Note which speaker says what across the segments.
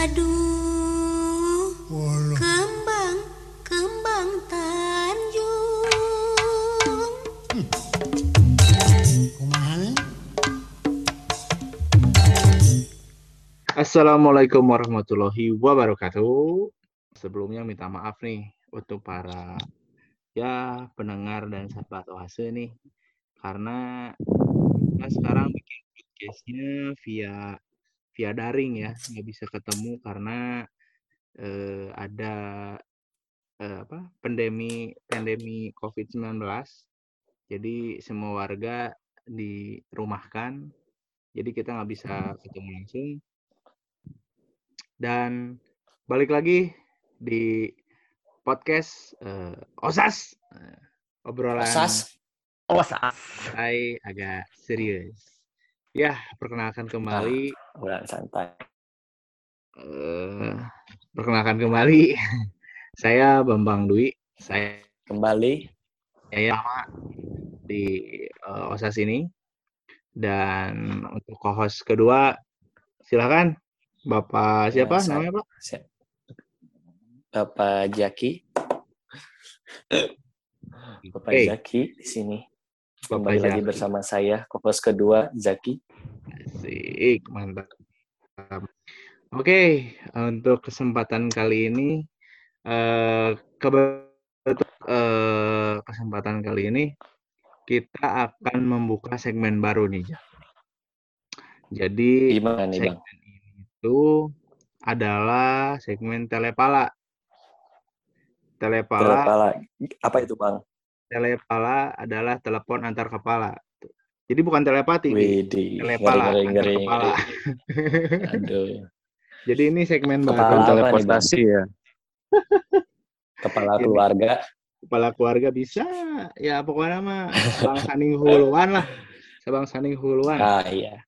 Speaker 1: Aduh,
Speaker 2: Walah.
Speaker 1: kembang, kembang Tanjung.
Speaker 2: Kumaha nih?
Speaker 3: Assalamualaikum warahmatullahi wabarakatuh. Sebelumnya minta maaf nih untuk para ya pendengar dan sahabat oase nih karena kita sekarang bikin podcastnya via via daring ya nggak bisa ketemu karena eh, ada eh, apa pandemi pandemi COVID-19 jadi semua warga dirumahkan jadi kita nggak bisa ketemu langsung dan balik lagi di podcast eh, OSAS obrolan
Speaker 4: Osas. Osas.
Speaker 3: santai agak serius. Ya, perkenalkan kembali
Speaker 4: Bulan santai.
Speaker 3: eh perkenalkan kembali saya Bambang Dwi. Saya
Speaker 4: Kembali.
Speaker 3: ya lama di eh, OSAS ini dan untuk co-host kedua silakan Bapak siapa
Speaker 4: Ya, saya-
Speaker 3: namanya Pak?
Speaker 4: Bapak Jaki. Bapak
Speaker 3: Oke.
Speaker 4: Zaki di sini.
Speaker 3: Bapak
Speaker 4: Kembali lagi
Speaker 3: Zaki.
Speaker 4: bersama saya, kopos kedua Zaki.
Speaker 3: Asik, mantap. Oke, untuk kesempatan kali ini, eh kebetulan eh, kesempatan kali ini kita akan membuka segmen baru nih, Ja. Jadi
Speaker 4: Gimana nih Bang?
Speaker 3: segmen ini itu adalah segmen telepala. Telepala,
Speaker 4: Telepala. Apa itu Bang?
Speaker 3: Telepala adalah telepon antar kepala. Jadi bukan telepati, nih,
Speaker 4: Widih.
Speaker 3: telepala
Speaker 4: Ngeri,
Speaker 3: antar
Speaker 4: ngeri,
Speaker 3: kepala.
Speaker 4: ngeri. Aduh.
Speaker 3: Jadi ini segmen
Speaker 4: Kepala Bang?
Speaker 5: teleportasi ya.
Speaker 4: Kepala keluarga.
Speaker 3: kepala keluarga bisa ya pokoknya mah sabang saning huluan lah sabang saning huluan
Speaker 4: Ah iya.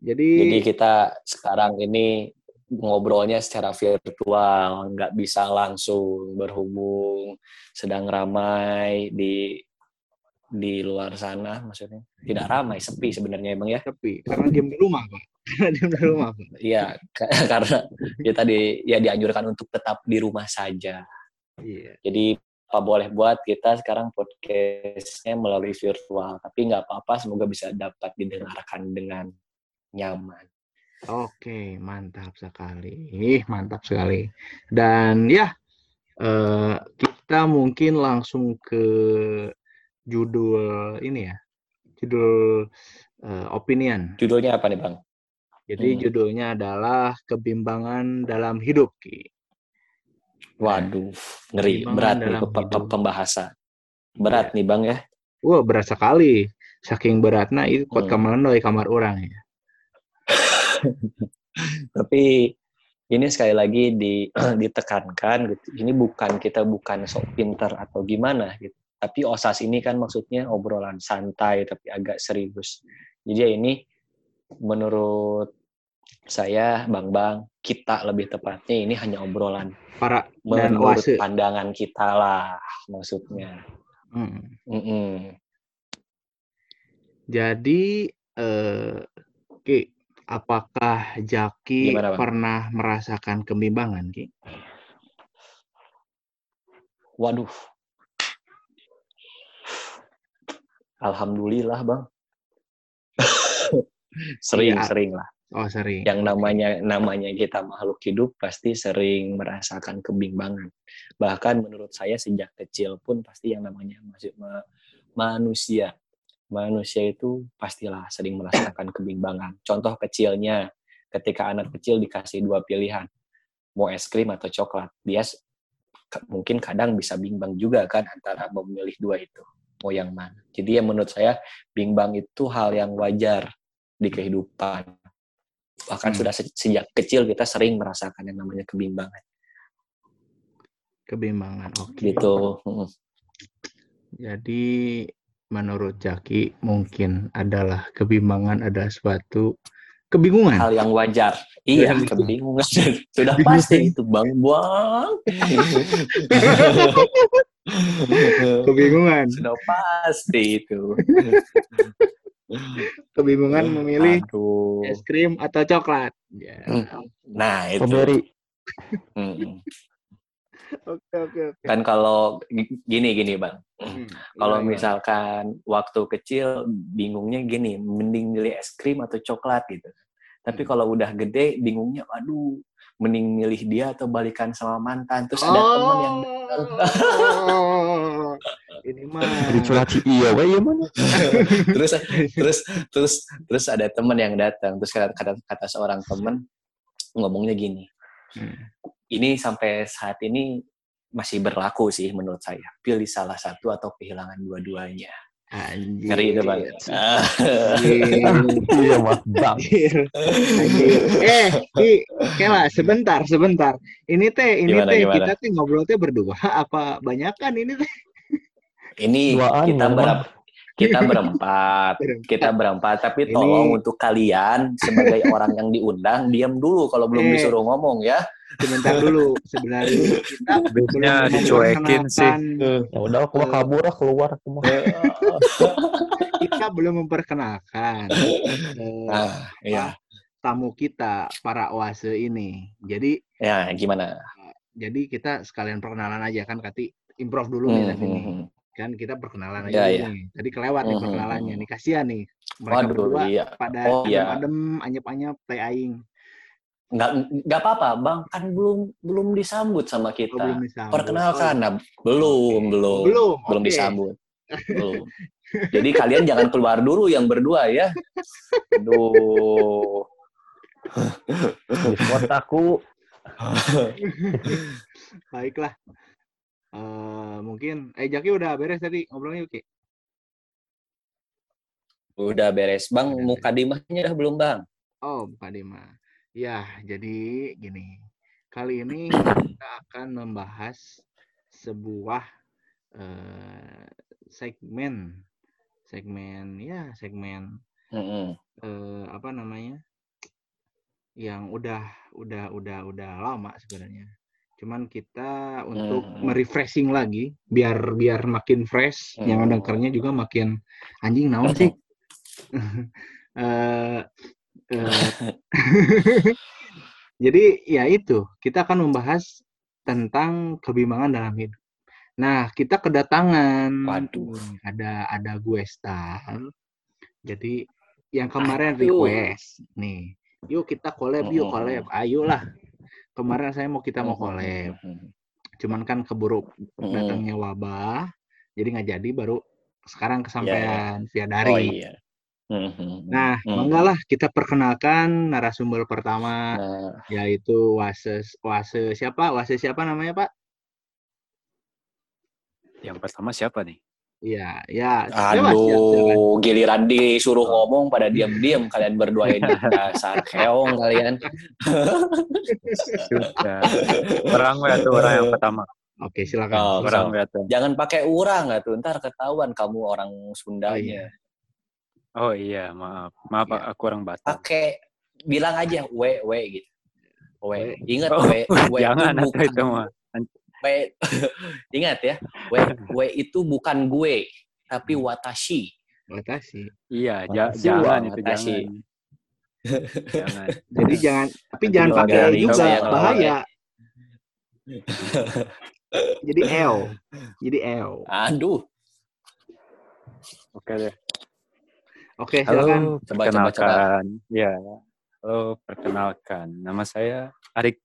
Speaker 3: jadi,
Speaker 4: Jadi kita sekarang ini ngobrolnya secara virtual, nggak bisa langsung berhubung, sedang ramai di di luar sana, maksudnya tidak ramai, sepi sebenarnya emang ya.
Speaker 3: tapi karena diem di rumah pak karena diem di rumah pak
Speaker 4: Iya, ka- karena kita di ya dianjurkan untuk tetap di rumah saja.
Speaker 3: iya
Speaker 4: Jadi apa boleh buat kita sekarang podcastnya melalui virtual, tapi nggak apa-apa, semoga bisa dapat didengarkan dengan nyaman.
Speaker 3: Oke mantap sekali Ih, mantap sekali dan ya eh, kita mungkin langsung ke judul ini ya judul eh, opinion
Speaker 4: Judulnya apa nih bang?
Speaker 3: jadi
Speaker 4: Hmm.
Speaker 3: judulnya adalah kebimbangan dalam hidup Ki.
Speaker 4: Waduh, ngeri, berat nih pembahasan. Berat nih bang ya.
Speaker 3: Wah berat sekali. Saking beratnya itu kuat
Speaker 4: Hmm.
Speaker 3: kamar orang ya.
Speaker 4: Tapi ini sekali lagi di, ditekankan gitu. Ini bukan kita bukan sok pinter atau gimana gitu. Tapi osas ini kan maksudnya obrolan santai tapi agak serius. Jadi ya ini menurut saya Bang Bang kita lebih tepatnya ini hanya obrolan
Speaker 3: Para dan
Speaker 4: menurut
Speaker 3: oase.
Speaker 4: pandangan kita lah maksudnya.
Speaker 3: Hmm. Jadi eh Ki, apakah Jaki
Speaker 4: Gimana, Bang?
Speaker 3: pernah merasakan kebimbangan Ki?
Speaker 4: Waduh. Alhamdulillah, Bang. Sering-sering lah.
Speaker 3: Oh sering.
Speaker 4: Yang namanya namanya kita makhluk hidup pasti sering merasakan kebimbangan. Bahkan menurut saya sejak kecil pun pasti yang namanya masih ma- manusia. Manusia itu pastilah sering merasakan kebimbangan. Contoh kecilnya ketika anak kecil dikasih dua pilihan. Mau es krim atau coklat. Dia mungkin kadang bisa bimbang juga kan antara memilih dua itu mau yang mana. Jadi ya menurut saya bimbang itu hal yang wajar di kehidupan. Bahkan
Speaker 3: Hmm.
Speaker 4: sudah se- sejak kecil kita sering merasakan yang namanya kebimbangan.
Speaker 3: Kebimbangan. Oke.
Speaker 4: Gitu. Mm.
Speaker 3: Jadi menurut Jaki mungkin adalah kebimbangan ada suatu kebingungan.
Speaker 4: Hal yang wajar. Iya,
Speaker 3: Yang-
Speaker 4: kebingungan. Sudah pasti itu Bang Bang.
Speaker 3: Kebingungan.
Speaker 4: Sudah pasti itu.
Speaker 3: Kebingungan memilih
Speaker 4: Aduh.
Speaker 3: es krim atau coklat. Ya.
Speaker 4: Nah, itu.
Speaker 2: Strawberry.
Speaker 3: Oke oke oke.
Speaker 4: Kan kalau gi- gini gini, Bang.
Speaker 3: Hmm,
Speaker 4: Kalau
Speaker 3: gimana,
Speaker 4: misalkan waktu kecil bingungnya gini, mending milih es krim atau coklat gitu. Tapi
Speaker 3: Hmm.
Speaker 4: kalau udah gede bingungnya, aduh, mending milih dia atau balikan sama mantan. Terus ada
Speaker 3: gimana?
Speaker 4: temen yang
Speaker 3: Oh, ini mah
Speaker 2: iya, iya mana?
Speaker 4: terus terus terus terus ada teman yang datang terus kata kata, kata seorang teman ngomongnya gini
Speaker 3: Hmm.
Speaker 4: Ini sampai saat ini masih berlaku sih menurut saya pilih salah satu atau kehilangan dua-duanya
Speaker 3: Anjir.
Speaker 4: ngeri itu bang.
Speaker 3: Anjir.
Speaker 2: Iya, Mas Bang.
Speaker 3: Eh, Ki, Kela, sebentar, sebentar. Ini teh, ini
Speaker 4: Gimana,
Speaker 3: teh
Speaker 4: gimana?
Speaker 3: kita teh ngobrol teh berdua apa banyakan ini teh?
Speaker 4: ini
Speaker 2: Duaan,
Speaker 4: kita
Speaker 2: Bang.
Speaker 4: Kita berempat kita berempat tapi
Speaker 3: Ini-
Speaker 4: tolong untuk kalian sebagai orang yang diundang diam dulu kalau belum
Speaker 3: Eh.
Speaker 4: disuruh ngomong ya
Speaker 3: Sebentar dulu, sebenarnya kita
Speaker 5: Biasanya
Speaker 3: belum
Speaker 5: dicuekin sih.
Speaker 3: memperkenalkan-
Speaker 2: Ya udah, aku mah kabur ah, keluar aku mah.
Speaker 3: Kita belum memperkenalkan eh,
Speaker 4: nah ya
Speaker 3: tamu kita para oase ini. Jadi
Speaker 4: ya gimana
Speaker 3: jadi kita sekalian perkenalan aja kan Kati improv dulu nih
Speaker 4: Hmm,
Speaker 3: nih.
Speaker 4: hmm, hmm.
Speaker 3: Kan kita perkenalan
Speaker 4: Ya,
Speaker 3: aja
Speaker 4: ya.
Speaker 3: nih. Tadi kelewat nih
Speaker 4: Mhm,
Speaker 3: perkenalannya nih. Kasihan nih. Mereka
Speaker 4: Waduh,
Speaker 3: berdua
Speaker 4: iya.
Speaker 3: pada
Speaker 4: Oh, iya.
Speaker 3: adem-adem, anyep-anyep, teh aing.
Speaker 4: nggak nggak apa-apa bang kan belum belum disambut sama
Speaker 3: Oh,
Speaker 4: kita
Speaker 3: belum disambut.
Speaker 4: perkenalkan
Speaker 3: Oh,
Speaker 4: nah, belum belum
Speaker 3: Belum,
Speaker 4: belum
Speaker 3: oke.
Speaker 4: disambut belum jadi kalian jangan keluar dulu yang berdua ya aduh
Speaker 2: Di aku.
Speaker 3: Baiklah. Eh mungkin eh Jaki udah beres tadi ngobrolnya Ki.
Speaker 4: udah beres bang
Speaker 3: Udah
Speaker 4: muka dimahnya udah belum bang
Speaker 3: Oh, bukan Dima. Ya, jadi gini. Kali ini kita akan membahas sebuah eh, segmen segmen ya, segmen
Speaker 4: Mm-mm.
Speaker 3: eh, apa namanya? yang udah udah udah udah lama sebenarnya. Cuman kita untuk
Speaker 4: Hmm.
Speaker 3: merefreshing lagi biar biar makin fresh, yang
Speaker 4: Hmm.
Speaker 3: dengernya juga makin anjing naon sih. Eh, eh, Jadi ya itu, kita akan membahas tentang kebimbangan dalam hidup. Nah, kita kedatangan
Speaker 4: Waduh.
Speaker 3: ada ada gue Star. Jadi yang kemarin
Speaker 4: Aduh.
Speaker 3: request nih, yuk kita collab, yuk
Speaker 4: Mm-mm.
Speaker 3: collab, ayolah. Kemarin saya mau kita mau collab,
Speaker 4: Mm-mm.
Speaker 3: cuman kan keburu datangnya wabah, jadi nggak jadi baru sekarang kesampaian via
Speaker 4: oh
Speaker 3: daring.
Speaker 4: iya.
Speaker 3: Nah, manggalah kita perkenalkan narasumber pertama
Speaker 4: Nah,
Speaker 3: yaitu Wase Wase siapa? Wase siapa namanya, Pak?
Speaker 5: Yang pertama siapa nih?
Speaker 3: Iya, ya.
Speaker 4: Aduh, giliran disuruh ngomong pada diam-diam kalian berdua ini dasar keong kalian.
Speaker 5: Sudah. Orang ya tuh orang yang pertama.
Speaker 3: Oke, silakan.
Speaker 4: Oh,
Speaker 5: Orang
Speaker 4: so.
Speaker 5: ya tuh.
Speaker 4: Jangan pakai urang nggak tuh, ntar ketahuan kamu orang Sundanya.
Speaker 5: Oh iya, maaf. Maaf
Speaker 3: Iya.
Speaker 5: aku orang Batam.
Speaker 4: Pakai bilang aja we we gitu. We. Ingat
Speaker 5: Oh,
Speaker 4: we, we
Speaker 5: Jangan
Speaker 4: itu
Speaker 5: itu mah.
Speaker 4: We. Ingat ya, we, we itu bukan gue, tapi watashi.
Speaker 3: Watashi.
Speaker 5: Iya,
Speaker 2: Makasih,
Speaker 5: jangan itu
Speaker 4: Makasih.
Speaker 5: jangan. jangan.
Speaker 3: Jadi jangan tapi jangan pakai juga
Speaker 4: ngelawan,
Speaker 3: bahaya. Jadi L. Jadi L.
Speaker 4: Aduh,
Speaker 5: Oke deh.
Speaker 3: Oke, silakan.
Speaker 5: Halo,
Speaker 4: Coba, coba,
Speaker 5: perkenalkan. Ya, halo, perkenalkan. Nama saya Arik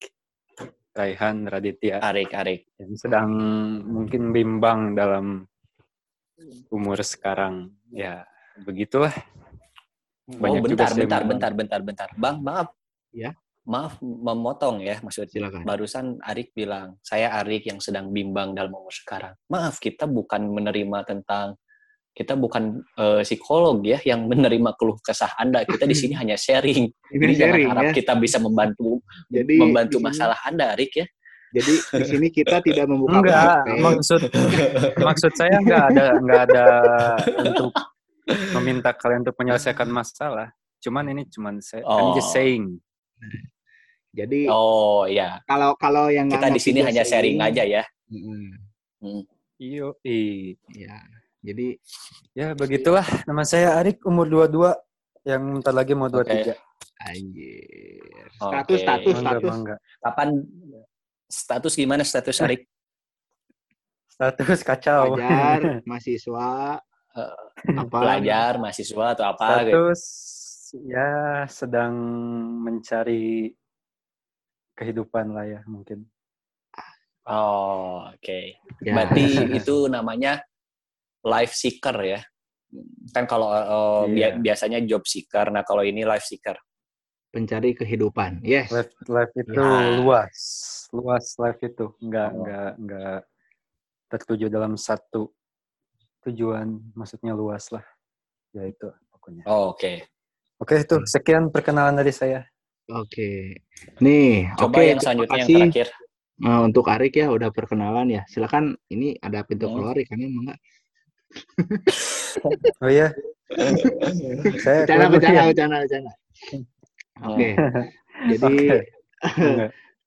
Speaker 5: Raihan Raditya
Speaker 4: Arik, Arik.
Speaker 5: yang sedang mungkin bimbang dalam umur sekarang. Ya, begitulah.
Speaker 4: oh,
Speaker 5: Banyak juga
Speaker 4: bentar, bentar,
Speaker 5: memang.
Speaker 4: bentar, bentar, bentar. Bang, maaf.
Speaker 3: Ya.
Speaker 4: Maaf memotong ya maksudnya.
Speaker 3: Silakan.
Speaker 4: Barusan Arik bilang, saya Arik yang sedang bimbang dalam umur sekarang. Maaf, kita bukan menerima tentang kita bukan eh, psikolog ya yang menerima keluh kesah Anda. Kita di sini hanya sharing.
Speaker 3: Ini
Speaker 4: Jadi jangan
Speaker 3: sharing
Speaker 4: harap
Speaker 3: ya.
Speaker 4: kita bisa membantu
Speaker 3: Jadi
Speaker 4: membantu
Speaker 3: di sini-
Speaker 4: masalah Anda, Arik ya.
Speaker 3: Jadi di sini kita tidak membuka
Speaker 5: Enggak, maksud maksud saya enggak ada enggak ada untuk meminta kalian untuk menyelesaikan masalah. Cuman ini cuman saya I'm just
Speaker 4: Oh.
Speaker 5: saying.
Speaker 3: Jadi
Speaker 4: Oh iya,
Speaker 3: kalau kalau yang
Speaker 4: kita di sini hanya sharing
Speaker 3: Inggris,
Speaker 4: aja ya.
Speaker 3: mm-mm,
Speaker 5: Iyo, i.
Speaker 3: Jadi
Speaker 5: Ya, begitulah. Nama saya Arik, umur 22. Yang bentar lagi mau 23.
Speaker 3: anjir.
Speaker 4: Oke.
Speaker 3: Status status
Speaker 5: Mangga,
Speaker 3: status.
Speaker 5: mangga.
Speaker 4: Kapan status gimana status Arik?
Speaker 5: Status kacau.
Speaker 3: Pelajar, mahasiswa, apa?
Speaker 4: Pelajar, mahasiswa atau apa gitu?
Speaker 5: Status ya sedang mencari kehidupan lah ya mungkin.
Speaker 4: Oh, oke.
Speaker 3: Ya.
Speaker 4: Berarti itu namanya life seeker ya. Kan kalau uh,
Speaker 5: Iya.
Speaker 4: biasanya job seeker, nah kalau ini life seeker.
Speaker 3: pencari kehidupan. Yes.
Speaker 5: Life, life itu
Speaker 4: Ya.
Speaker 5: luas, luas life itu nggak
Speaker 4: Oh.
Speaker 5: nggak nggak tertuju dalam satu tujuan, maksudnya luas lah. Ya itu pokoknya.
Speaker 4: Oh, oke.
Speaker 5: Oke itu sekian perkenalan dari saya.
Speaker 3: Oke. Nih,
Speaker 4: Coba
Speaker 3: oke,
Speaker 4: yang selanjutnya yang terakhir.
Speaker 3: Eh, untuk Arik ya udah perkenalan ya. Silakan ini ada pintu
Speaker 4: Hmm.
Speaker 3: keluar ikannya emang enggak?
Speaker 5: Oh iya, saya
Speaker 3: Bercanda,
Speaker 5: ya.
Speaker 3: bercanda, bercanda. Oke. Jadi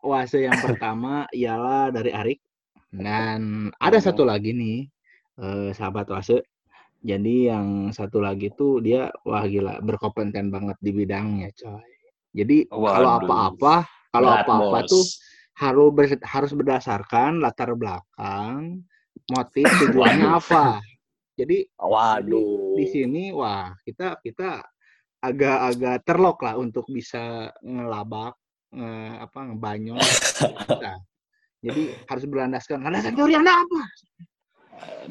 Speaker 3: oase yang pertama ialah dari Arik dan ada
Speaker 4: Hmm.
Speaker 3: satu lagi nih eh, sahabat oase. Jadi yang satu lagi tuh dia wah gila berkompeten banget di bidangnya, coy. Jadi kalau
Speaker 4: Waduh.
Speaker 3: apa-apa, kalau apa-apa tuh harus ber- harus berdasarkan latar belakang, motif, tujuannya apa. Jadi
Speaker 4: Waduh.
Speaker 3: di sini wah kita kita agak-agak terlok lah untuk bisa ngelabak nge, apa ngebanyol kita. Jadi harus berlandaskan landasan teori Anda apa?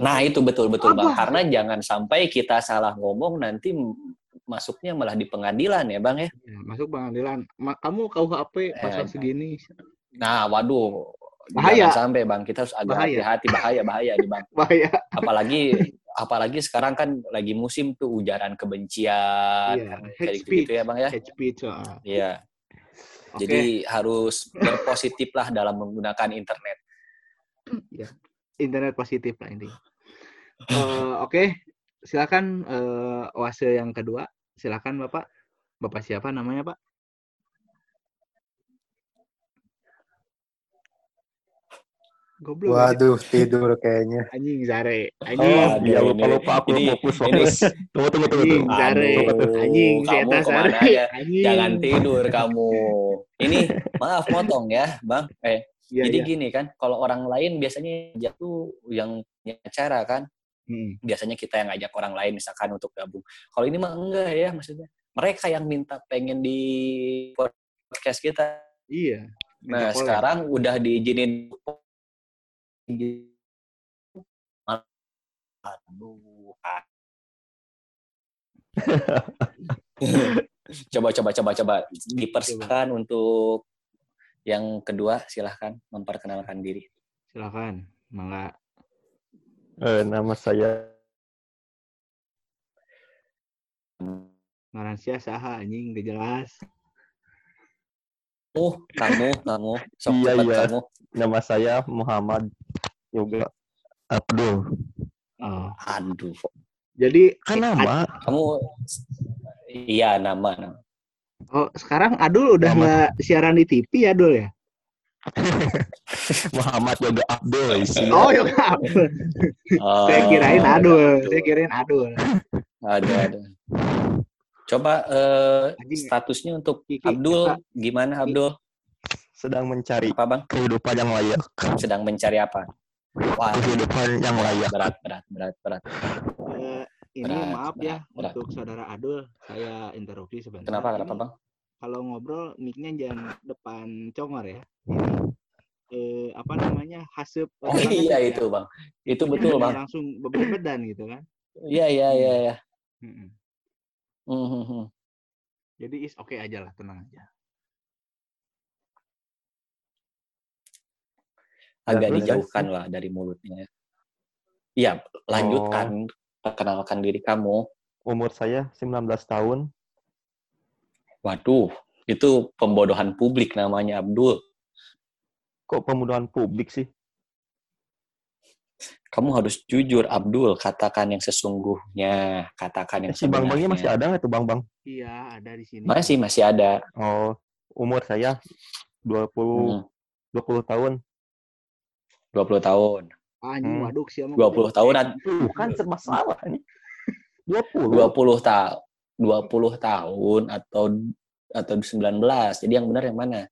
Speaker 4: Nah, itu betul betul Bang. Karena jangan sampai kita salah ngomong nanti masuknya malah di pengadilan ya, Bang ya.
Speaker 3: Ya, masuk pengadilan. Kamu KUHP pasal
Speaker 4: Eh,
Speaker 3: segini
Speaker 4: Nah, waduh.
Speaker 3: Bahaya.
Speaker 4: Jangan sampai Bang, kita harus agak hati-hati bahaya bahaya nih Bang.
Speaker 3: bahaya.
Speaker 4: Apalagi apalagi sekarang kan lagi musim tuh ujaran kebencian
Speaker 3: hate
Speaker 4: kayak gitu ya Bang ya. Iya.
Speaker 3: Oke.
Speaker 4: Jadi harus berpositif lah dalam menggunakan internet.
Speaker 3: internet positif lah intinya. Eh, Oke, silakan eh, oase yang kedua. Silakan Bapak. Bapak siapa namanya Pak? Goblok.
Speaker 5: Waduh, tidur kayaknya.
Speaker 3: Anjing Zare.
Speaker 2: Oh,
Speaker 3: Anjing.
Speaker 4: Aduh,
Speaker 2: iya lupa
Speaker 4: ini-
Speaker 2: lupa aku
Speaker 4: ini-
Speaker 2: fokus fokus. Tunggu tunggu tunggu.
Speaker 3: Anjing
Speaker 2: tunggu.
Speaker 3: Zare. Anjing si
Speaker 4: kamu
Speaker 3: ke
Speaker 4: mana
Speaker 3: Zare.
Speaker 4: aja?
Speaker 3: Anjing.
Speaker 4: Jangan tidur kamu. Ini maaf motong ya, Bang. Eh,
Speaker 3: Iya,
Speaker 4: jadi
Speaker 3: iya.
Speaker 4: gini kan, kalau orang lain biasanya jatuh yang punya acara kan,
Speaker 3: Hmm.
Speaker 4: biasanya kita yang ngajak orang lain misalkan untuk gabung. Kalau ini mah enggak ya, maksudnya mereka yang minta pengen di podcast kita.
Speaker 3: Iya.
Speaker 4: Nah, sekarang udah diizinin Aduh. coba coba coba coba diperskan untuk yang kedua silahkan memperkenalkan diri.
Speaker 3: Silakan. Mangga.
Speaker 2: Eh, nama saya
Speaker 3: Ngaran sia saha anjing gak jelas.
Speaker 4: Oh, kamu, kamu, sok
Speaker 2: Iya, iya.
Speaker 4: kamu.
Speaker 2: nama saya Muhammad Yoga Abdul.
Speaker 3: Oh.
Speaker 4: Aduh,
Speaker 3: Jadi
Speaker 2: Kan nama
Speaker 4: kamu, iya nama, nama.
Speaker 3: Oh, sekarang Adul udah nggak siaran di TV ya, Adul ya?
Speaker 2: Muhammad Yoga Abdul isi.
Speaker 3: Oh, ya Kak.
Speaker 4: Oh,
Speaker 3: Saya kirain Adul. Saya kirain Adul.
Speaker 4: Ada, ada. Coba eh,
Speaker 3: Anjing,
Speaker 4: statusnya untuk
Speaker 3: Kiki,
Speaker 4: Abdul gimana Abdul?
Speaker 2: Sedang mencari
Speaker 4: Apa bang?
Speaker 2: kehidupan yang layak.
Speaker 4: Sedang mencari apa? Wah,
Speaker 2: Kehidupan yang layak.
Speaker 4: berat, berat, berat, berat.
Speaker 3: Eh, ini
Speaker 4: Berat,
Speaker 3: maaf ya
Speaker 4: berat,
Speaker 3: untuk saudara Adul, saya interupsi sebentar.
Speaker 4: Kenapa?
Speaker 3: Ini
Speaker 4: Kenapa bang?
Speaker 3: Kalau ngobrol mic-nya jangan depan congor ya. Eh, apa namanya? Hasep.
Speaker 4: Oh iya itu bang. Itu betul bang.
Speaker 3: Langsung bebedan gitu kan.
Speaker 4: Iya iya iya. iya. Hmm.
Speaker 3: Jadi is oke aja lah, tenang aja.
Speaker 4: Agak
Speaker 2: terus?
Speaker 4: dijauhkan lah dari mulutnya. Iya, lanjutkan. Perkenalkan diri kamu.
Speaker 2: Umur saya 19 tahun.
Speaker 4: Waduh, itu pembodohan publik namanya Abdul.
Speaker 2: Kok pembunuhan publik sih?
Speaker 4: Kamu harus jujur Abdul, katakan yang sesungguhnya, katakan yang
Speaker 2: si Bang Bangnya masih ada nggak tuh Bang Bang?
Speaker 3: Iya, ada di sini.
Speaker 4: Masih masih ada.
Speaker 2: Oh, umur saya 20
Speaker 4: Hmm,
Speaker 2: 20 tahun.
Speaker 4: 20 tahun.
Speaker 3: Anjing
Speaker 2: Hmm.
Speaker 3: waduk sih
Speaker 4: 20 tahunan.
Speaker 2: Bukan serba salah ini. 20.
Speaker 4: 20 tahun 20 tahun atau atau 19. Jadi yang benar yang mana?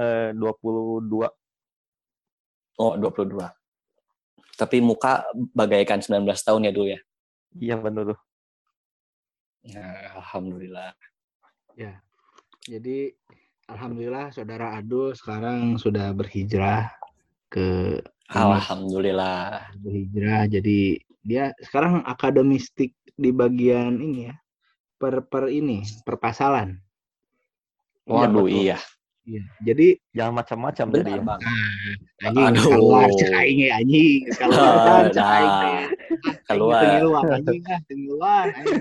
Speaker 2: Eh, 22.
Speaker 4: Oh, 22. Tapi muka bagaikan 19 tahun ya dulu ya.
Speaker 2: Iya benar tuh.
Speaker 4: Nah, alhamdulillah.
Speaker 3: Jadi alhamdulillah saudara Adul sekarang sudah berhijrah ke
Speaker 4: Alhamdulillah.
Speaker 3: berhijrah jadi dia sekarang akademistik di bagian ini ya per per ini perpasalan
Speaker 4: Waduh,
Speaker 2: betul.
Speaker 4: iya.
Speaker 3: Iya. jadi
Speaker 2: Jangan macam-macam jadi ya.
Speaker 4: Bang.
Speaker 3: anjing keluar cek aing ya anjing keluar cek aing
Speaker 4: Nah,
Speaker 3: teh.
Speaker 4: keluar.
Speaker 3: Ngiluan, anjing ah aing.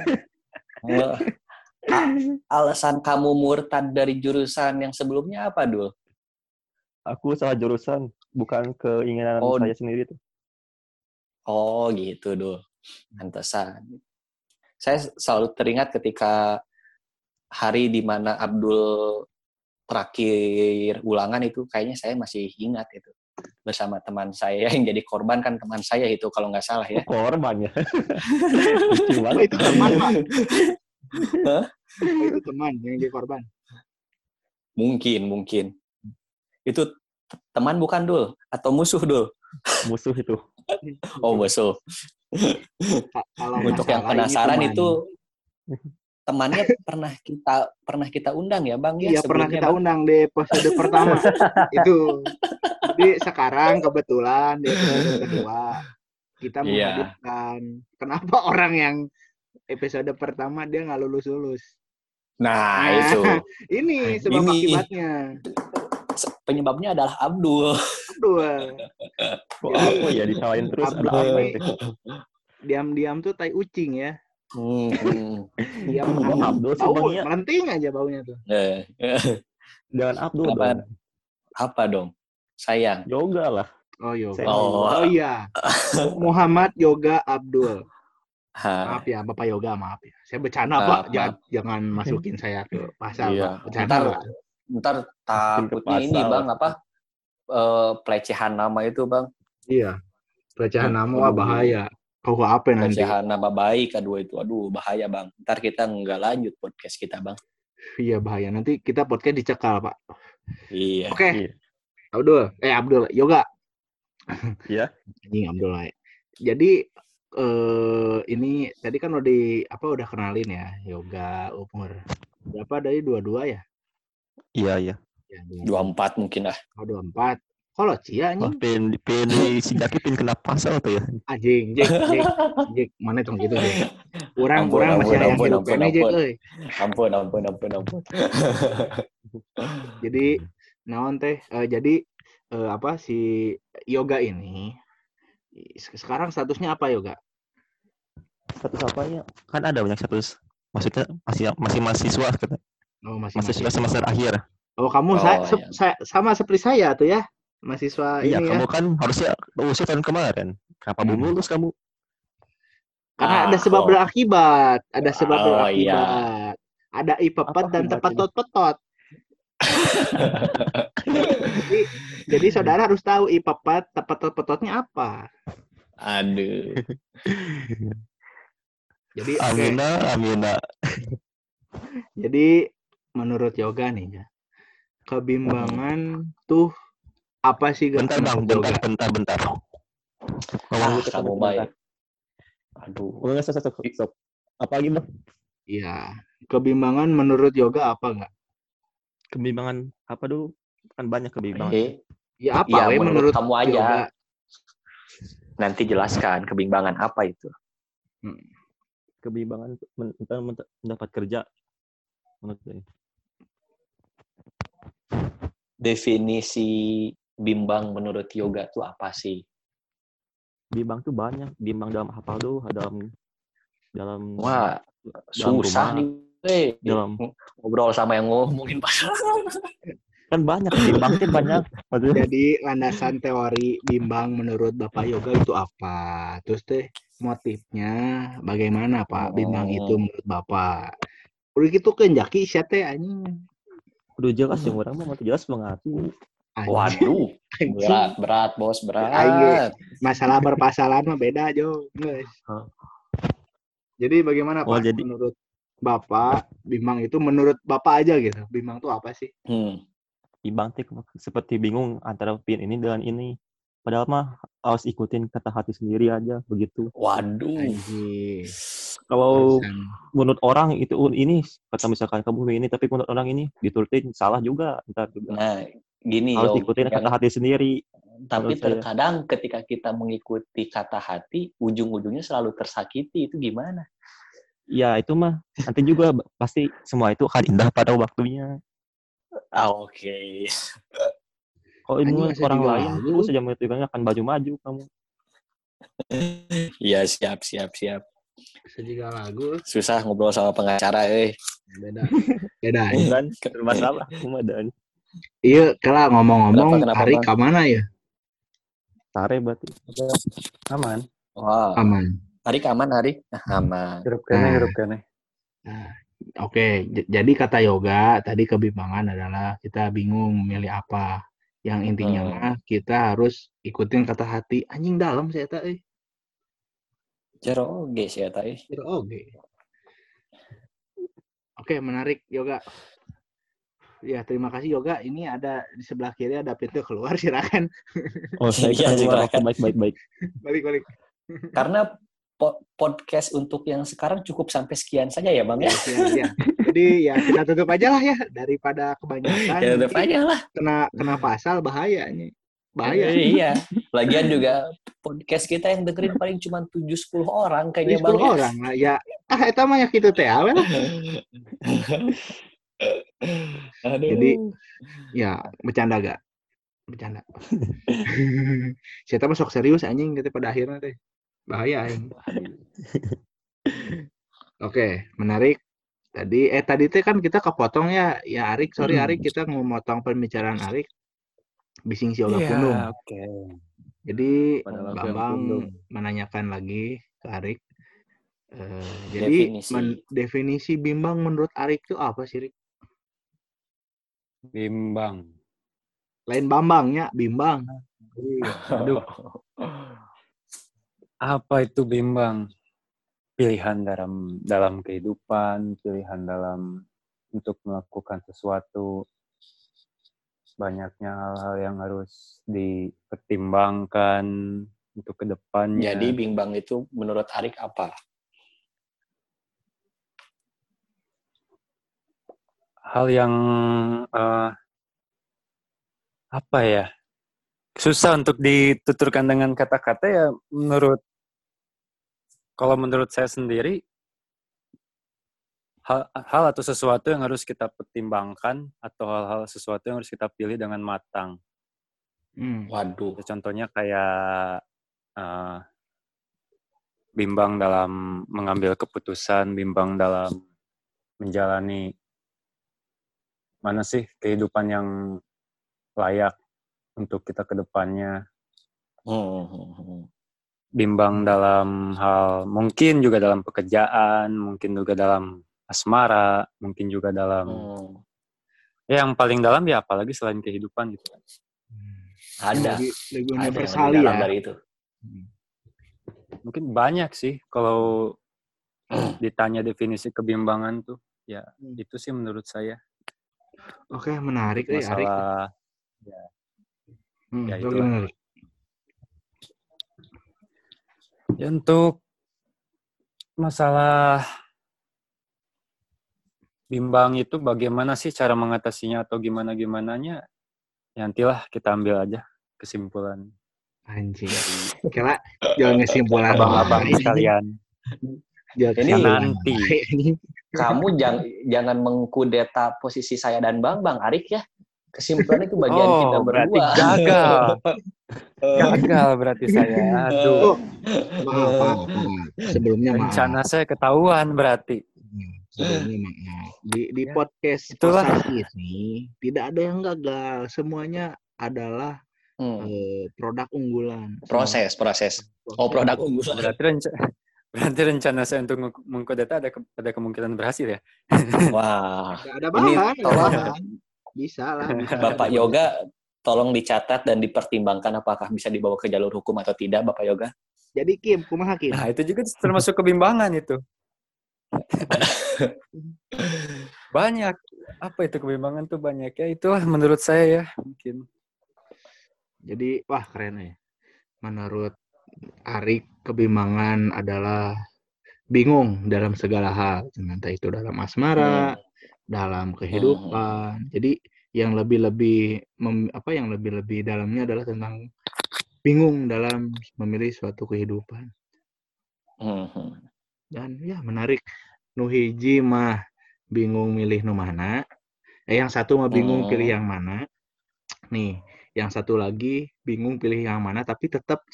Speaker 4: Eh, alasan kamu murtad dari jurusan yang sebelumnya apa, Dul?
Speaker 2: Aku salah jurusan, bukan keinginan
Speaker 4: Oh.
Speaker 2: saya sendiri tuh.
Speaker 4: Oh, gitu, Dul. Pantesan. Saya selalu teringat ketika hari di mana Abdul terakhir ulangan itu kayaknya saya masih ingat itu bersama teman saya yang jadi korban kan teman saya itu kalau nggak salah ya.
Speaker 2: Korban ya.
Speaker 3: Oh,
Speaker 2: Lucu banget.
Speaker 3: itu teman pak itu teman yang jadi korban
Speaker 4: Mungkin, mungkin. Itu teman bukan Dul atau musuh Dul?
Speaker 2: Musuh itu.
Speaker 4: Oh, musuh. Untuk yang penasaran itu temannya pernah kita pernah kita undang ya, Bang ya?
Speaker 3: Iya pernah kita
Speaker 4: Bang?
Speaker 3: undang di episode pertama itu. Jadi sekarang kebetulan di episode kedua kita
Speaker 4: Iya.
Speaker 3: menghadirkan kenapa orang yang episode pertama dia nggak lulus lulus.
Speaker 4: Nah, itu.
Speaker 3: Ini sebab
Speaker 4: Ini.
Speaker 3: akibatnya.
Speaker 4: Penyebabnya adalah Abdul.
Speaker 3: Aduh,
Speaker 2: Kok aku ya disalahin terus ada
Speaker 3: Abdul diam-diam tuh tai ucing ya.
Speaker 4: Hmm, hmm.
Speaker 3: Diam
Speaker 2: Bang
Speaker 3: kan
Speaker 2: Abdul sih,
Speaker 3: bau
Speaker 2: Bang, ya.
Speaker 3: melenting aja baunya tuh.
Speaker 4: Eh, eh,
Speaker 2: Jangan Abdul
Speaker 4: Kenapa?
Speaker 2: dong.
Speaker 4: apa dong? Sayang.
Speaker 2: Yoga lah.
Speaker 3: Oh yoga.
Speaker 2: Saya-
Speaker 3: Oh, iya. Muhammad Yoga Abdul.
Speaker 4: Ha,
Speaker 3: Maaf ya, Bapak Yoga, maaf ya. Saya bercanda, Pak. Jangan, jangan masukin saya ke pasal,
Speaker 4: Iya.
Speaker 3: Pak. Bercanda,
Speaker 4: Ntar,
Speaker 3: Pak.
Speaker 4: ntar takutnya ini
Speaker 2: pasal.
Speaker 4: Bang apa? Eh, pelecehan nama itu Bang.
Speaker 3: Iya. Pelecehan nama wah, bahaya. Kau apa nanti?
Speaker 4: Pelecehan nama baik kedua itu. Aduh, bahaya Bang. Ntar kita nggak lanjut podcast kita Bang.
Speaker 3: Iya, bahaya. Nanti kita podcast dicekal, Pak.
Speaker 4: Iya.
Speaker 3: Oke.
Speaker 2: Iya.
Speaker 3: Abdul. Eh, Abdul. Yoga.
Speaker 2: Iya.
Speaker 3: Anjing Abdul. lah. Jadi eh ini tadi kan udah di apa udah kenalin ya yoga umur berapa dari dua-dua ya?
Speaker 2: Iya, iya.
Speaker 3: Ya,
Speaker 4: 24 mungkin lah.
Speaker 3: Oh, 24. Kalau Cia
Speaker 2: Wah,
Speaker 3: anjing,
Speaker 2: pengen, pengen si Jaki pengen kena pasal tuh ya.
Speaker 3: anjing, Jek, Jek, Jek, mana tong gitu,
Speaker 4: Ampun,
Speaker 3: orang
Speaker 4: ampun,
Speaker 3: masih yang
Speaker 4: ampun,
Speaker 3: hidup
Speaker 4: ampun,
Speaker 3: Jek,
Speaker 4: ampun.
Speaker 3: euy.
Speaker 4: Ampun, ampun, ampun, ampun.
Speaker 3: Jadi naon teh eh, jadi eh, apa si yoga ini se- sekarang statusnya apa yoga?
Speaker 2: Status apanya? Kan ada banyak status. Maksudnya masih masih mahasiswa kan?
Speaker 3: Oh, masih
Speaker 2: Mahasiswa semester akhir.
Speaker 3: Oh, kamu
Speaker 4: Oh,
Speaker 3: sa-
Speaker 4: iya.
Speaker 3: se- sa- sama seperti saya tuh ya, mahasiswa
Speaker 2: Iya,
Speaker 3: ini ya.
Speaker 2: kamu kan harusnya usia tahun kemarin. Kenapa belum
Speaker 3: Hmm.
Speaker 2: lulus kamu?
Speaker 3: Karena ada
Speaker 4: Ah,
Speaker 3: sebab
Speaker 4: oh.
Speaker 3: berakibat, ada sebab
Speaker 4: Oh, iya.
Speaker 3: berakibat. Ada ipepet dan
Speaker 2: akibatnya?
Speaker 3: tepetot-petot. jadi, jadi saudara harus tahu ipepet, tepetot-petotnya apa.
Speaker 4: Aduh.
Speaker 3: Jadi
Speaker 2: Amina, Amina.
Speaker 3: jadi menurut yoga nih ya, kebimbangan tuh apa sih
Speaker 2: Bentar bang, bentar, bentar, bentar. Ngomong
Speaker 4: Ah,
Speaker 2: gitu,
Speaker 4: kamu
Speaker 2: bentar.
Speaker 4: baik. Aduh.
Speaker 2: Stop, stop, stop. Apa lagi bang?
Speaker 3: Iya, kebimbangan menurut yoga apa enggak?
Speaker 2: Kebimbangan apa dulu? Kan banyak kebimbangan.
Speaker 4: Eh,
Speaker 3: Ya apa
Speaker 4: ya
Speaker 3: we
Speaker 4: menurut
Speaker 3: menurut
Speaker 4: kamu aja.
Speaker 3: yoga?
Speaker 4: Nanti jelaskan kebimbangan apa itu.
Speaker 2: Kebimbangan men- men- men- mendapat kerja. Menurut saya.
Speaker 4: Definisi bimbang menurut yoga itu apa sih?
Speaker 2: Bimbang tuh banyak. Bimbang dalam apa dulu? Dalam dalam
Speaker 4: Wah,
Speaker 2: dalam
Speaker 4: susah
Speaker 2: rumah,
Speaker 4: nih. weh.
Speaker 2: dalam
Speaker 4: Ngobrol sama yang ngomongin pasangan.
Speaker 2: kan banyak bimbang tuh banyak. Maksudnya
Speaker 3: Jadi landasan teori bimbang menurut Bapak Yoga itu apa? Terus teh motifnya bagaimana Pak bimbang
Speaker 4: Oh.
Speaker 3: itu menurut Bapak? Udah gitu kan jaki sia teh anjing.
Speaker 2: udah jelas yang orang mah mah jelas mengaku.
Speaker 3: Anjing.
Speaker 4: Waduh, berat, berat, bos, berat.
Speaker 3: Masalah berpasalan mah beda, Jo. Jadi bagaimana
Speaker 2: Oh,
Speaker 3: Pak
Speaker 2: jadi-
Speaker 3: menurut Bapak Bimang itu menurut Bapak aja gitu. Bimang tuh apa sih?
Speaker 4: Hmm.
Speaker 2: Ibang teh seperti bingung antara pin ini dengan ini. Padahal mah harus ikutin kata hati sendiri aja begitu.
Speaker 4: Waduh.
Speaker 2: Kalau menurut orang itu un- ini kata misalkan kamu ini tapi menurut orang ini diturutin salah juga ntar juga.
Speaker 4: Nah, gini
Speaker 2: harus ikutin
Speaker 4: yang-
Speaker 2: kata hati sendiri.
Speaker 4: tapi
Speaker 2: menurut saya.
Speaker 4: terkadang ketika kita mengikuti kata hati, ujung-ujungnya selalu tersakiti. Itu gimana?
Speaker 2: Ya itu mah nanti juga pasti semua itu akan indah pada waktunya.
Speaker 4: Ah, Oke.
Speaker 2: Kalau ini orang lain terus saja menentukannya akan maju-maju kamu.
Speaker 4: Iya, siap, siap, siap.
Speaker 3: Sejiga lagu
Speaker 4: Susah ngobrol sama pengacara, eh.
Speaker 3: beda. Beda.
Speaker 2: Dan bermasalah cuma dan
Speaker 3: Iya, kalau ngomong-ngomong
Speaker 4: Kenapa, kenapa,
Speaker 3: Ari
Speaker 4: Bang?
Speaker 3: ke mana ya?
Speaker 2: tare berarti.
Speaker 5: Aman.
Speaker 4: Wah,
Speaker 3: Aman.
Speaker 4: hari aman, hari aman.
Speaker 5: Hirup kene,
Speaker 3: Nah.
Speaker 5: hirup kene.
Speaker 3: Oke, j- jadi kata yoga tadi kebimbangan adalah kita bingung milih apa. Yang intinya
Speaker 4: Hmm.
Speaker 3: mah kita harus ikutin kata hati. Anjing dalam saya tak eh.
Speaker 4: Jero oge sih ya, tai.
Speaker 3: Kira Oke. Oke, menarik yoga. Ya, terima kasih yoga. Ini ada di sebelah kiri ada pintu keluar silakan.
Speaker 2: Oh, saya
Speaker 4: Iya,
Speaker 2: keluar.
Speaker 4: silakan.
Speaker 2: Baik baik baik.
Speaker 3: Balik balik.
Speaker 4: Karena po- podcast untuk yang sekarang cukup sampai sekian saja ya, Bang ya.
Speaker 3: Ya, ya. Jadi ya kita tutup aja lah ya daripada kebanyakan.
Speaker 4: Ya udah
Speaker 3: nanti
Speaker 4: aja lah.
Speaker 3: Kena kena pasal bahaya nih. Bahaya.
Speaker 4: Eh, Iya. Lagian juga podcast kita yang dengerin paling cuma 7-10 orang kayaknya,
Speaker 3: 10
Speaker 4: Bang. ya.
Speaker 3: orang lah ya. Ah, itu mah ya gitu teh lah.
Speaker 4: Aduh.
Speaker 3: Jadi ya bercanda gak? Bercanda. Saya mah sok serius anjing gitu pada akhirnya teh. Bahaya anjing. Oke, menarik. Tadi eh tadi teh kan kita kepotong ya. Ya Arik, sorry
Speaker 2: Hmm.
Speaker 3: Arik kita mau motong pembicaraan Arik. Bising si Yoga
Speaker 5: Iya,
Speaker 3: Pundung.
Speaker 5: oke.
Speaker 3: Jadi
Speaker 2: aku yang
Speaker 3: Bambang menanyakan lagi ke Arik. Eh, jadi
Speaker 4: Definisi.
Speaker 3: men- definisi bimbang menurut Arik itu apa sih, Rik?
Speaker 5: Bimbang.
Speaker 3: Lain Bambangnya, bimbang.
Speaker 5: Aduh, apa itu bimbang? Pilihan dalam dalam kehidupan, pilihan dalam untuk melakukan sesuatu. Banyaknya hal-hal yang harus dipertimbangkan untuk ke depannya.
Speaker 4: Jadi bimbang itu menurut Arik apa?
Speaker 5: Hal yang eh, apa ya susah untuk dituturkan dengan kata-kata ya menurut kalau menurut saya sendiri hal, hal atau sesuatu yang harus kita pertimbangkan atau hal-hal sesuatu yang harus kita pilih dengan matang
Speaker 3: Hmm.
Speaker 4: Waduh.
Speaker 5: Ya, contohnya kayak eh, bimbang dalam mengambil keputusan bimbang dalam menjalani mana sih kehidupan yang layak untuk kita ke depannya.
Speaker 4: Hmm, hmm, hmm.
Speaker 5: Bimbang dalam hal mungkin juga dalam pekerjaan, mungkin juga dalam asmara, mungkin juga dalam
Speaker 4: Hmm.
Speaker 5: ya yang paling dalam ya apalagi selain kehidupan gitu.
Speaker 4: Ada.
Speaker 3: Lebih, lebih
Speaker 4: Ada
Speaker 3: universal
Speaker 4: lebih
Speaker 3: ya.
Speaker 4: dalam dari itu.
Speaker 5: Mungkin banyak sih kalau ditanya definisi kebimbangan tuh ya
Speaker 3: Hmm.
Speaker 5: itu sih menurut saya
Speaker 3: Oke, menarik eh Arik.
Speaker 5: masalah
Speaker 3: Hmm,
Speaker 5: ya itulah.
Speaker 3: gimana, Rik?
Speaker 5: Ya untuk masalah bimbang itu bagaimana sih cara mengatasinya atau gimana gimananya? Ya nantilah kita ambil aja kesimpulan
Speaker 3: Anjing. Kira jangan kesimpulan
Speaker 5: abang-abang sekalian.
Speaker 4: Ini
Speaker 3: kesimpulan.
Speaker 5: nanti.
Speaker 3: Ini
Speaker 4: Kamu jangan jangan mengkudeta posisi saya dan Bang Bang Arik ya. Kesimpulan itu bagian
Speaker 5: Oh,
Speaker 4: kita
Speaker 5: berarti
Speaker 4: berdua.
Speaker 5: gagal. Gagal berarti saya. Aduh,
Speaker 3: Oh, maaf, maaf, maaf. Sebelumnya maaf.
Speaker 5: rencana saya ketahuan berarti.
Speaker 3: Sebelumnya maaf. Di di
Speaker 5: Ya,
Speaker 3: podcast
Speaker 5: itulah.
Speaker 3: Ini tidak ada yang gagal. Semuanya adalah
Speaker 4: Hmm.
Speaker 3: eh, produk unggulan.
Speaker 4: Proses, proses. Oh, produk unggulan.
Speaker 5: Berarti rencana berarti rencana saya untuk meng- mengkudeta ada ke- ada kemungkinan berhasil ya.
Speaker 4: Wah,
Speaker 3: Ada, ada
Speaker 4: Ini
Speaker 3: bahan, ada
Speaker 4: tolong.
Speaker 3: bahan. Bisa lah. Bisa.
Speaker 4: Bapak Yoga tolong dicatat dan dipertimbangkan apakah bisa dibawa ke jalur hukum atau tidak, Bapak Yoga.
Speaker 3: Jadi Kim, kumaha Kim?
Speaker 5: Nah, itu juga termasuk kebimbangan itu. banyak. Apa itu kebimbangan tuh banyak ya. Itulah menurut saya ya mungkin.
Speaker 3: Jadi wah keren ya. Menurut Arik kebimbangan adalah bingung dalam segala hal, entah itu dalam asmara, dalam kehidupan. Jadi yang lebih-lebih apa yang lebih-lebih dalamnya adalah tentang bingung dalam memilih suatu kehidupan.
Speaker 4: Mhm.
Speaker 3: Dan ya menarik. Nuhiji mah bingung milih nu mana. Eh, yang satu mah bingung
Speaker 4: Hmm.
Speaker 3: pilih yang mana. Nih, yang satu lagi bingung pilih yang mana tapi tetap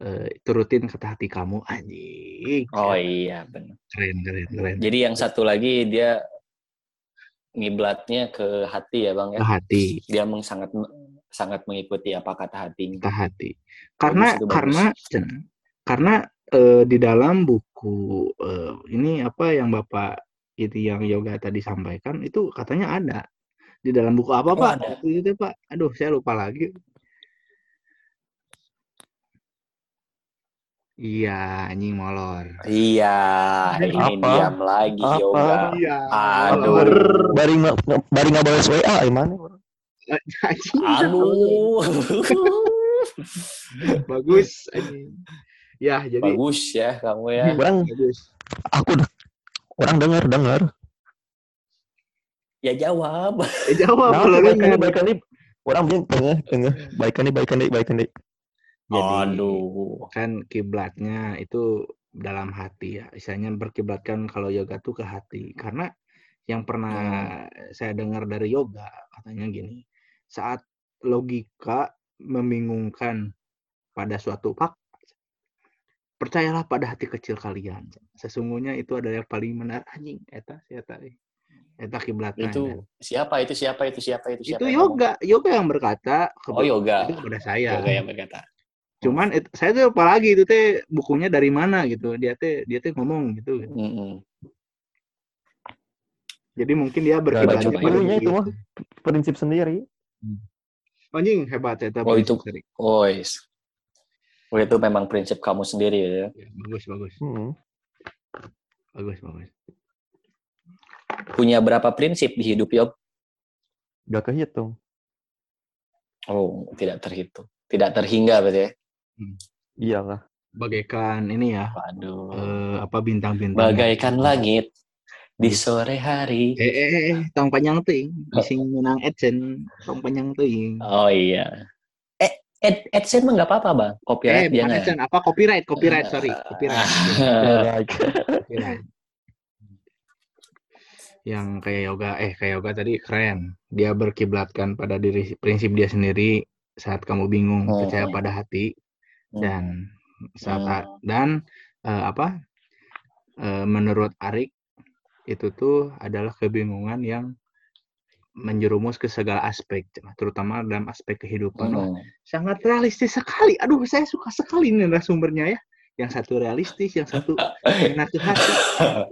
Speaker 3: eh, turutin kata hati kamu anjing.
Speaker 4: Oh iya, benar.
Speaker 3: Keren, keren, keren.
Speaker 4: Jadi yang satu lagi dia ngiblatnya ke hati ya, Bang ya.
Speaker 3: Ke hati,
Speaker 4: Dia meng sangat sangat mengikuti apa kata hatinya.
Speaker 3: kata hati. Karena
Speaker 4: itu bagus.
Speaker 3: karena Cen, karena eh, di dalam buku eh, ini apa yang Bapak itu yang yoga tadi sampaikan itu katanya ada di dalam buku apa
Speaker 4: Oh,
Speaker 3: Pak?
Speaker 4: ada.
Speaker 3: Waktu itu Pak. Aduh, saya lupa lagi. Iya, anjing molor.
Speaker 4: Iya, ini
Speaker 2: Apa?
Speaker 4: diam lagi
Speaker 2: Apa?
Speaker 4: yoga.
Speaker 3: Iya.
Speaker 4: Aduh.
Speaker 2: Bari nggak bari nggak balas WA gimana?
Speaker 4: Aduh.
Speaker 3: Bagus anjing. Ya, jadi
Speaker 4: Bagus ya kamu ya.
Speaker 2: Orang
Speaker 3: bagus.
Speaker 2: aku orang dengar dengar.
Speaker 4: Ya jawab.
Speaker 3: Eh, jawab
Speaker 2: Nah, baikan
Speaker 3: dengar.
Speaker 2: nih baikan nih orang bilang tengah tengah baikan nih baikan nih baikan nih.
Speaker 3: Jadi
Speaker 4: Aduh.
Speaker 3: kan kiblatnya itu dalam hati ya. Istilahnya berkiblatkan kalau yoga tuh ke hati. Karena yang pernah saya dengar dari yoga katanya gini, saat logika membingungkan pada suatu fakta, percayalah pada hati kecil kalian. Sesungguhnya itu adalah yang paling benar anjing eta si eta. Eta kiblatnya.
Speaker 4: Itu siapa itu siapa itu siapa itu siapa?
Speaker 3: itu
Speaker 4: yang ngomong?
Speaker 3: yoga, yoga yang berkata
Speaker 4: Oh yoga.
Speaker 3: itu kepada saya.
Speaker 4: Yoga yang berkata.
Speaker 3: Cuman it- saya tuh apalagi itu teh bukunya dari mana gitu. Dia teh dia teh ngomong gitu.
Speaker 4: Mm-mm.
Speaker 3: Jadi mungkin dia berkiblat
Speaker 2: itu
Speaker 3: gitu.
Speaker 2: mah prinsip sendiri.
Speaker 3: Anjing hebat ya
Speaker 4: Oh, itu- Oh, yes. Oh, itu memang prinsip kamu sendiri ya.
Speaker 3: bagus bagus
Speaker 2: Hmm.
Speaker 3: bagus bagus.
Speaker 4: Punya berapa prinsip di hidup Yob?
Speaker 2: Gak kehitung.
Speaker 4: Oh, tidak terhitung. Tidak terhingga berarti ya.
Speaker 2: Iyalah.
Speaker 3: Bagaikan ini ya
Speaker 4: Waduh.
Speaker 3: eh, apa bintang-bintang.
Speaker 4: Bagaikan langit di sore hari.
Speaker 3: Eh eh eh, eh tong panjang ting. Bising menang Edson tong panjang ting.
Speaker 4: Oh iya. Eh, Ed, AdSense mah nggak apa-apa, Bang.
Speaker 3: Eh
Speaker 4: Copyright dia
Speaker 3: bukan
Speaker 4: nggak?
Speaker 3: Apa copyright copyright sorry copyright. copyright. Yang kayak yoga eh kayak yoga tadi keren. Dia berkiblatkan pada diri prinsip dia sendiri saat kamu bingung
Speaker 4: Hmm.
Speaker 3: percaya pada hati dan saat
Speaker 4: Hmm.
Speaker 3: dan eh, apa eh, menurut Arik itu tuh adalah kebingungan yang menjerumus ke segala aspek terutama dalam aspek kehidupan
Speaker 4: Hmm.
Speaker 3: sangat realistis sekali aduh saya suka sekali nih narasumbernya ya yang satu realistis yang satu enak ke hati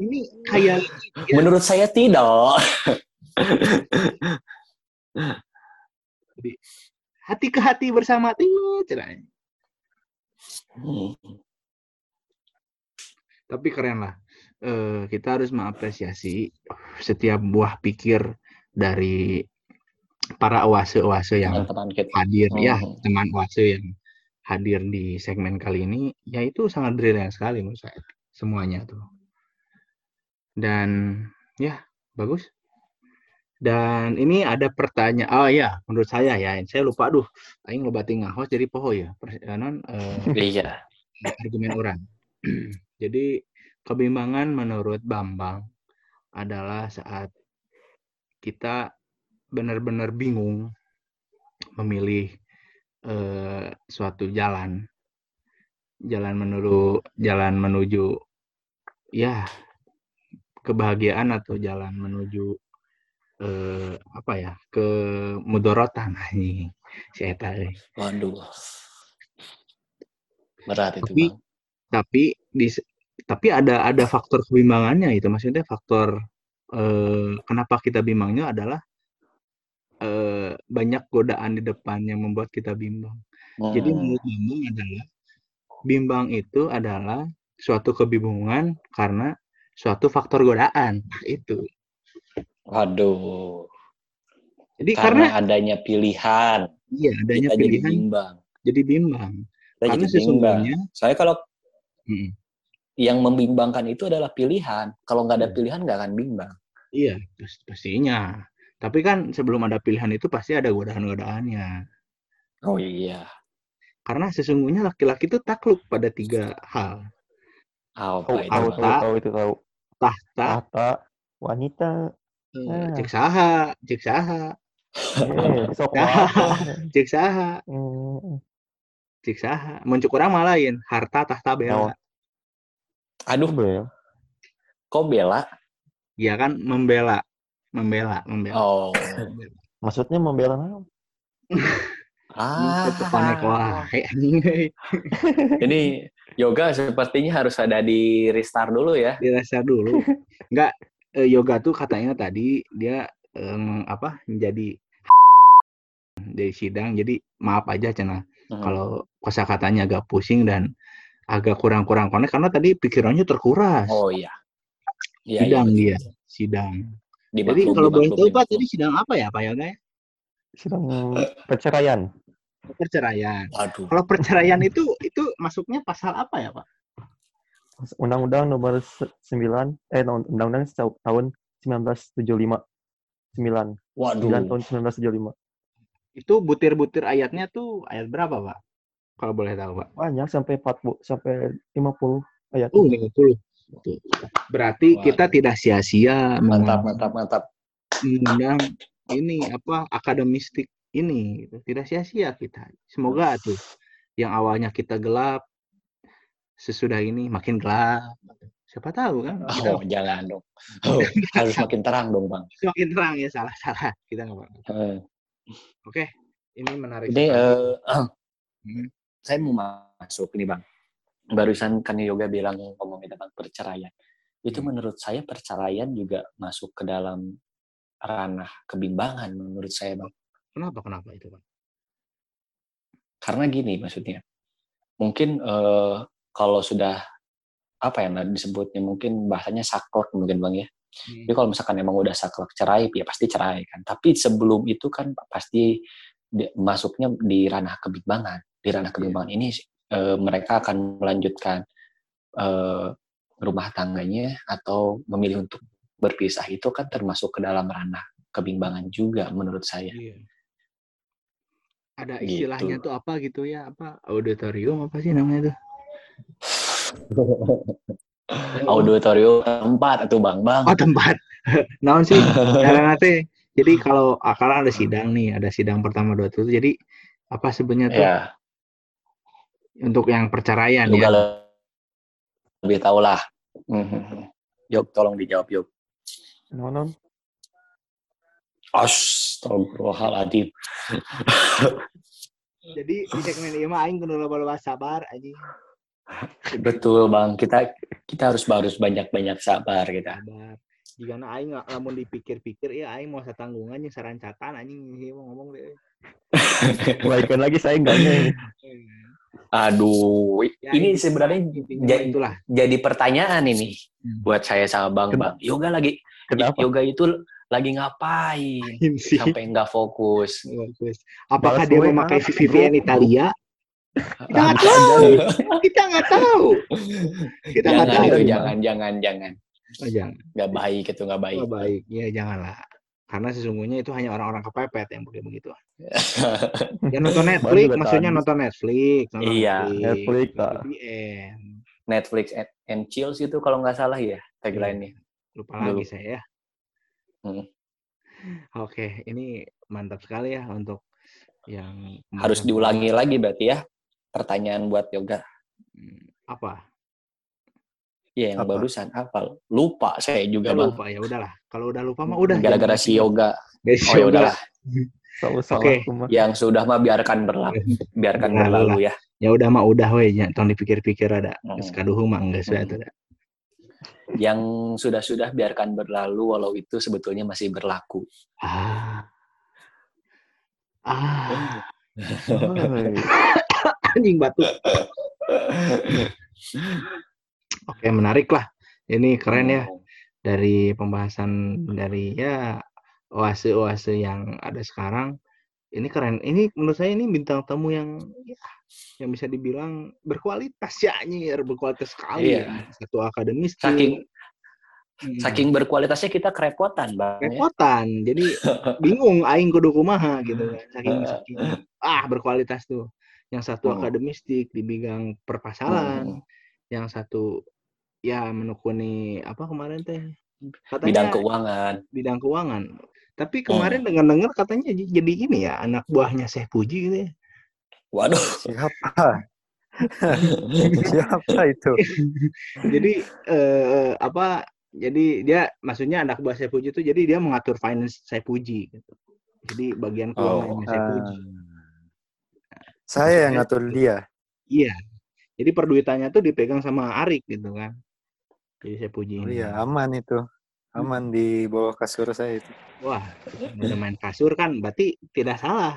Speaker 3: ini kayak
Speaker 4: Menurut saya tidak.
Speaker 3: hati ke hati bersama tuh cerai.
Speaker 4: Hmm.
Speaker 3: tapi keren lah Eh, kita harus mengapresiasi setiap buah pikir dari para oase-oase yang
Speaker 4: kita.
Speaker 3: hadir ya
Speaker 4: Hmm.
Speaker 3: teman oase yang hadir di segmen kali ini ya itu sangat brilian sekali menurut saya semuanya tuh dan ya bagus dan ini ada pertanyaan oh ya menurut saya ya saya lupa aduh aing loba tinggal host jadi poho ya persenan eh,
Speaker 4: Iya.
Speaker 3: argumen orang jadi kebimbangan menurut Bambang adalah saat kita benar-benar bingung memilih eh, suatu jalan jalan menuju jalan menuju ya kebahagiaan atau jalan menuju eh, apa ya ke mudorotan nih si eta.
Speaker 4: Waduh. Berat itu,
Speaker 3: Tapi
Speaker 4: Bang.
Speaker 3: tapi di tapi ada ada faktor kebimbangannya itu maksudnya faktor eh, kenapa kita bimbangnya adalah eh, banyak godaan di depan yang membuat kita bimbang. Jadi
Speaker 4: Hmm.
Speaker 3: menurut Bambang adalah bimbang itu adalah suatu kebingungan karena suatu faktor godaan. Nah, itu.
Speaker 4: Waduh.
Speaker 3: Jadi
Speaker 4: Karena
Speaker 3: karena
Speaker 4: adanya pilihan,
Speaker 3: iya adanya
Speaker 4: kita jadi
Speaker 3: pilihan
Speaker 4: bimbang.
Speaker 3: jadi bimbang.
Speaker 4: Kita
Speaker 3: Karena
Speaker 4: jadi bimbang.
Speaker 3: sesungguhnya
Speaker 4: Saya kalau
Speaker 3: Mm,
Speaker 4: yang membimbangkan itu adalah pilihan. Kalau nggak ada
Speaker 3: Iya.
Speaker 4: pilihan nggak akan bimbang.
Speaker 3: iya pas- pastinya. Tapi kan sebelum ada pilihan itu pasti ada godaan-godaannya.
Speaker 4: Oh iya.
Speaker 3: Karena sesungguhnya laki-laki itu takluk pada tiga hal.
Speaker 4: Apa
Speaker 2: Tahu,
Speaker 4: itu?
Speaker 2: tahu,
Speaker 3: Harta.
Speaker 2: tahu, tahu itu tahu.
Speaker 3: Tahta,
Speaker 2: Tahta, wanita.
Speaker 3: Eh, cek saha, cek saha,
Speaker 2: Eh, sok apa?
Speaker 3: cek saha,
Speaker 2: Hmm,
Speaker 3: cek saha. Muncul kurang malah lain. Harta, tahta, bela.
Speaker 2: Naon?
Speaker 4: Aduh,
Speaker 2: Bel.
Speaker 4: kok bela?
Speaker 3: Iya kan membela, membela, membela.
Speaker 4: Oh.
Speaker 2: Maksudnya membela naon?
Speaker 4: Ah.
Speaker 3: Wae.
Speaker 4: Ini yoga sepertinya harus ada di restart dulu ya.
Speaker 3: Dirasa dulu. Enggak eh, yoga tuh katanya tadi dia em, apa menjadi dari sidang. Jadi maaf aja cenah
Speaker 4: Hmm.
Speaker 3: kalau kosakatanya agak pusing dan agak kurang-kurang konek karena tadi pikirannya terkuras.
Speaker 4: Oh iya. Iya, iya,
Speaker 3: sidang
Speaker 4: betul.
Speaker 3: dia, sidang. Jadi
Speaker 4: Dimaklum,
Speaker 3: kalau boleh tahu Pak tadi sidang apa ya Pak Yoga ya?
Speaker 2: Sedang perceraian.
Speaker 3: Perceraian.
Speaker 4: Waduh.
Speaker 3: Kalau perceraian itu itu masuknya pasal apa ya Pak?
Speaker 2: Undang-Undang nomor se- 9 eh Undang-Undang tahun 1975. 9. 9
Speaker 4: Waduh.
Speaker 2: tahun 1975.
Speaker 3: Itu butir-butir ayatnya tuh ayat berapa Pak? Kalau boleh tahu Pak.
Speaker 2: Banyak sampai 40 sampai 50 ayat.
Speaker 3: Oh, 50. Tuh. Berarti
Speaker 4: Waduh.
Speaker 3: kita tidak sia-sia
Speaker 4: Mantap, mantap, mantap.
Speaker 3: mengundang ini apa akademistik ini gitu. Tidak sia-sia kita. Semoga tuh yang awalnya kita gelap sesudah ini makin gelap. Siapa tahu kan? Kita
Speaker 4: Oh, jangan dong. Oh, harus makin terang dong, Bang.
Speaker 3: semakin terang ya salah-salah kita nggak apa.
Speaker 4: Eh,
Speaker 3: Oke, ini menarik.
Speaker 4: Ini
Speaker 3: sekali.
Speaker 4: eh,
Speaker 3: Hmm.
Speaker 4: saya mau masuk ini, Bang. Barusan kan Yoga bilang ngomongin tentang perceraian. Itu
Speaker 3: Hmm.
Speaker 4: menurut saya perceraian juga masuk ke dalam ranah kebimbangan menurut saya, Bang.
Speaker 3: Kenapa kenapa itu Pak?
Speaker 4: Karena gini maksudnya. Mungkin eh, kalau sudah apa ya nah, disebutnya mungkin bahasanya saklek mungkin Bang ya. Jadi kalau misalkan emang udah saklek cerai, ya pasti cerai kan. Tapi sebelum itu kan pasti di- masuknya di ranah kebimbangan. Di ranah kebimbangan ini eh, mereka akan melanjutkan eh, rumah tangganya atau memilih untuk berpisah itu kan termasuk ke dalam ranah kebimbangan juga menurut saya.
Speaker 3: Iya. Ada
Speaker 4: Gitu.
Speaker 3: istilahnya tuh apa gitu ya? Apa auditorium apa sih namanya tuh?
Speaker 4: Auditorium tempat atau bang bang.
Speaker 3: Oh tempat. Naon sih? Karena teh. Jadi kalau akal ada sidang nih, ada sidang pertama dua tuh. Jadi apa sebenarnya tuh
Speaker 4: Ya,
Speaker 3: untuk yang perceraian
Speaker 4: juga
Speaker 3: ya?
Speaker 4: lebih tahu lah. Mhm. Yuk, tolong dijawab yuk.
Speaker 2: Non, non.
Speaker 4: Astagfirullahaladzim.
Speaker 3: Jadi di segmen ini mah aing kudu loba-loba sabar anjing.
Speaker 4: Betul bang, kita kita harus harus banyak banyak sabar kita.
Speaker 3: Sabar. Jika aing nggak lamun dipikir-pikir ya aing mau satanggungan yang sarancatan anjing mau ngomong deh.
Speaker 2: Baikkan lagi saya enggaknya ini.
Speaker 4: Aduh,
Speaker 3: Ya,
Speaker 4: ini sebenarnya
Speaker 3: intinya
Speaker 4: ja-
Speaker 3: itulah.
Speaker 4: jadi pertanyaan ini
Speaker 3: Hmm.
Speaker 4: buat saya sama bang
Speaker 2: Kenapa?
Speaker 4: bang. Yoga lagi,
Speaker 2: Kenapa?
Speaker 4: yoga itu lagi ngapain? Sampai nggak fokus.
Speaker 3: Apakah
Speaker 2: Balas
Speaker 3: dia memakai VPN Italia? Kita nggak
Speaker 4: Ah,
Speaker 3: tahu. Kita nggak tahu. Kita nggak
Speaker 4: jangan
Speaker 3: tahu.
Speaker 4: itu, jangan, jangan, jangan.
Speaker 3: Oh, jangan.
Speaker 4: Nggak baik itu nggak baik.
Speaker 3: Oh, baik. Ya janganlah. Karena sesungguhnya itu hanya orang-orang kepepet yang begitu begitu. Ya nonton Netflix, maksudnya nonton Netflix, nonton
Speaker 4: Iya,
Speaker 2: Netflix.
Speaker 3: VPN.
Speaker 4: Netflix and, and chills itu kalau nggak salah ya tagline-nya.
Speaker 3: Lupa
Speaker 4: Dulu.
Speaker 3: lagi saya ya.
Speaker 4: Hmm.
Speaker 3: Oke, ini mantap sekali ya untuk yang
Speaker 4: Harus diulangi lagi berarti ya pertanyaan buat yoga.
Speaker 3: Apa?
Speaker 4: Iya yang
Speaker 2: Apa?
Speaker 4: barusan apa? Lupa saya juga
Speaker 3: Udah
Speaker 4: bang.
Speaker 3: lupa ya udahlah. Kalau udah lupa mah udah.
Speaker 4: Gara-gara si yoga.
Speaker 3: Dari
Speaker 4: Oh ya udahlah.
Speaker 3: Oke.
Speaker 2: mah.
Speaker 4: Yang sudah mah biarkan berlalu, biarkan
Speaker 3: Berlalu
Speaker 4: berlalu ya.
Speaker 3: Ya udah mah udah we, jangan tong dipikir-pikir ada.
Speaker 4: Hmm.
Speaker 3: Geus kaduhung mah enggak sudah
Speaker 4: Hmm.
Speaker 3: tuh.
Speaker 4: Yang sudah-sudah biarkan berlalu walau itu sebetulnya masih berlaku.
Speaker 3: Ah. Ah. Anjing batuk. Oke, menarik lah. Ini keren ya dari pembahasan dari ya oase-oase yang ada sekarang. Ini keren. Ini menurut saya ini bintang tamu yang ya, yang bisa dibilang berkualitas ya nyir, berkualitas sekali.
Speaker 4: Iya.
Speaker 3: Satu akademis
Speaker 4: Saking
Speaker 3: Hmm.
Speaker 4: saking berkualitasnya kita kerepotan, Bang. ya.
Speaker 3: repotan. Jadi bingung aing kudu kumaha gitu kan. Saking, saking ah berkualitas tuh. Yang satu
Speaker 4: Hmm.
Speaker 3: akademistik di bidang perpasalan,
Speaker 4: Hmm.
Speaker 3: yang satu ya menekuni apa kemarin teh katanya
Speaker 4: Bidang keuangan.
Speaker 3: bidang keuangan. Tapi kemarin dengar-dengar katanya jadi ini ya anak buahnya Syekh Puji gitu ya.
Speaker 4: Waduh.
Speaker 5: Siapa? Siapa itu?
Speaker 3: Jadi eh, apa? Jadi dia maksudnya anak buah Syekh Puji itu jadi dia mengatur finance Syekh Puji gitu. Jadi bagian keuangannya Syekh Puji.
Speaker 5: Saya yang ngatur dia.
Speaker 3: Iya. Jadi perduitannya tuh dipegang sama Arik gitu kan. Jadi Syekh Puji
Speaker 5: Oh
Speaker 3: ini.
Speaker 5: iya, aman itu. Aman di bawah kasur saya itu.
Speaker 3: Wah, udah main kasur kan berarti tidak salah.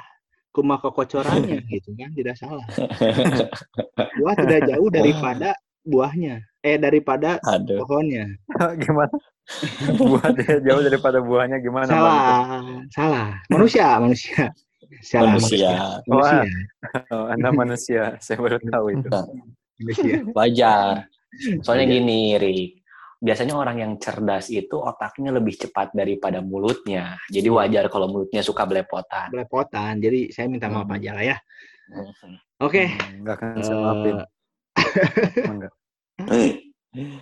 Speaker 3: Kuma kekocorannya gitu kan, tidak salah. Buah tidak jauh daripada buahnya. Eh daripada
Speaker 4: Aduh.
Speaker 3: pohonnya.
Speaker 5: gimana? Buah dia jauh daripada buahnya gimana?
Speaker 3: Salah, salah. Manusia, manusia.
Speaker 4: Manusia.
Speaker 3: Manusia.
Speaker 5: Oh, anda manusia, saya baru tahu itu.
Speaker 3: manusia.
Speaker 4: Wajar. Soalnya
Speaker 3: Wajar.
Speaker 4: gini, Rik. Biasanya orang yang cerdas itu otaknya lebih cepat daripada mulutnya. Jadi wajar kalau mulutnya suka belepotan.
Speaker 3: Belepotan. Jadi saya minta maaf
Speaker 4: Hmm.
Speaker 3: aja lah ya.
Speaker 4: Mhm.
Speaker 3: Oke.
Speaker 5: Enggak akan saya maafin.
Speaker 3: eh,
Speaker 5: Enggak.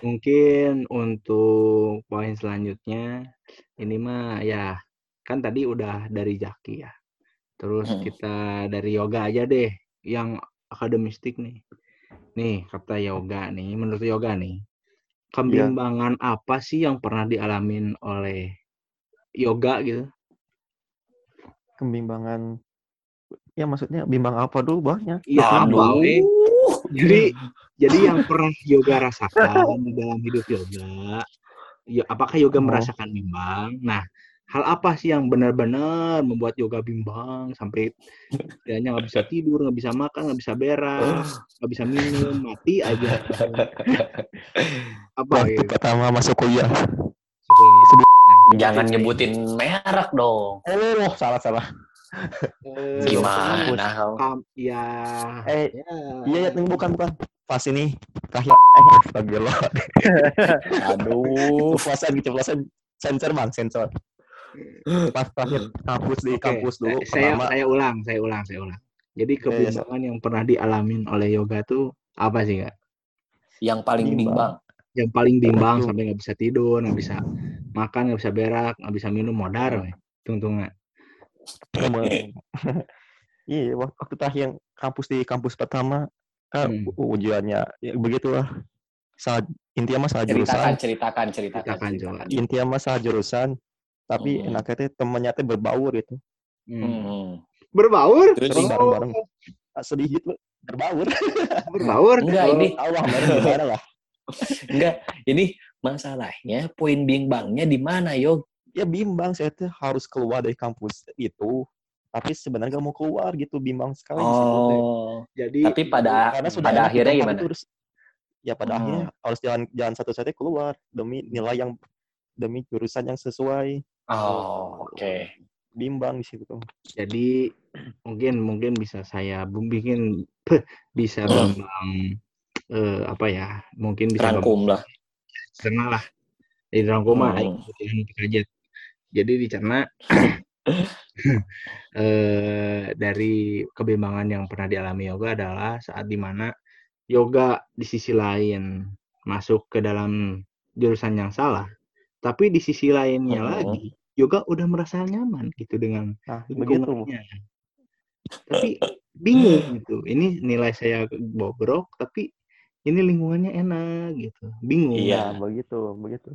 Speaker 3: mungkin untuk poin selanjutnya ini mah ya kan tadi udah dari Jaki ya. Terus
Speaker 4: Hmm.
Speaker 3: kita dari yoga aja deh yang akademistik nih. Nih kata yoga nih, menurut yoga nih. Kebimbangan apa sih yang pernah dialamin oleh yoga gitu?
Speaker 2: Kebimbangan ya maksudnya bimbang apa dulu banyak.
Speaker 3: Iya,
Speaker 4: Aduh.
Speaker 3: apa? Jadi jadi yang pernah yoga rasakan di dalam hidup yoga, ya, apakah yoga
Speaker 2: Oh.
Speaker 3: merasakan bimbang? Nah, hal apa sih yang benar-benar membuat yoga bimbang sampai kayaknya nggak bisa tidur, nggak bisa makan, nggak bisa berak, nggak bisa minum, mati aja. Apa
Speaker 2: Waktu
Speaker 3: gitu?
Speaker 2: pertama masuk kuliah.
Speaker 4: Jangan nyebutin merek dong.
Speaker 2: Oh, salah salah.
Speaker 3: Eh,
Speaker 4: Gimana?
Speaker 3: kam- ya,
Speaker 2: Eh,
Speaker 3: ya.
Speaker 2: iya ya bukan bukan. Pas ini terakhir eh astagfirullah.
Speaker 4: Aduh.
Speaker 2: Keceplosan keceplosan sensor bang sensor. Pas terakhir kampus di
Speaker 3: Oke,
Speaker 2: kampus dulu
Speaker 3: saya
Speaker 2: pertama
Speaker 3: saya ulang, saya ulang, saya ulang. Jadi
Speaker 2: Iya,
Speaker 3: kebimbangan yang pernah dialamin oleh yoga tuh apa sih kak?
Speaker 4: Yang paling
Speaker 2: Bimbang.
Speaker 4: bimbang.
Speaker 3: Yang paling bimbang sampai nggak bisa tidur, nggak bisa makan, nggak bisa berak, nggak bisa minum modar, tungtungan.
Speaker 2: Iya, waktu terakhir yang kampus di kampus pertama kan
Speaker 3: Hmm.
Speaker 2: ujiannya ya begitulah. Salah intinya mah salah
Speaker 4: Ceritakan,
Speaker 2: jurusan.
Speaker 4: ceritakan, ceritakan.
Speaker 3: Ceritakan,
Speaker 4: ceritakan.
Speaker 2: Intinya mah salah jurusan. Tapi
Speaker 4: Hmm.
Speaker 2: enaknya teh temennya teh berbaur gitu.
Speaker 3: Hmm.
Speaker 4: Hmm.
Speaker 3: Berbaur?
Speaker 4: Terus
Speaker 3: Oh,
Speaker 2: bareng-bareng. Ah, sedih gitu berbaur.
Speaker 3: berbaur?
Speaker 4: Enggak, ini
Speaker 2: tahu lah kemarin gimana lah.
Speaker 4: enggak. Ini masalahnya poin bimbangnya di mana, Yo?
Speaker 2: Ya bimbang saya tuh harus keluar dari kampus itu. Tapi sebenarnya gak mau keluar gitu, bimbang sekali teh.
Speaker 4: Oh.
Speaker 3: Jadi
Speaker 4: Tapi pada
Speaker 2: Karena sudah
Speaker 4: pada akhirnya gimana?
Speaker 2: itu, terus- ya pada
Speaker 4: Hmm.
Speaker 2: akhirnya harus jalan jalan satu-satunya keluar demi nilai yang demi jurusan yang sesuai.
Speaker 4: Oh, oke.
Speaker 2: Bimbang di situ.
Speaker 3: jadi mungkin mungkin bisa saya bikin bisa bimbang eh, apa ya? Mungkin bisa
Speaker 4: Rangkum lah.
Speaker 3: dicerna lah. Di rangkum mah
Speaker 4: Hmm.
Speaker 3: Jadi dicerna eh, dari kebimbangan yang pernah dialami yoga adalah saat di mana yoga di sisi lain masuk ke dalam jurusan yang salah, tapi di sisi lainnya
Speaker 4: Mhm.
Speaker 3: lagi yoga udah merasa nyaman gitu dengan
Speaker 2: Nah, begitu.
Speaker 3: lingkungannya. Tapi bingung gitu. Ini nilai saya bobrok, tapi ini lingkungannya enak gitu. Bingung.
Speaker 4: Iya.
Speaker 2: Nah, begitu, begitu.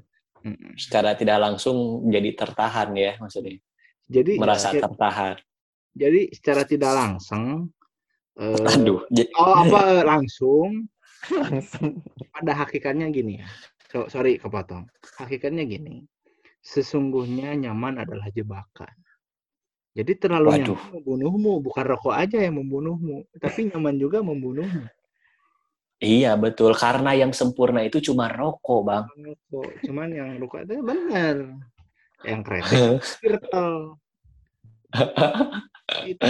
Speaker 4: Secara tidak langsung jadi tertahan ya maksudnya.
Speaker 3: Jadi
Speaker 4: Merasa
Speaker 3: ya,
Speaker 4: tertahan.
Speaker 3: jadi secara tidak langsung eh,
Speaker 4: Aduh.
Speaker 3: oh apa langsung
Speaker 2: Langsung.
Speaker 3: pada hakikatnya gini ya. So- sorry kepotong. Hakikatnya gini. Sesungguhnya nyaman adalah jebakan. Jadi terlalu
Speaker 4: Waduh.
Speaker 3: nyaman membunuhmu, bukan rokok aja yang membunuhmu, tapi nyaman juga membunuhmu.
Speaker 4: Iya betul, karena yang sempurna itu cuma rokok, Bang.
Speaker 3: Rokok, cuman yang rokok itu benar. Yang keren virtual. Itu.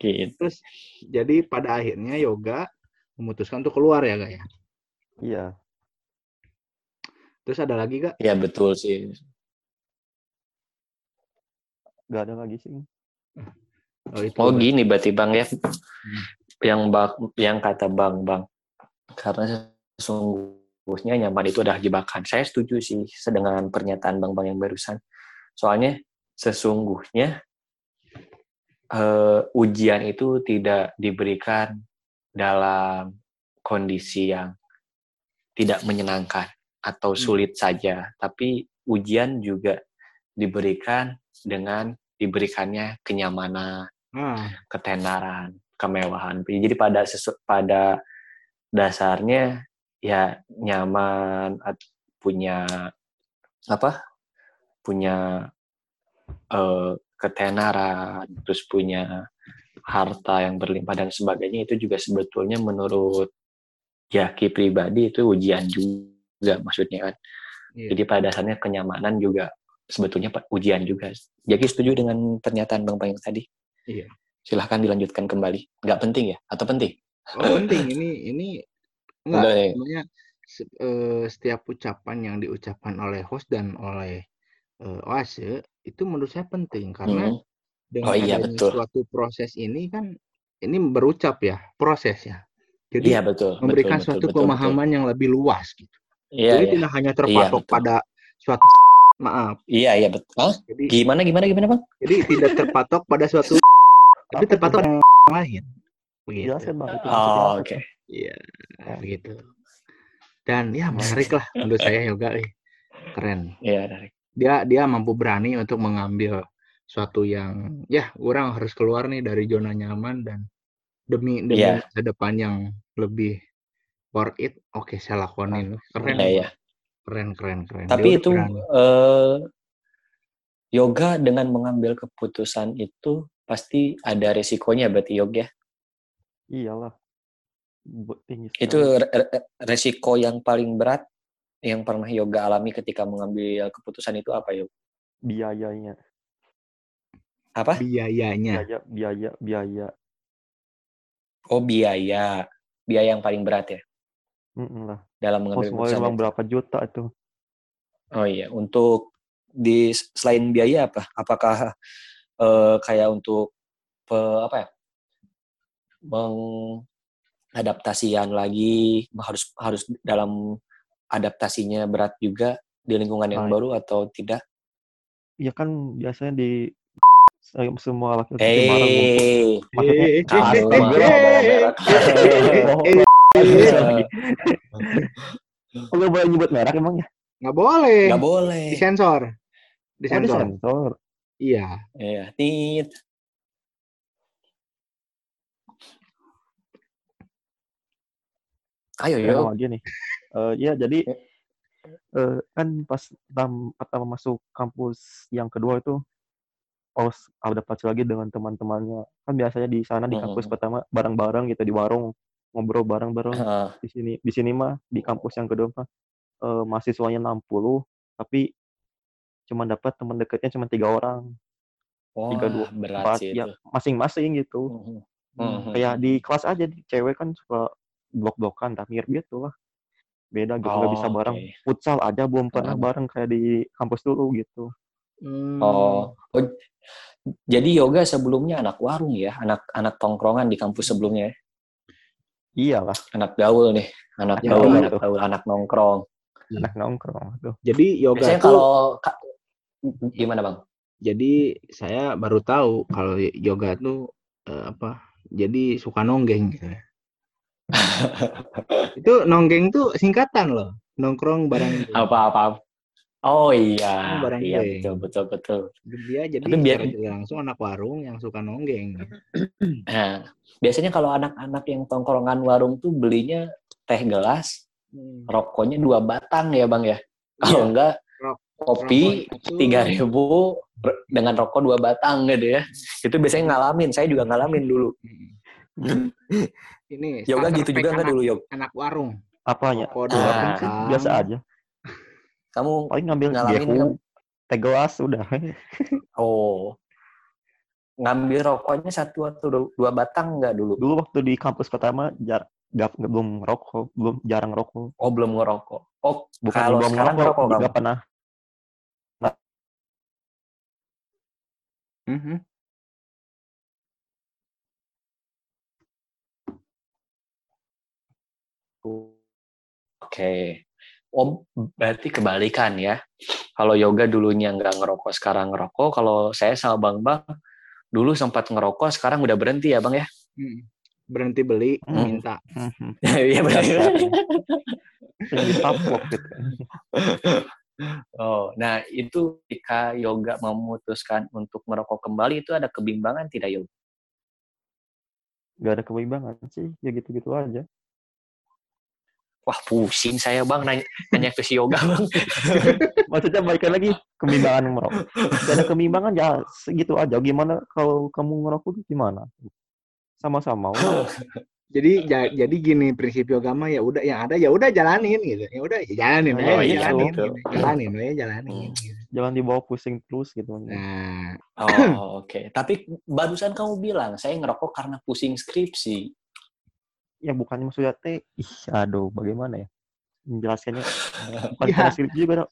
Speaker 4: Gitu.
Speaker 3: Terus jadi pada akhirnya yoga memutuskan untuk keluar ya, Kak ya.
Speaker 2: Iya.
Speaker 3: Terus ada lagi, Kak?
Speaker 4: Iya betul sih.
Speaker 2: Gak ada lagi sih.
Speaker 3: Oh, itu.
Speaker 4: Oh gini berarti Bang ya. Yang bang, yang kata Bang Bang. Karena sesungguhnya nyaman itu adalah jebakan. Saya setuju sih dengan pernyataan Bang Bang yang barusan. Soalnya sesungguhnya eh, ujian itu tidak diberikan dalam kondisi yang tidak menyenangkan atau
Speaker 3: Hmm.
Speaker 4: sulit saja, tapi ujian juga diberikan dengan diberikannya kenyamanan,
Speaker 3: Ah,
Speaker 4: ketenaran, kemewahan. Jadi pada sesu, pada dasarnya ya nyaman, punya apa? Punya eh, ketenaran, terus punya harta yang berlimpah dan sebagainya itu juga sebetulnya menurut Jaki pribadi itu ujian juga maksudnya kan.
Speaker 3: iya.
Speaker 4: Jadi pada dasarnya kenyamanan juga sebetulnya ujian juga. Jaki setuju dengan pernyataan Bang yang tadi?
Speaker 3: Iya.
Speaker 4: Silahkan dilanjutkan kembali. Nggak penting ya? Atau penting?
Speaker 3: Oh, penting ini ini enggak
Speaker 4: Udah, ya.
Speaker 3: sebenarnya setiap ucapan yang diucapkan oleh host dan oleh eh, Oase itu menurut saya penting karena
Speaker 4: Hmm.
Speaker 3: dengan
Speaker 4: Oh iya, betul.
Speaker 3: suatu proses ini kan ini berucap ya proses ya. Jadi
Speaker 4: Iya betul.
Speaker 3: memberikan
Speaker 4: betul,
Speaker 3: suatu
Speaker 4: betul, betul,
Speaker 3: pemahaman yang lebih luas gitu.
Speaker 4: Iya,
Speaker 3: Jadi
Speaker 4: iya.
Speaker 3: tidak hanya terpatok
Speaker 4: betul.
Speaker 3: pada suatu maaf.
Speaker 4: Iya, iya betul. Hah?
Speaker 3: Jadi
Speaker 4: Gimana, gimana, gimana Bang?
Speaker 3: jadi tidak terpatok pada suatu tapi terpatok pada yang lain. Begitu.
Speaker 2: Jelaskan bang itu maksudnya
Speaker 4: Oh, oke.
Speaker 3: Iya, begitu. Dan ya menarik lah menurut saya yoga eh. keren.
Speaker 4: Iya, dari.
Speaker 3: Dia dia mampu berani untuk mengambil suatu yang ya orang harus keluar nih dari zona nyaman dan demi demi
Speaker 4: Iya.
Speaker 3: masa depan yang lebih worth it. Oke, saya lakonin. Keren,
Speaker 4: Iya, iya.
Speaker 3: keren, keren, keren. Dia
Speaker 4: Tapi
Speaker 3: udah
Speaker 4: itu
Speaker 3: berani.
Speaker 4: eh, yoga dengan mengambil keputusan itu pasti ada resikonya berarti yoga.
Speaker 2: Iyalah. Bu- Tinggi
Speaker 4: Itu
Speaker 2: sekali.
Speaker 4: re- re- resiko yang paling berat yang pernah yoga alami ketika mengambil keputusan itu apa yuk?
Speaker 2: biayanya.
Speaker 4: Apa?
Speaker 3: biayanya.
Speaker 2: Biaya, biaya, biaya.
Speaker 4: Oh biaya, biaya yang paling berat ya
Speaker 2: Lah.
Speaker 4: dalam mengambil
Speaker 2: ngeluarin
Speaker 4: keputusan.
Speaker 2: uang
Speaker 4: itu.
Speaker 2: berapa juta itu?
Speaker 4: Oh iya, untuk di selain biaya apa? Apakah eh, kayak untuk pe- apa ya? Mengadaptasian lagi harus harus dalam adaptasinya berat juga di lingkungan yang
Speaker 2: Nah,
Speaker 4: baru atau tidak?
Speaker 2: Ya kan biasanya di semua laki-laki ngumpul.
Speaker 4: Eh,
Speaker 2: Maksudnya
Speaker 3: Eh,
Speaker 4: kamu
Speaker 3: eh,
Speaker 4: mah
Speaker 3: eh,
Speaker 4: berak-berak.
Speaker 3: Eh,
Speaker 2: lagi. Oh, nggak boleh nyebut merek emang ya?
Speaker 3: nggak boleh.
Speaker 4: Nggak boleh.
Speaker 3: Disensor.
Speaker 2: Oh,
Speaker 3: Disensor.
Speaker 2: disensor.
Speaker 3: Iya.
Speaker 4: Iya, tit. Ayo
Speaker 2: Ya,
Speaker 4: yo.
Speaker 2: lagi nih. Eh, ya jadi eh, kan pas pertama, pertama masuk kampus yang kedua itu pas adaptasi lagi dengan teman-temannya kan biasanya di sana di kampus
Speaker 4: Mhm.
Speaker 2: pertama bareng-bareng gitu di warung ngobrol bareng-bareng
Speaker 4: Heeh.
Speaker 2: di sini di sini mah di kampus yang kedua mah eh, mahasiswanya 60 tapi cuma dapat teman dekatnya cuma tiga orang tiga dua empat ya masing-masing gitu
Speaker 4: Mhm.
Speaker 2: Hmm,
Speaker 4: Mhm.
Speaker 2: kayak di kelas aja di cewek kan suka blok-blokan tapi mirip gitu lah beda gitu nggak bisa
Speaker 4: Oh,
Speaker 2: bareng
Speaker 4: oke.
Speaker 2: futsal aja belum pernah bareng kayak di kampus dulu gitu
Speaker 3: Hmm.
Speaker 4: Oh, oh, jadi yoga sebelumnya anak warung ya, anak anak tongkrongan di kampus sebelumnya, ya?
Speaker 2: Iyalah
Speaker 4: anak gaul nih, anak
Speaker 3: Ya,
Speaker 4: gaul,
Speaker 2: iya
Speaker 4: anak gaul, anak nongkrong.
Speaker 2: anak nongkrong tuh
Speaker 3: Jadi yoga
Speaker 4: Biasanya
Speaker 3: tuh
Speaker 4: kalau ka- gimana bang?
Speaker 3: jadi saya baru tahu kalau yoga tuh eh, apa? Jadi suka nonggeng gitu. ya. Itu nonggeng tuh singkatan loh. Nongkrong bareng geng.
Speaker 4: Apa-apa? Oh iya,
Speaker 3: barang
Speaker 4: iya betul betul betul.
Speaker 3: Dia jadi
Speaker 4: Tapi biar-
Speaker 3: langsung anak warung yang suka nonggeng.
Speaker 4: Nah, biasanya kalau anak-anak yang tongkrongan warung tuh belinya teh gelas,
Speaker 3: Hmm.
Speaker 4: rokoknya dua batang ya bang ya. Kalau
Speaker 3: Iya.
Speaker 4: enggak kopi
Speaker 3: Rokok itu-
Speaker 4: tiga ribu dengan rokok dua batang gitu ya. Itu biasanya ngalamin, saya juga ngalamin dulu.
Speaker 3: Ini
Speaker 4: Yoga gitu juga nggak
Speaker 3: anak,
Speaker 4: dulu Yog?
Speaker 3: anak warung.
Speaker 2: Apanya?
Speaker 3: Rokok
Speaker 4: Ah.
Speaker 3: dua batang.
Speaker 2: biasa aja.
Speaker 4: Kamu
Speaker 2: Paling ngambil
Speaker 4: Ngalamin
Speaker 2: gehu,
Speaker 4: nggak?
Speaker 2: teh gelas udah.
Speaker 4: oh ngambil rokoknya satu atau dua- batang nggak dulu?
Speaker 2: Dulu waktu di kampus pertama jar gak, belum rokok, belum jarang rokok.
Speaker 4: Oh belum ngerokok. Oh
Speaker 2: Bukan
Speaker 4: kalau
Speaker 2: belum
Speaker 4: sekarang ngerokok kamu?
Speaker 2: nggak pernah.
Speaker 3: Mhm.
Speaker 4: Oke. Oh, berarti kebalikan ya. Kalau yoga dulunya nggak ngerokok, sekarang ngerokok. Kalau saya sama Bang Bang, dulu sempat ngerokok, sekarang udah berhenti ya Bang ya?
Speaker 3: Mm. Berhenti beli,
Speaker 2: Hmm.
Speaker 3: minta.
Speaker 4: Iya benar.
Speaker 2: Yang ditapok gitu.
Speaker 4: Oh, nah itu ketika yoga memutuskan untuk merokok kembali itu ada kebimbangan tidak yoga?
Speaker 2: Gak ada kebimbangan sih, ya gitu-gitu aja.
Speaker 4: Wah pusing saya Bang nanya, nanya ke si yoga Bang.
Speaker 2: Maksudnya baikkan lagi kebimbangan merokok. Gak ada kebimbangan ya segitu aja. Gimana kalau kamu ngerokok gimana? Sama-sama. udah.
Speaker 3: Jadi ja- jadi gini prinsip yoga mah ya udah yang ada ya udah jalanin gitu. Ya udah ya jalanin
Speaker 2: Oh,
Speaker 3: aja,
Speaker 2: iya,
Speaker 3: jalanin,
Speaker 4: gitu.
Speaker 3: jalanin aja jalanin. gitu.
Speaker 2: Jangan dibawa pusing terus gitu.
Speaker 3: Nah,
Speaker 4: Oh oke. Tapi barusan kamu bilang saya ngerokok karena pusing skripsi.
Speaker 2: Ya bukannya maksudnya teh, ih aduh bagaimana ya? Menjelaskannya. Bukan
Speaker 3: Ya.
Speaker 2: juga. dong.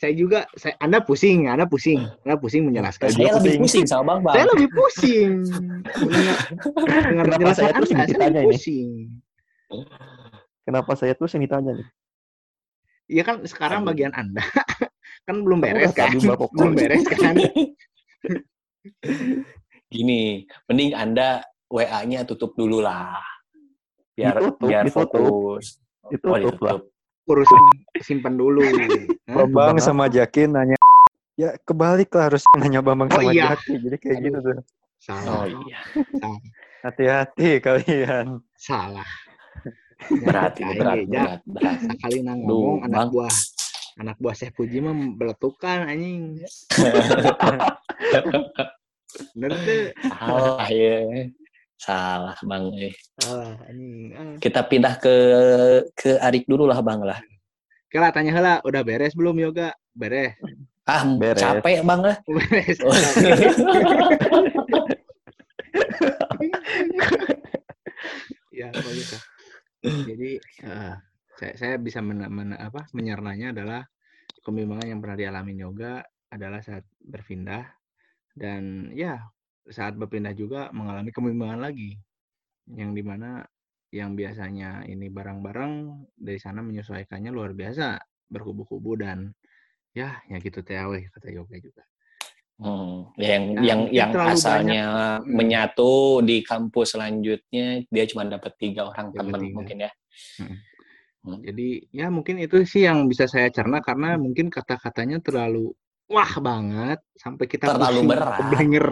Speaker 3: saya juga saya Anda pusing, Anda pusing, Anda pusing menjelaskan.
Speaker 2: Saya
Speaker 4: Saya lebih
Speaker 2: pusing.
Speaker 4: pusing sama Bang Bang.
Speaker 3: Saya lebih pusing. Dengar dengar
Speaker 2: Kenapa
Speaker 3: penjelasan
Speaker 2: saya terus
Speaker 3: Anda, saya
Speaker 2: ditanya
Speaker 3: lebih
Speaker 2: ini?
Speaker 3: pusing.
Speaker 2: Kenapa saya terus yang ditanya nih?
Speaker 3: Iya kan sekarang
Speaker 4: Aduh.
Speaker 3: bagian Anda kan belum
Speaker 2: Kamu
Speaker 3: beres kan? Belum beres kan?
Speaker 4: Gini, mending Anda WA-nya tutup dulu lah. Biar
Speaker 2: Ditutup,
Speaker 4: biar
Speaker 2: ditutup.
Speaker 4: fokus.
Speaker 2: Ditutup lah.
Speaker 3: Urusan simpan dulu.
Speaker 5: Bambang
Speaker 2: Bang
Speaker 5: sama Jaki nanya ya kebalik lah harus nanya Bambang
Speaker 3: Oh,
Speaker 5: sama
Speaker 3: iya.
Speaker 5: Jaki jadi kayak
Speaker 3: Aduh.
Speaker 5: gitu tuh
Speaker 3: Salah,
Speaker 4: Oh iya,
Speaker 5: hati-hati kalian
Speaker 3: salah.
Speaker 4: berat ini berat, berat, berat.
Speaker 3: Sekali nang
Speaker 4: Duh,
Speaker 3: ngomong anak
Speaker 4: Bang.
Speaker 3: buah anak buah Syekh Puji mah beletukan anjing. Bener tuh.
Speaker 4: Salah ya. Salah Bang. eh.
Speaker 3: Salah anjing. Ah.
Speaker 4: Kita pindah ke ke Arik dulu lah Bang lah.
Speaker 3: Oke lah, tanya heula, udah beres belum yoga? Beres.
Speaker 4: Ah,
Speaker 2: Beres.
Speaker 4: capek Bang lah.
Speaker 3: Beres.
Speaker 4: Oh.
Speaker 3: ya bagus lah. Jadi eh, saya, saya bisa men, men- apa, menyernanya adalah kebimbangan yang pernah dialami yoga adalah saat berpindah dan ya saat berpindah juga mengalami kebimbangan lagi yang di mana yang biasanya ini barang-barang dari sana menyesuaikannya luar biasa berkubu-kubu dan ya ya gitu weh, kata yoga juga
Speaker 4: Hmm, yang
Speaker 3: Ya,
Speaker 4: yang yang asalnya
Speaker 3: Hmm.
Speaker 4: menyatu di kampus selanjutnya dia cuma dapat tiga orang teman mungkin ya.
Speaker 3: Jadi ya mungkin itu sih yang bisa saya cerna karena mungkin kata-katanya terlalu wah banget sampai kita
Speaker 4: Terlalu berat.
Speaker 3: keblinger.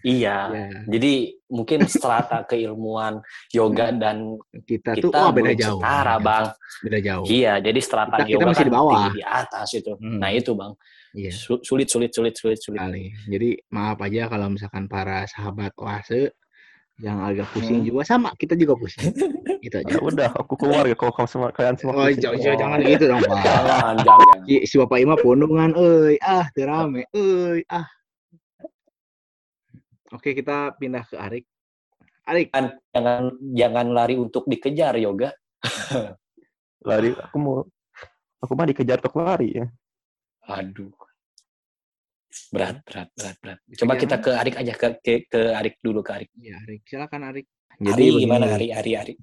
Speaker 4: Iya.
Speaker 3: Ya,
Speaker 4: Jadi mungkin strata keilmuan yoga dan
Speaker 3: kita, tuh
Speaker 4: kita
Speaker 3: wah beda
Speaker 4: belum
Speaker 3: jauh.
Speaker 4: setara, Bang.
Speaker 3: Beda jauh.
Speaker 4: Iya, jadi strata
Speaker 3: Kita- kita
Speaker 4: yoga
Speaker 3: masih
Speaker 4: kan
Speaker 3: di bawah.
Speaker 4: di atas itu.
Speaker 3: Hmm.
Speaker 4: Nah, itu, Bang.
Speaker 3: Iya,
Speaker 4: Su- Sulit sulit sulit sulit sulit.
Speaker 3: sekali. Jadi maaf aja kalau misalkan para sahabat oase yang agak pusing
Speaker 4: Hmm.
Speaker 3: juga sama, kita juga pusing. Gitu aja.
Speaker 2: Ya udah, aku keluar ya kalau kamu semua kalian semua.
Speaker 3: Oh,
Speaker 2: pusing.
Speaker 3: jangan, jangan, jangan gitu dong, Pak.
Speaker 4: Jangan, jangan.
Speaker 3: Si, si Bapak Ima pondongan, euy, ah, teu rame, euy, ah. Oke, kita pindah ke Arik. Arik,
Speaker 4: Jangan jangan jangan lari untuk dikejar yoga.
Speaker 2: Lari, aku mau, aku mah dikejar tok lari ya.
Speaker 4: Aduh. Berat, berat, berat, berat. Coba
Speaker 3: Dikejar
Speaker 4: kita ke Arik aja ke ke, ke Arik dulu ke Arik.
Speaker 3: ya Arik, silakan Arik.
Speaker 4: Ari gimana. Ari Ari Ari?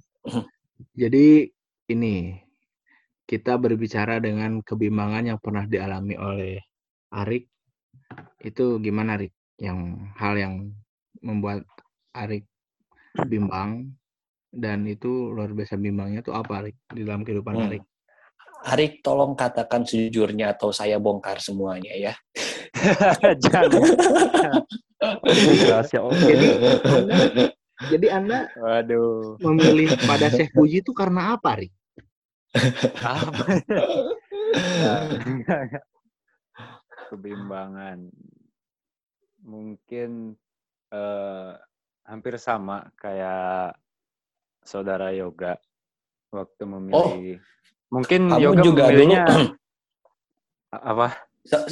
Speaker 3: Jadi ini kita berbicara dengan kebimbangan yang pernah dialami oleh Arik. Itu gimana Arik? Yang hal yang membuat Arik bimbang dan itu luar biasa bimbangnya tuh apa Arik di dalam kehidupan
Speaker 4: Hmm.
Speaker 3: Arik?
Speaker 4: Arik tolong katakan sejujurnya atau saya bongkar semuanya ya.
Speaker 5: jangan
Speaker 2: Rahasia
Speaker 3: Jadi Anda, jadi Anda
Speaker 5: waduh
Speaker 3: memilih pada Syekh Puji itu karena apa Arik?
Speaker 5: apa kebimbangan. Mungkin eh, hampir sama kayak saudara yoga waktu memilih. Mungkin
Speaker 4: Kamu
Speaker 5: yoga
Speaker 4: juga
Speaker 5: memilihnya
Speaker 4: dulu
Speaker 5: apa?
Speaker 4: Sa-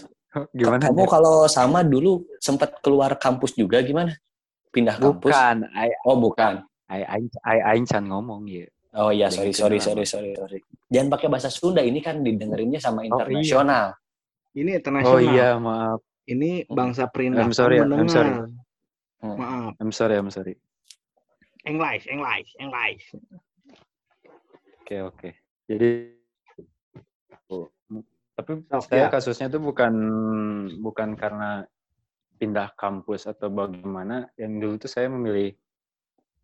Speaker 5: Gimana?
Speaker 4: kamu
Speaker 5: Jar?
Speaker 4: kalau sama dulu sempat keluar kampus juga gimana? Pindah kampus?
Speaker 5: Bukan, ai
Speaker 4: Oh, bukan.
Speaker 5: ai aing ai aing can ngomong ya.
Speaker 4: Oh iya, sorry, sorry, sorry, sorry, sorry. Jangan pakai bahasa Sunda, ini kan didengerinnya sama
Speaker 5: iya.
Speaker 4: internasional.
Speaker 3: Ini
Speaker 5: Oh
Speaker 3: internasional.
Speaker 5: iya, maaf.
Speaker 3: Ini bangsa perindah.
Speaker 5: I'm sorry, I'm sorry.
Speaker 4: Hmm.
Speaker 3: Maaf.
Speaker 5: I'm sorry, I'm sorry.
Speaker 3: English, English, English.
Speaker 5: Oke, oke. Jadi oh, tapi
Speaker 3: Sok,
Speaker 5: saya
Speaker 3: ya.
Speaker 5: kasusnya itu bukan bukan karena pindah kampus atau bagaimana. Yang dulu tuh saya memilih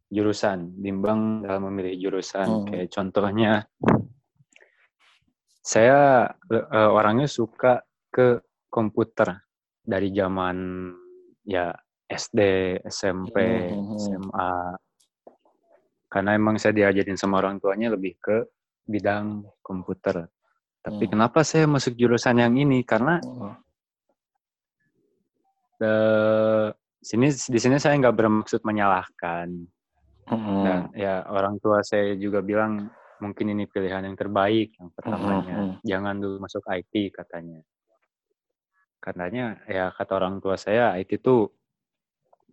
Speaker 5: jurusan, bimbang dalam memilih jurusan.
Speaker 4: Hmm.
Speaker 5: Kayak contohnya saya eh, orangnya suka ke komputer dari zaman ya SD, SMP,
Speaker 4: Hmm.
Speaker 5: SMA. Karena emang saya diajarin sama orang tuanya lebih ke bidang komputer. Tapi
Speaker 4: Hmm.
Speaker 5: kenapa saya masuk jurusan yang ini? Karena
Speaker 4: Oh.
Speaker 5: eh, sini di sini saya nggak bermaksud menyalahkan.
Speaker 4: Hmm.
Speaker 5: Dan ya orang tua saya juga bilang mungkin ini pilihan yang terbaik yang pertamanya.
Speaker 4: Hmm,
Speaker 5: Jangan dulu masuk IT katanya. Katanya ya kata orang tua saya IT itu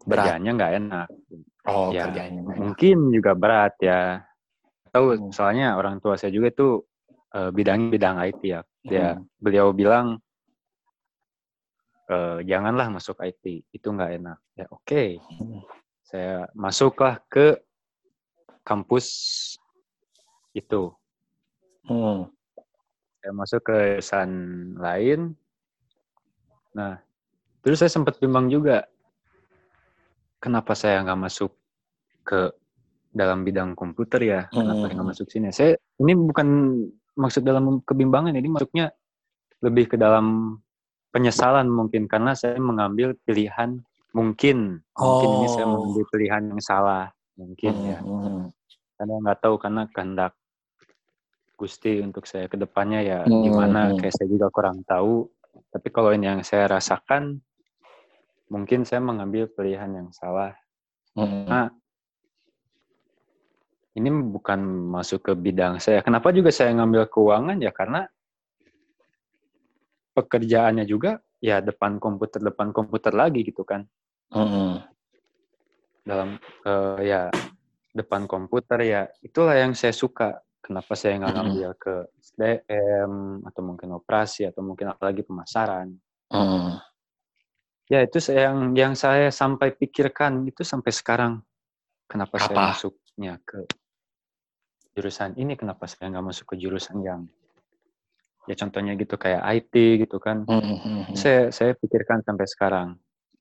Speaker 4: Berat.
Speaker 5: kerjaannya nggak enak.
Speaker 4: Oh,
Speaker 5: Ya,
Speaker 4: kerjaannya.
Speaker 5: Mungkin juga berat ya. Tahu
Speaker 4: Hmm.
Speaker 5: soalnya orang tua saya juga itu eh, bidang bidang IT ya. Dia
Speaker 4: Hmm.
Speaker 5: beliau bilang eh, janganlah masuk IT itu nggak enak. Ya oke.
Speaker 4: Hmm.
Speaker 5: Saya masuklah ke kampus itu.
Speaker 4: Hmm.
Speaker 5: Saya masuk ke jurusan lain. Nah, terus saya sempat bimbang juga. Kenapa saya nggak masuk ke dalam bidang komputer ya? Kenapa
Speaker 4: Hmm.
Speaker 5: nggak masuk sini? Saya ini bukan maksud dalam kebimbangan, ini masuknya lebih ke dalam penyesalan mungkin karena saya mengambil pilihan mungkin mungkin ini saya
Speaker 4: Oh.
Speaker 5: mengambil pilihan yang salah mungkin ya
Speaker 4: Hmm.
Speaker 5: karena nggak tahu karena kehendak Gusti untuk saya ke depannya ya
Speaker 4: Hmm,
Speaker 5: gimana
Speaker 4: hmm.
Speaker 5: kayak saya juga kurang tahu tapi kalau ini yang saya rasakan mungkin saya mengambil pilihan yang salah.
Speaker 4: Hmm.
Speaker 5: Nah, ini bukan masuk ke bidang saya. Kenapa juga saya ngambil keuangan? Ya karena pekerjaannya juga ya depan komputer depan komputer lagi gitu kan.
Speaker 4: Hmm.
Speaker 5: dalam eh, ya depan komputer ya itulah yang saya suka kenapa saya nggak ngambil ke SDM atau mungkin operasi atau mungkin apalagi pemasaran
Speaker 4: Hmm.
Speaker 5: ya itu saya yang yang saya sampai pikirkan itu sampai sekarang kenapa saya
Speaker 4: Apa?
Speaker 5: masuknya ke jurusan ini kenapa saya nggak masuk ke jurusan yang ya contohnya gitu kayak IT gitu kan
Speaker 4: Hmm. Hmm. Hmm.
Speaker 5: saya saya pikirkan sampai sekarang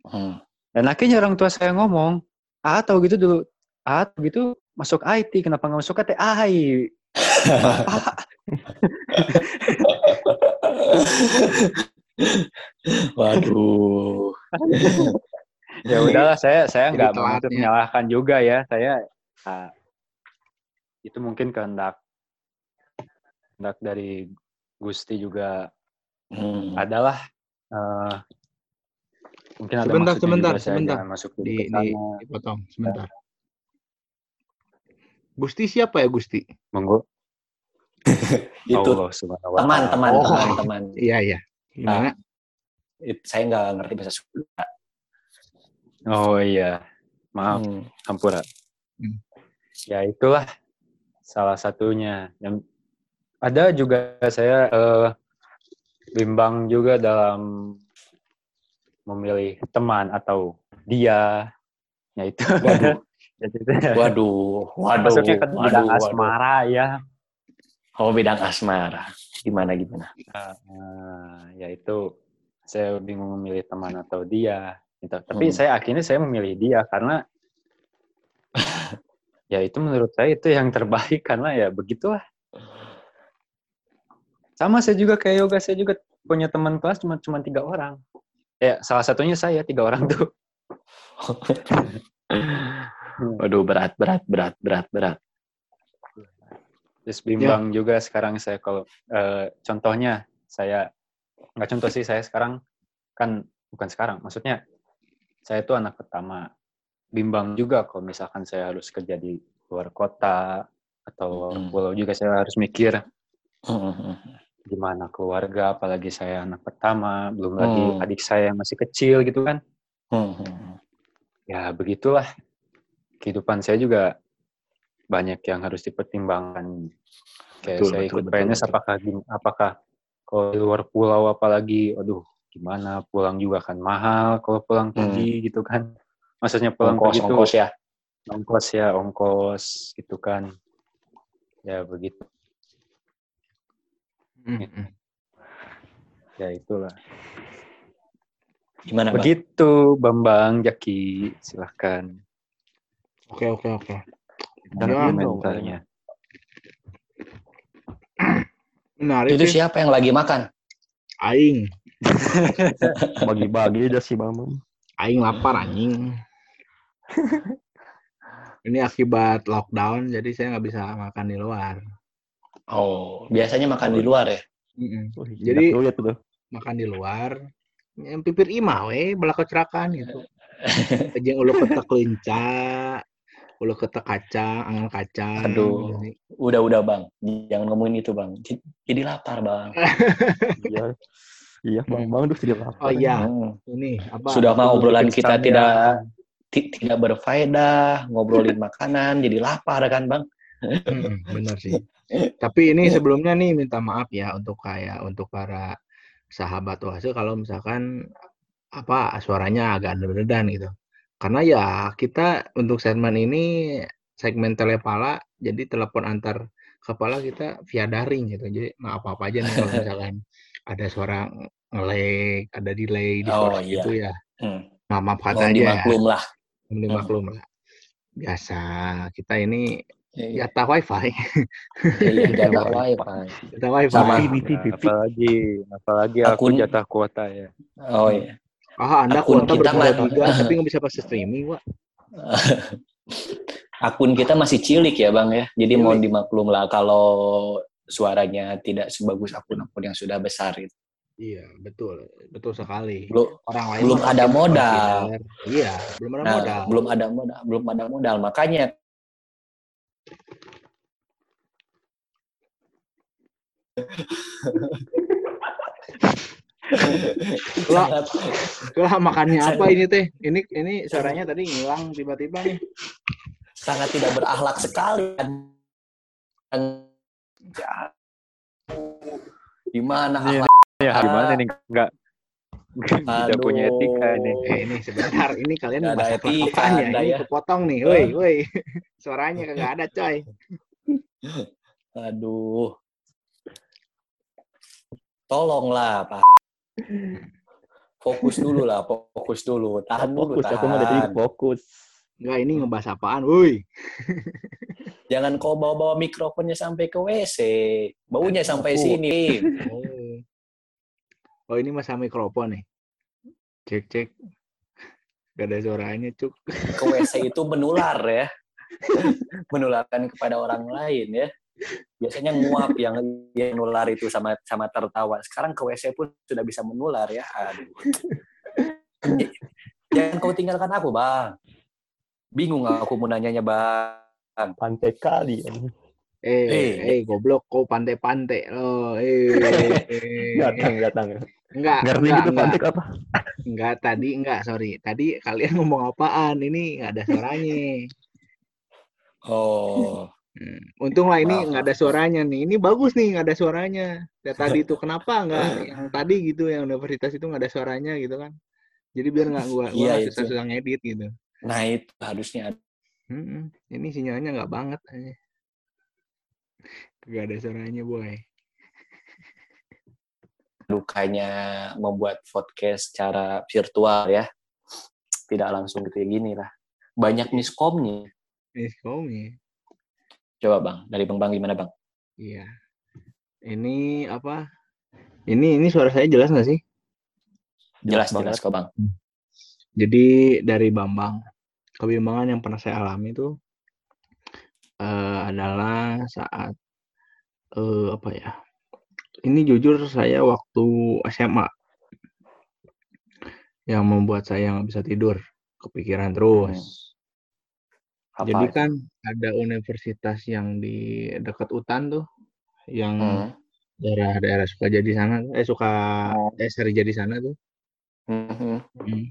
Speaker 4: Hmm.
Speaker 5: Dan akhirnya orang tua saya ngomong, ah tahu gitu dulu, ah gitu masuk IT, kenapa nggak masuk KTI?
Speaker 4: Waduh.
Speaker 5: ya udahlah, saya saya nggak maksud
Speaker 3: ya.
Speaker 5: menyalahkan juga ya, saya ah, itu mungkin kehendak kehendak dari Gusti juga
Speaker 4: Hmm.
Speaker 5: adalah eh, mungkin ada
Speaker 3: Sebentar, sebentar, sebentar.
Speaker 5: masuk
Speaker 3: Di, di, dipotong sebentar. Gusti siapa ya Gusti?
Speaker 5: Monggo.
Speaker 4: Itu
Speaker 5: Allah
Speaker 4: teman, teman,
Speaker 3: Oh.
Speaker 4: teman, teman.
Speaker 3: Iya iya. Gimana?
Speaker 4: It- saya nggak ngerti bahasa Sunda.
Speaker 5: Oh iya, maaf.
Speaker 4: Hmm.
Speaker 5: Hampura.
Speaker 3: Hmm.
Speaker 5: Ya itulah salah satunya. Yang ada juga saya eh, bimbang juga dalam memilih teman atau dia. Ya itu.
Speaker 4: Waduh.
Speaker 5: Jadi,
Speaker 4: Waduh, waduh,
Speaker 5: Masuknya ke bidang
Speaker 4: waduh, waduh.
Speaker 5: asmara ya.
Speaker 4: Oh, bidang asmara. Gimana gimana?
Speaker 5: Nah, ya itu saya bingung memilih teman atau dia. Gitu. Tapi
Speaker 4: Hmm.
Speaker 5: saya akhirnya saya memilih dia karena ya itu menurut saya itu yang terbaik karena ya begitulah. Sama saya juga kayak yoga saya juga punya teman kelas cuma cuma tiga orang. Ya salah satunya saya tiga orang tuh.
Speaker 4: Waduh, berat, berat, berat, berat, berat.
Speaker 5: Terus bimbang juga sekarang saya kalau eh, contohnya saya nggak contoh sih saya sekarang kan bukan sekarang maksudnya saya itu anak pertama bimbang juga kalau misalkan saya harus kerja di luar kota atau
Speaker 4: Hmm.
Speaker 5: pulau juga saya harus mikir
Speaker 4: Hmm.
Speaker 5: gimana keluarga apalagi saya anak pertama belum lagi
Speaker 4: Hmm.
Speaker 5: adik saya yang masih kecil gitu kan
Speaker 4: Hmm.
Speaker 5: ya begitulah kehidupan saya juga banyak yang harus dipertimbangkan kayak
Speaker 3: Betul,
Speaker 5: saya
Speaker 3: betul,
Speaker 5: ikut
Speaker 3: betul,
Speaker 5: PNS
Speaker 3: betul.
Speaker 5: apakah apakah kalau di luar pulau apalagi aduh gimana pulang juga kan mahal kalau pulang
Speaker 4: Hmm.
Speaker 5: pergi gitu kan maksudnya pulang
Speaker 4: Ongkos,
Speaker 5: pergi tuh
Speaker 4: ongkos ya.
Speaker 5: ongkos ya ongkos gitu kan ya begitu
Speaker 3: Mm-mm.
Speaker 5: ya itulah
Speaker 4: Gimana, Bang?
Speaker 5: begitu Bambang Jaki silahkan
Speaker 3: Oke oke oke.
Speaker 2: Dan
Speaker 3: Ya,
Speaker 5: komentarnya
Speaker 3: Menarik
Speaker 4: Itu
Speaker 3: sih.
Speaker 4: siapa yang lagi makan?
Speaker 3: Aing,
Speaker 2: bagi-bagi aja sih bang
Speaker 3: aing lapar anjing. Ini akibat lockdown, jadi saya nggak bisa makan di luar.
Speaker 4: Oh, biasanya makan di luar ya?
Speaker 3: Mm-mm.
Speaker 2: Wih,
Speaker 3: Jadi- Makan di luar, yang pipir imah we, belakang cerakan gitu. Jeung ulu ketek lenca, ulu ketek kacang, angan kacang.
Speaker 4: Aduh.
Speaker 3: Jadi,
Speaker 4: Udah, udah, Bang. Jangan ngomongin itu, Bang. Jadi lapar, Bang.
Speaker 2: iya iya bang bang tuh tidak lapar
Speaker 3: Oh iya,
Speaker 4: Hmm.
Speaker 3: ini apa?
Speaker 4: Sudah mah
Speaker 3: Aku
Speaker 4: obrolan kita tidak
Speaker 3: ya.
Speaker 4: ti- tidak berfaedah, ngobrolin makanan, jadi lapar kan, Bang?
Speaker 3: Mm-mm, benar sih. Tapi ini sebelumnya nih minta maaf ya untuk kayak untuk para sahabat oase kalau misalkan apa suaranya agak redan gitu. Karena ya kita untuk segmen ini segmen telepala jadi telepon antar kepala kita via daring gitu. Jadi maaf apa aja nih kalau misalkan ada suara ngelag, ada delay di
Speaker 4: Oh,
Speaker 3: suara
Speaker 4: iya.
Speaker 3: itu ya.
Speaker 4: Hmm.
Speaker 3: Maaf maaf kata
Speaker 4: Mohon
Speaker 3: aja ya.
Speaker 4: dimaklum lah.
Speaker 3: Mohon dimaklum lah. Biasa kita ini
Speaker 4: Iya,
Speaker 3: jatah wifi,
Speaker 4: iya, jatah wifi.
Speaker 3: jatah wifi.
Speaker 4: Sama.
Speaker 5: Apalagi apalagi aku
Speaker 4: Akun-
Speaker 5: jatah kuota ya
Speaker 4: Oh iya.
Speaker 3: Ah, Anda
Speaker 4: Akun
Speaker 3: kuota
Speaker 4: kita
Speaker 3: giga tapi nggak bisa pakai streaming, Wak.
Speaker 4: Akun kita masih cilik ya, Bang ya. Jadi
Speaker 3: Cilik.
Speaker 4: mohon dimaklum lah kalau suaranya tidak sebagus akun-akun yang sudah besar gitu.
Speaker 3: Iya, betul. Betul sekali.
Speaker 4: Belum
Speaker 3: Orang lain
Speaker 4: belum ada modal.
Speaker 3: Iya, belum ada
Speaker 4: Nah,
Speaker 3: modal.
Speaker 4: belum ada modal, belum ada modal. Makanya
Speaker 3: Lah, lah makannya apa ini teh? Ini ini suaranya tadi ngilang tiba-tiba nih.
Speaker 4: sangat tidak berakhlak sekali. Di mana
Speaker 5: Ini-
Speaker 4: akhlak?
Speaker 5: ya gimana nih nggak tidak punya
Speaker 4: Aduh.
Speaker 5: etika ini
Speaker 3: Eh, ini sebentar, ini kalian
Speaker 4: ada
Speaker 3: bahas
Speaker 4: etika
Speaker 3: ya? Ini
Speaker 4: ya.
Speaker 3: kepotong nih, woi, woi. Suaranya kagak ada, coy.
Speaker 4: Aduh. Tolonglah, Pak. Fokus dulu lah, fokus dulu. Tahan dulu,
Speaker 2: fokus aku mah dari
Speaker 4: tahan.
Speaker 2: fokus
Speaker 3: Enggak, ini ngebahas apaan, woi?
Speaker 4: Jangan kau bawa-bawa mikrofonnya sampai ke WC. Baunya sampai
Speaker 2: Aku-
Speaker 4: sini.
Speaker 3: Oh. Oh, ini masa mikrofon nih. Cek, cek. Gak ada suaranya, cuk.
Speaker 4: Ke WC itu menular ya. Menularkan kepada orang lain ya. Biasanya nguap yang yang nular itu sama sama tertawa. Sekarang ke WC pun sudah bisa menular ya. Aduh. Jangan kau tinggalkan aku, Bang. Bingung aku mau nanyanya, Bang.
Speaker 2: pantai kali ya.
Speaker 3: Eh,
Speaker 4: Eh.
Speaker 3: eh, goblok, kau pantai-pantai lo. Eh, eh,
Speaker 2: datang datang
Speaker 3: enggak,
Speaker 2: ngerti
Speaker 3: enggak,
Speaker 2: gitu
Speaker 3: enggak,
Speaker 2: apa
Speaker 3: enggak, tadi enggak, sorry. Tadi kalian ngomong apaan? Ini enggak ada suaranya.
Speaker 4: Oh.
Speaker 3: Hmm, Untung lah ini
Speaker 4: Maaf,
Speaker 3: enggak ada suaranya nih. Ini bagus nih enggak ada suaranya. Ya tadi itu kenapa enggak yang tadi gitu yang universitas itu enggak ada suaranya gitu kan. Jadi biar enggak gua gua nggak
Speaker 4: itu.
Speaker 3: susah-susah ngedit gitu.
Speaker 4: Nah, itu harusnya
Speaker 3: Hmm, ini sinyalnya enggak banget aja. Enggak ada suaranya, boy.
Speaker 4: dukanya membuat podcast secara virtual ya. Tidak langsung kayak gini lah. Banyak miskomnya.
Speaker 3: Xiaomi.
Speaker 4: Coba Bang, dari Bang Bang gimana Bang?
Speaker 3: Iya. Ini apa? Ini ini suara saya jelas nggak sih?
Speaker 4: Jelas,
Speaker 2: banget.
Speaker 4: jelas kok Bang.
Speaker 3: Jadi dari Bambang, kebimbangan yang pernah saya alami itu eh, adalah saat eh, apa ya? Ini jujur saya waktu SMA. yang membuat saya nggak bisa tidur, kepikiran terus.
Speaker 4: Apa
Speaker 3: Jadi kan ada universitas yang di dekat Utan tuh, yang
Speaker 4: Hmm.
Speaker 3: daerah-daerah Sukajadi sana, eh suka
Speaker 4: Oh.
Speaker 3: eh Sarijadi sana tuh.
Speaker 4: Mhm.
Speaker 3: Hmm.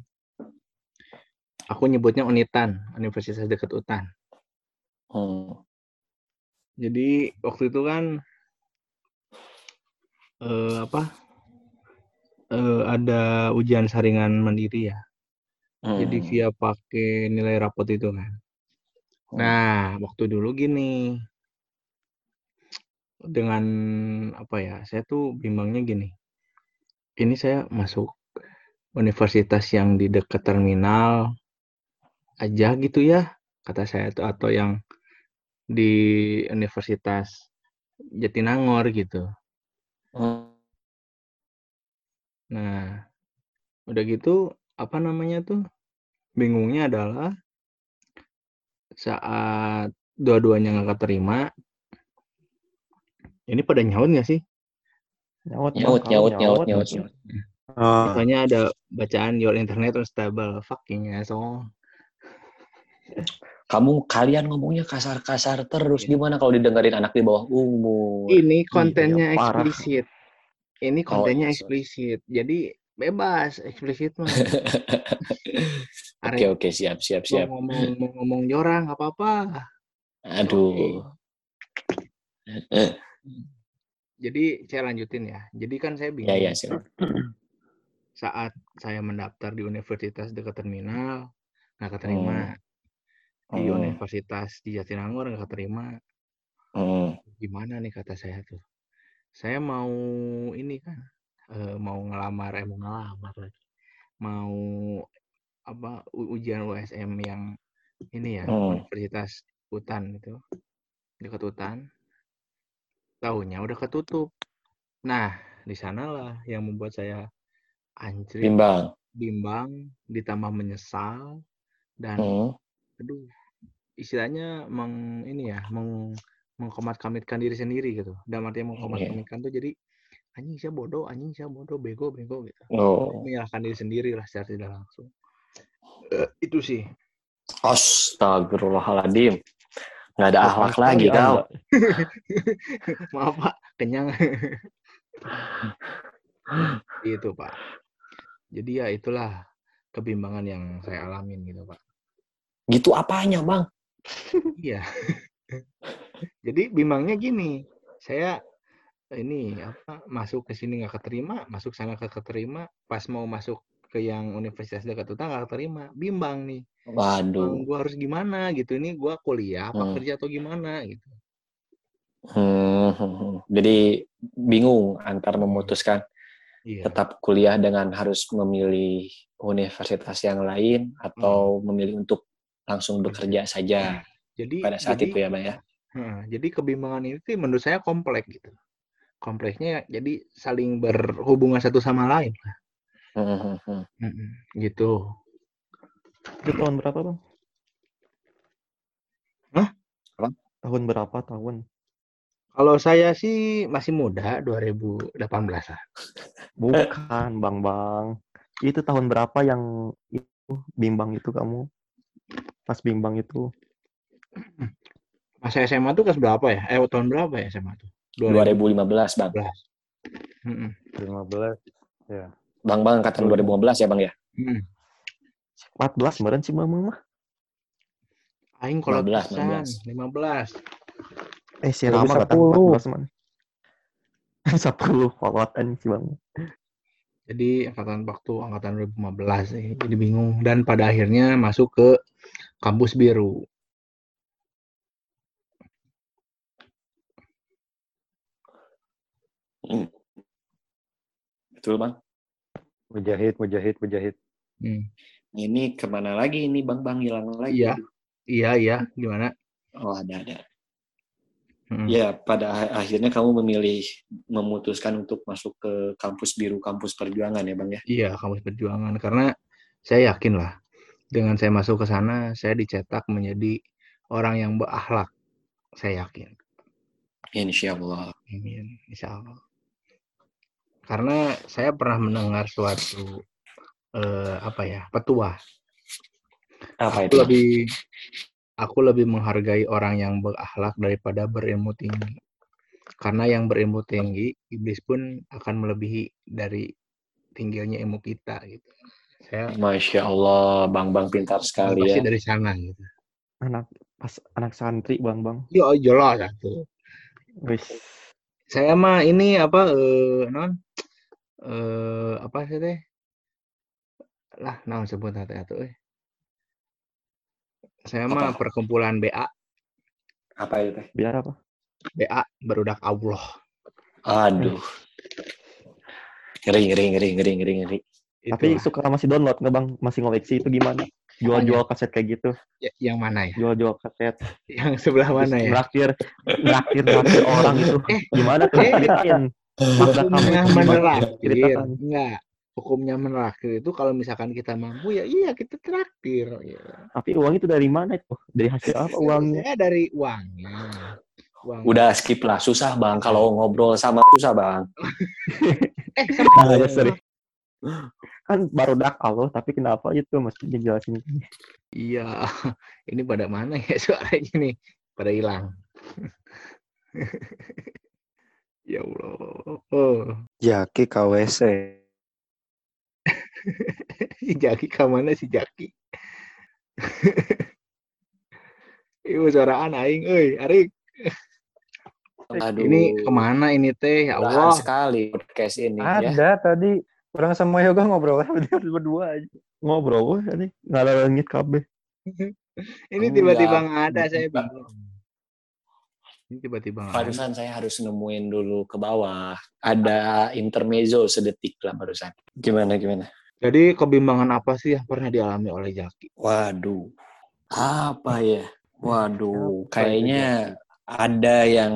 Speaker 3: Aku nyebutnya Unitan, Universitas dekat Utan.
Speaker 4: Hmm.
Speaker 3: Jadi waktu itu kan eh, apa? eh, ada ujian saringan mandiri ya. Jadi
Speaker 4: Hmm.
Speaker 3: via pakai nilai rapot itu kan. Nah, waktu dulu gini. Dengan apa ya? Saya tuh bimbangnya gini. Ini saya masuk universitas yang di dekat terminal aja gitu ya, kata saya tuh atau yang di Universitas Jatinangor gitu.
Speaker 4: Hmm.
Speaker 3: Nah, udah gitu apa namanya tuh? Bingungnya adalah saat dua-duanya nggak keterima. Ini pada nyaut nggak sih?
Speaker 2: Nyaut.
Speaker 4: Nyaut, nyaut, nyaut,
Speaker 2: nyaut.
Speaker 4: nyaut, nyaut.
Speaker 2: Ah,
Speaker 3: Misalnya ada bacaan your internet unstable, fucking asshole.
Speaker 4: Kamu kalian ngomongnya kasar-kasar terus
Speaker 3: Iya.
Speaker 4: gimana kalau didengerin anak di bawah umur?
Speaker 3: Ini kontennya
Speaker 2: iya, parah.
Speaker 3: eksplisit. Ini
Speaker 4: Oh,
Speaker 3: kontennya
Speaker 4: iya, sorry.
Speaker 3: eksplisit. Jadi bebas eksplisit mah.
Speaker 4: Oke oke siap siap
Speaker 3: mau
Speaker 4: siap.
Speaker 3: ngomong mau ngomong jorang nggak apa-apa.
Speaker 4: Aduh.
Speaker 3: Jadi saya lanjutin ya. Jadi kan saya bingung.
Speaker 4: Ya ya siap.
Speaker 3: Saat saya mendaftar di universitas dekat terminal nggak keterima. Di
Speaker 4: Hmm.
Speaker 3: universitas di Jatinangor nggak keterima.
Speaker 4: Hmm.
Speaker 3: Gimana nih kata saya tuh. Saya mau ini kan eh, mau ngelamar, eh mau ngelamar lagi. Mau apa ujian USM yang ini ya
Speaker 4: Hmm.
Speaker 3: Universitas Hutan itu dekat Hutan. Tahunya udah ketutup. Nah, di sanalah yang membuat saya anjrit,
Speaker 4: Bimbang.
Speaker 3: bimbang, ditambah menyesal dan
Speaker 4: Hmm.
Speaker 3: aduh istilahnya meng ini ya meng mengkomat-kamitkan diri sendiri gitu. Dalam artian
Speaker 4: Iya.
Speaker 3: mengkomat-kamitkan tuh jadi anjing saya bodoh, anjing saya bodoh, bego, bego gitu.
Speaker 4: Oh.
Speaker 3: Menyalahkan diri sendiri lah secara tidak langsung. Eh, itu sih.
Speaker 4: Astagfirullahaladzim. Nggak ada akhlak lagi kau.
Speaker 3: Maaf Pak, kenyang. itu Pak. Jadi ya itulah kebimbangan yang saya alamin gitu Pak.
Speaker 4: Gitu apanya bang?
Speaker 3: Iya. Jadi bimbangnya gini, saya ini apa masuk ke sini nggak keterima, masuk sana nggak keterima, pas mau masuk ke yang universitas dekat Utang nggak keterima, bimbang nih.
Speaker 4: Waduh.
Speaker 3: gua harus gimana gitu ini gua kuliah apa
Speaker 4: Hmm.
Speaker 3: kerja atau gimana gitu.
Speaker 4: Hmm, hmm, hmm. Jadi bingung antar memutuskan
Speaker 3: Iya.
Speaker 4: tetap kuliah dengan harus memilih universitas yang lain atau memilih untuk langsung bekerja saja
Speaker 3: Jadi
Speaker 4: pada saat
Speaker 3: jadi
Speaker 4: itu ya bang ya.
Speaker 3: Heeh, jadi kebimbangan ini tuh menurut saya kompleks gitu. Kompleksnya jadi saling berhubungan satu sama lain.
Speaker 4: Hmm, hmm, hmm.
Speaker 3: Mm-mm, gitu.
Speaker 2: Itu tahun berapa, Bang?
Speaker 3: Hah?
Speaker 4: Apa?
Speaker 2: Tahun berapa tahun?
Speaker 3: Kalau saya sih masih muda, 2018 lah.
Speaker 2: Bukan, Bang Bang. Itu tahun berapa yang itu bimbang itu kamu? Pas bimbang itu.
Speaker 3: Masa SMA tuh kelas berapa ya? Eh tahun berapa ya SMA tuh?
Speaker 4: 2015 bang.
Speaker 3: Mm-mm.
Speaker 5: 15.
Speaker 4: Bang bang angkatan 2015 ya bang ya.
Speaker 3: Mm.
Speaker 2: 14 meren sih Bang mah.
Speaker 3: Aing kalau
Speaker 4: 15,
Speaker 3: pisan 15.
Speaker 2: Eh, si Rama kata
Speaker 5: 2010.
Speaker 2: 14 man. 10 fawatan sih Bang.
Speaker 3: Jadi angkatan waktu angkatan 2015 sih. Jadi bingung dan pada akhirnya masuk ke kampus biru.
Speaker 4: Hmm. Betul bang.
Speaker 5: Mujahid, mujahid, mujahid.
Speaker 3: Hmm.
Speaker 4: Ini ke mana lagi ini bang bang hilang lagi.
Speaker 3: Iya. Iya, iya, gimana?
Speaker 4: Oh ada ada.
Speaker 3: Mm.
Speaker 4: Ya pada akhirnya kamu memilih memutuskan untuk masuk ke kampus biru kampus perjuangan ya bang ya.
Speaker 3: Iya, kampus perjuangan karena saya yakin lah dengan saya masuk ke sana saya dicetak menjadi orang yang berakhlak. Saya yakin.
Speaker 4: Insya Allah.
Speaker 3: Amin. Insya Allah. Karena saya pernah mendengar suatu eh, apa ya petua.
Speaker 4: Apa
Speaker 3: Aku
Speaker 4: itu?
Speaker 3: lebih aku lebih menghargai orang yang berakhlak daripada berilmu tinggi. Karena yang berilmu tinggi, iblis pun akan melebihi dari tingginya ilmu kita gitu. Saya
Speaker 4: Masya Allah, Bang Bang pintar sekali
Speaker 3: pasti
Speaker 4: ya.
Speaker 3: dari sana gitu.
Speaker 2: Anak pas anak santri bang bang.
Speaker 3: Ya jelas satu.
Speaker 2: Wis.
Speaker 3: Saya mah ini apa eh non eh apa sih teh? Lah, naon sebut teh atuh euy. Saya mah
Speaker 4: Apa?
Speaker 3: perkumpulan BA,
Speaker 4: Apa itu teh?
Speaker 2: Biar apa?
Speaker 3: BA berudak Allah.
Speaker 4: Aduh. Ngeri, ngeri, ngeri, ngeri, ngeri, ngeri.
Speaker 2: Tapi suka masih download nggak bang? Masih ngoleksi itu gimana? Jual-jual kaset kayak gitu.
Speaker 3: Ya, yang mana ya?
Speaker 2: Jual-jual kaset.
Speaker 3: Yang sebelah mana ya?
Speaker 2: Traktir, traktir, traktir orang itu.
Speaker 3: Eh,
Speaker 2: Gimana tuh?
Speaker 3: eh, Hukumnya meneraktir. Enggak. Hukumnya meneraktir itu kalau misalkan kita mampu ya iya kita traktir. Ya.
Speaker 2: Tapi uang itu dari mana itu? Dari hasil apa uangnya?
Speaker 3: Saya dari uangnya. Uang.
Speaker 4: Udah skip lah, susah bang. Kalau ngobrol sama susah bang.
Speaker 3: Eh,
Speaker 2: Nah, ya, sorry. Kan baru dak Allah, tapi kenapa itu mesti dijelasin?
Speaker 3: Iya. Ini pada mana ya suaranya nih? Pada hilang. ya Allah. Oh.
Speaker 5: Jaki KWC.
Speaker 3: si Jaki ke mana si Jaki? Ibu suaraan aing euy, Arik.
Speaker 4: Aduh.
Speaker 3: Ini ke mana ini teh? Ya Allah.
Speaker 4: sekali podcast ini ya.
Speaker 5: Ada tadi orang sama Yoga ngobrol berdua berdua aja.
Speaker 2: Ngobrol weh ini ngalangit kabeh.
Speaker 3: Ini tiba-tiba nggak ada saya bingung. Ini tiba-tiba nggak ada.
Speaker 4: Barusan saya harus nemuin dulu ke bawah. Ada intermezzo sedetik lah barusan. Gimana, gimana?
Speaker 3: Jadi kebimbangan apa sih yang pernah dialami oleh Jaki?
Speaker 4: Waduh. Apa ya? Waduh,
Speaker 3: Apa
Speaker 4: kayaknya ada yang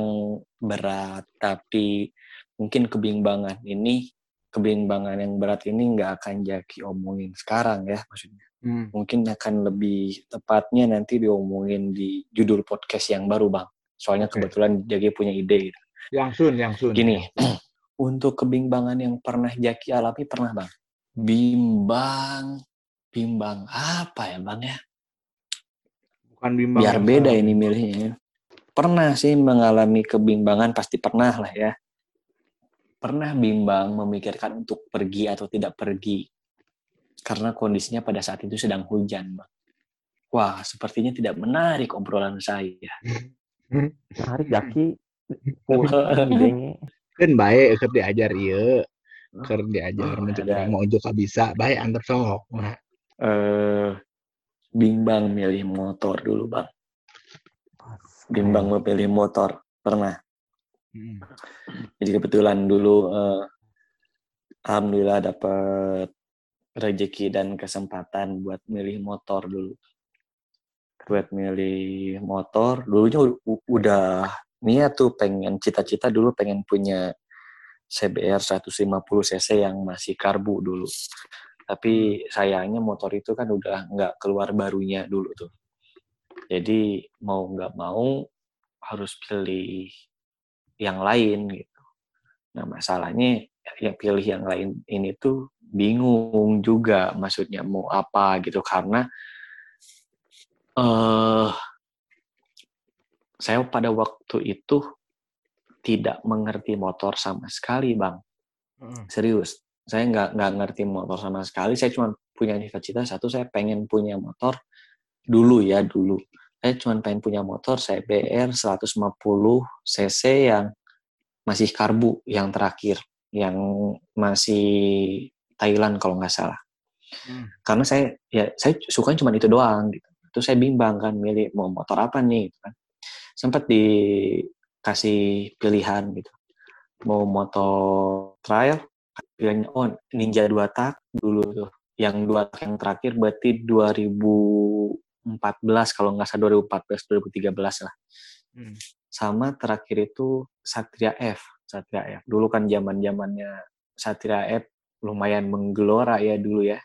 Speaker 4: berat, tapi mungkin kebimbangan ini, kebimbangan yang berat ini nggak akan Jaki omongin sekarang ya, maksudnya.
Speaker 3: Hmm.
Speaker 4: Mungkin akan lebih tepatnya nanti diomongin di judul podcast yang baru, Bang. Soalnya
Speaker 3: Oke.
Speaker 4: kebetulan Jaki punya ide. gitu.
Speaker 3: Yang sun, yang sun.
Speaker 4: Gini, untuk kebimbangan yang pernah Jaki alami pernah, Bang? Bimbang, bimbang apa ya, Bang ya?
Speaker 3: Bukan bimbang.
Speaker 4: biar beda ini milihnya. Pernah sih mengalami kebimbangan, pasti pernah lah ya. Pernah bimbang memikirkan untuk pergi atau tidak pergi. Karena kondisinya pada saat itu sedang hujan, Bang. Wah, sepertinya tidak menarik obrolan saya. Wah.
Speaker 2: Idenya.
Speaker 3: Kan baik, keur diajar iya. Keur diajar
Speaker 4: Oh,
Speaker 3: mencegah mau juga bisa. Baik antep sok.
Speaker 4: Eh, bimbang milih motor dulu, Bang. Bimbang memilih motor. Pernah.
Speaker 3: Hmm.
Speaker 4: Jadi kebetulan dulu eh, alhamdulillah dapat rezeki dan kesempatan buat milih motor dulu. Buat milih motor, dulunya udah niat tuh pengen cita-cita dulu pengen punya CBR 150 cc yang masih karbu dulu. Tapi sayangnya motor itu kan udah nggak keluar barunya dulu tuh. Jadi mau nggak mau harus pilih yang lain gitu. Nah masalahnya yang pilih yang lain ini tuh bingung juga maksudnya mau apa gitu. Karena eh saya pada waktu itu tidak mengerti motor sama sekali bang.
Speaker 3: Heeh.
Speaker 4: serius. Saya nggak nggak ngerti motor sama sekali. Saya cuma punya cita-cita satu saya pengen punya motor dulu ya dulu saya cuma pengen punya motor CBR 150 cc yang masih karbu yang terakhir yang masih Thailand kalau nggak salah.
Speaker 3: Hmm.
Speaker 4: karena saya ya saya suka cuma itu doang gitu. Terus saya bimbang kan milih mau motor apa nih gitu kan. Sempat dikasih pilihan gitu. Mau motor trail pilihannya oh Ninja dua tak dulu tuh. Yang dua tak yang terakhir berarti 2014 kalau nggak salah 2014 2013 lah
Speaker 3: Hmm.
Speaker 4: sama terakhir itu Satria F Satria F dulu kan zaman zamannya Satria F lumayan menggelora ya dulu ya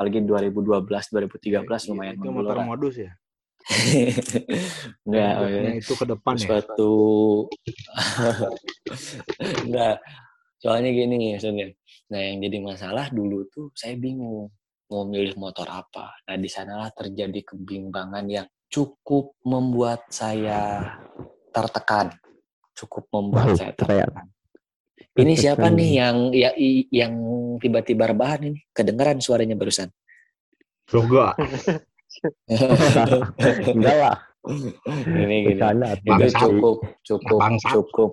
Speaker 4: apalagi 2012 2013 lumayan
Speaker 3: Iya, itu motor
Speaker 4: menggelora
Speaker 3: modus ya.
Speaker 4: Enggak,
Speaker 3: Modusnya
Speaker 4: ya.
Speaker 3: itu ke depan ya.
Speaker 4: suatu enggak soalnya gini maksudnya nah yang jadi masalah dulu tuh saya bingung mau milih motor apa. Nah, di sanalah terjadi kebimbangan yang cukup membuat saya tertekan. Cukup membuat saya tertekan. Ini siapa nih yang ya, yang tiba-tiba rebahan ini? Kedengeran suaranya barusan.
Speaker 3: Yoga.
Speaker 2: Enggak lah.
Speaker 4: ini gini. Itu cukup cukup cukup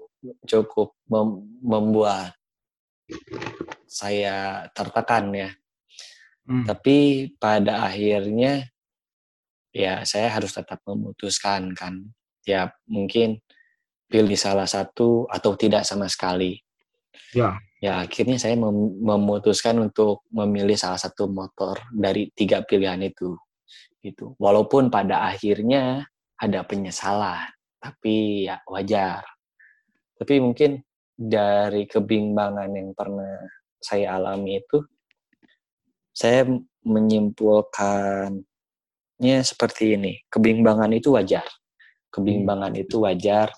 Speaker 4: cukup mem- membuat saya tertekan ya.
Speaker 3: Hmm.
Speaker 4: Tapi pada akhirnya ya saya harus tetap memutuskan kan. Ya mungkin pilih salah satu atau tidak sama sekali.
Speaker 3: Ya.
Speaker 4: Ya akhirnya saya mem- memutuskan untuk memilih salah satu motor dari tiga pilihan itu. Gitu. Walaupun pada akhirnya ada penyesalan, tapi ya wajar. Tapi mungkin dari kebimbangan yang pernah saya alami itu, saya menyimpulkannya seperti ini. Kebimbangan itu wajar. Kebimbangan itu wajar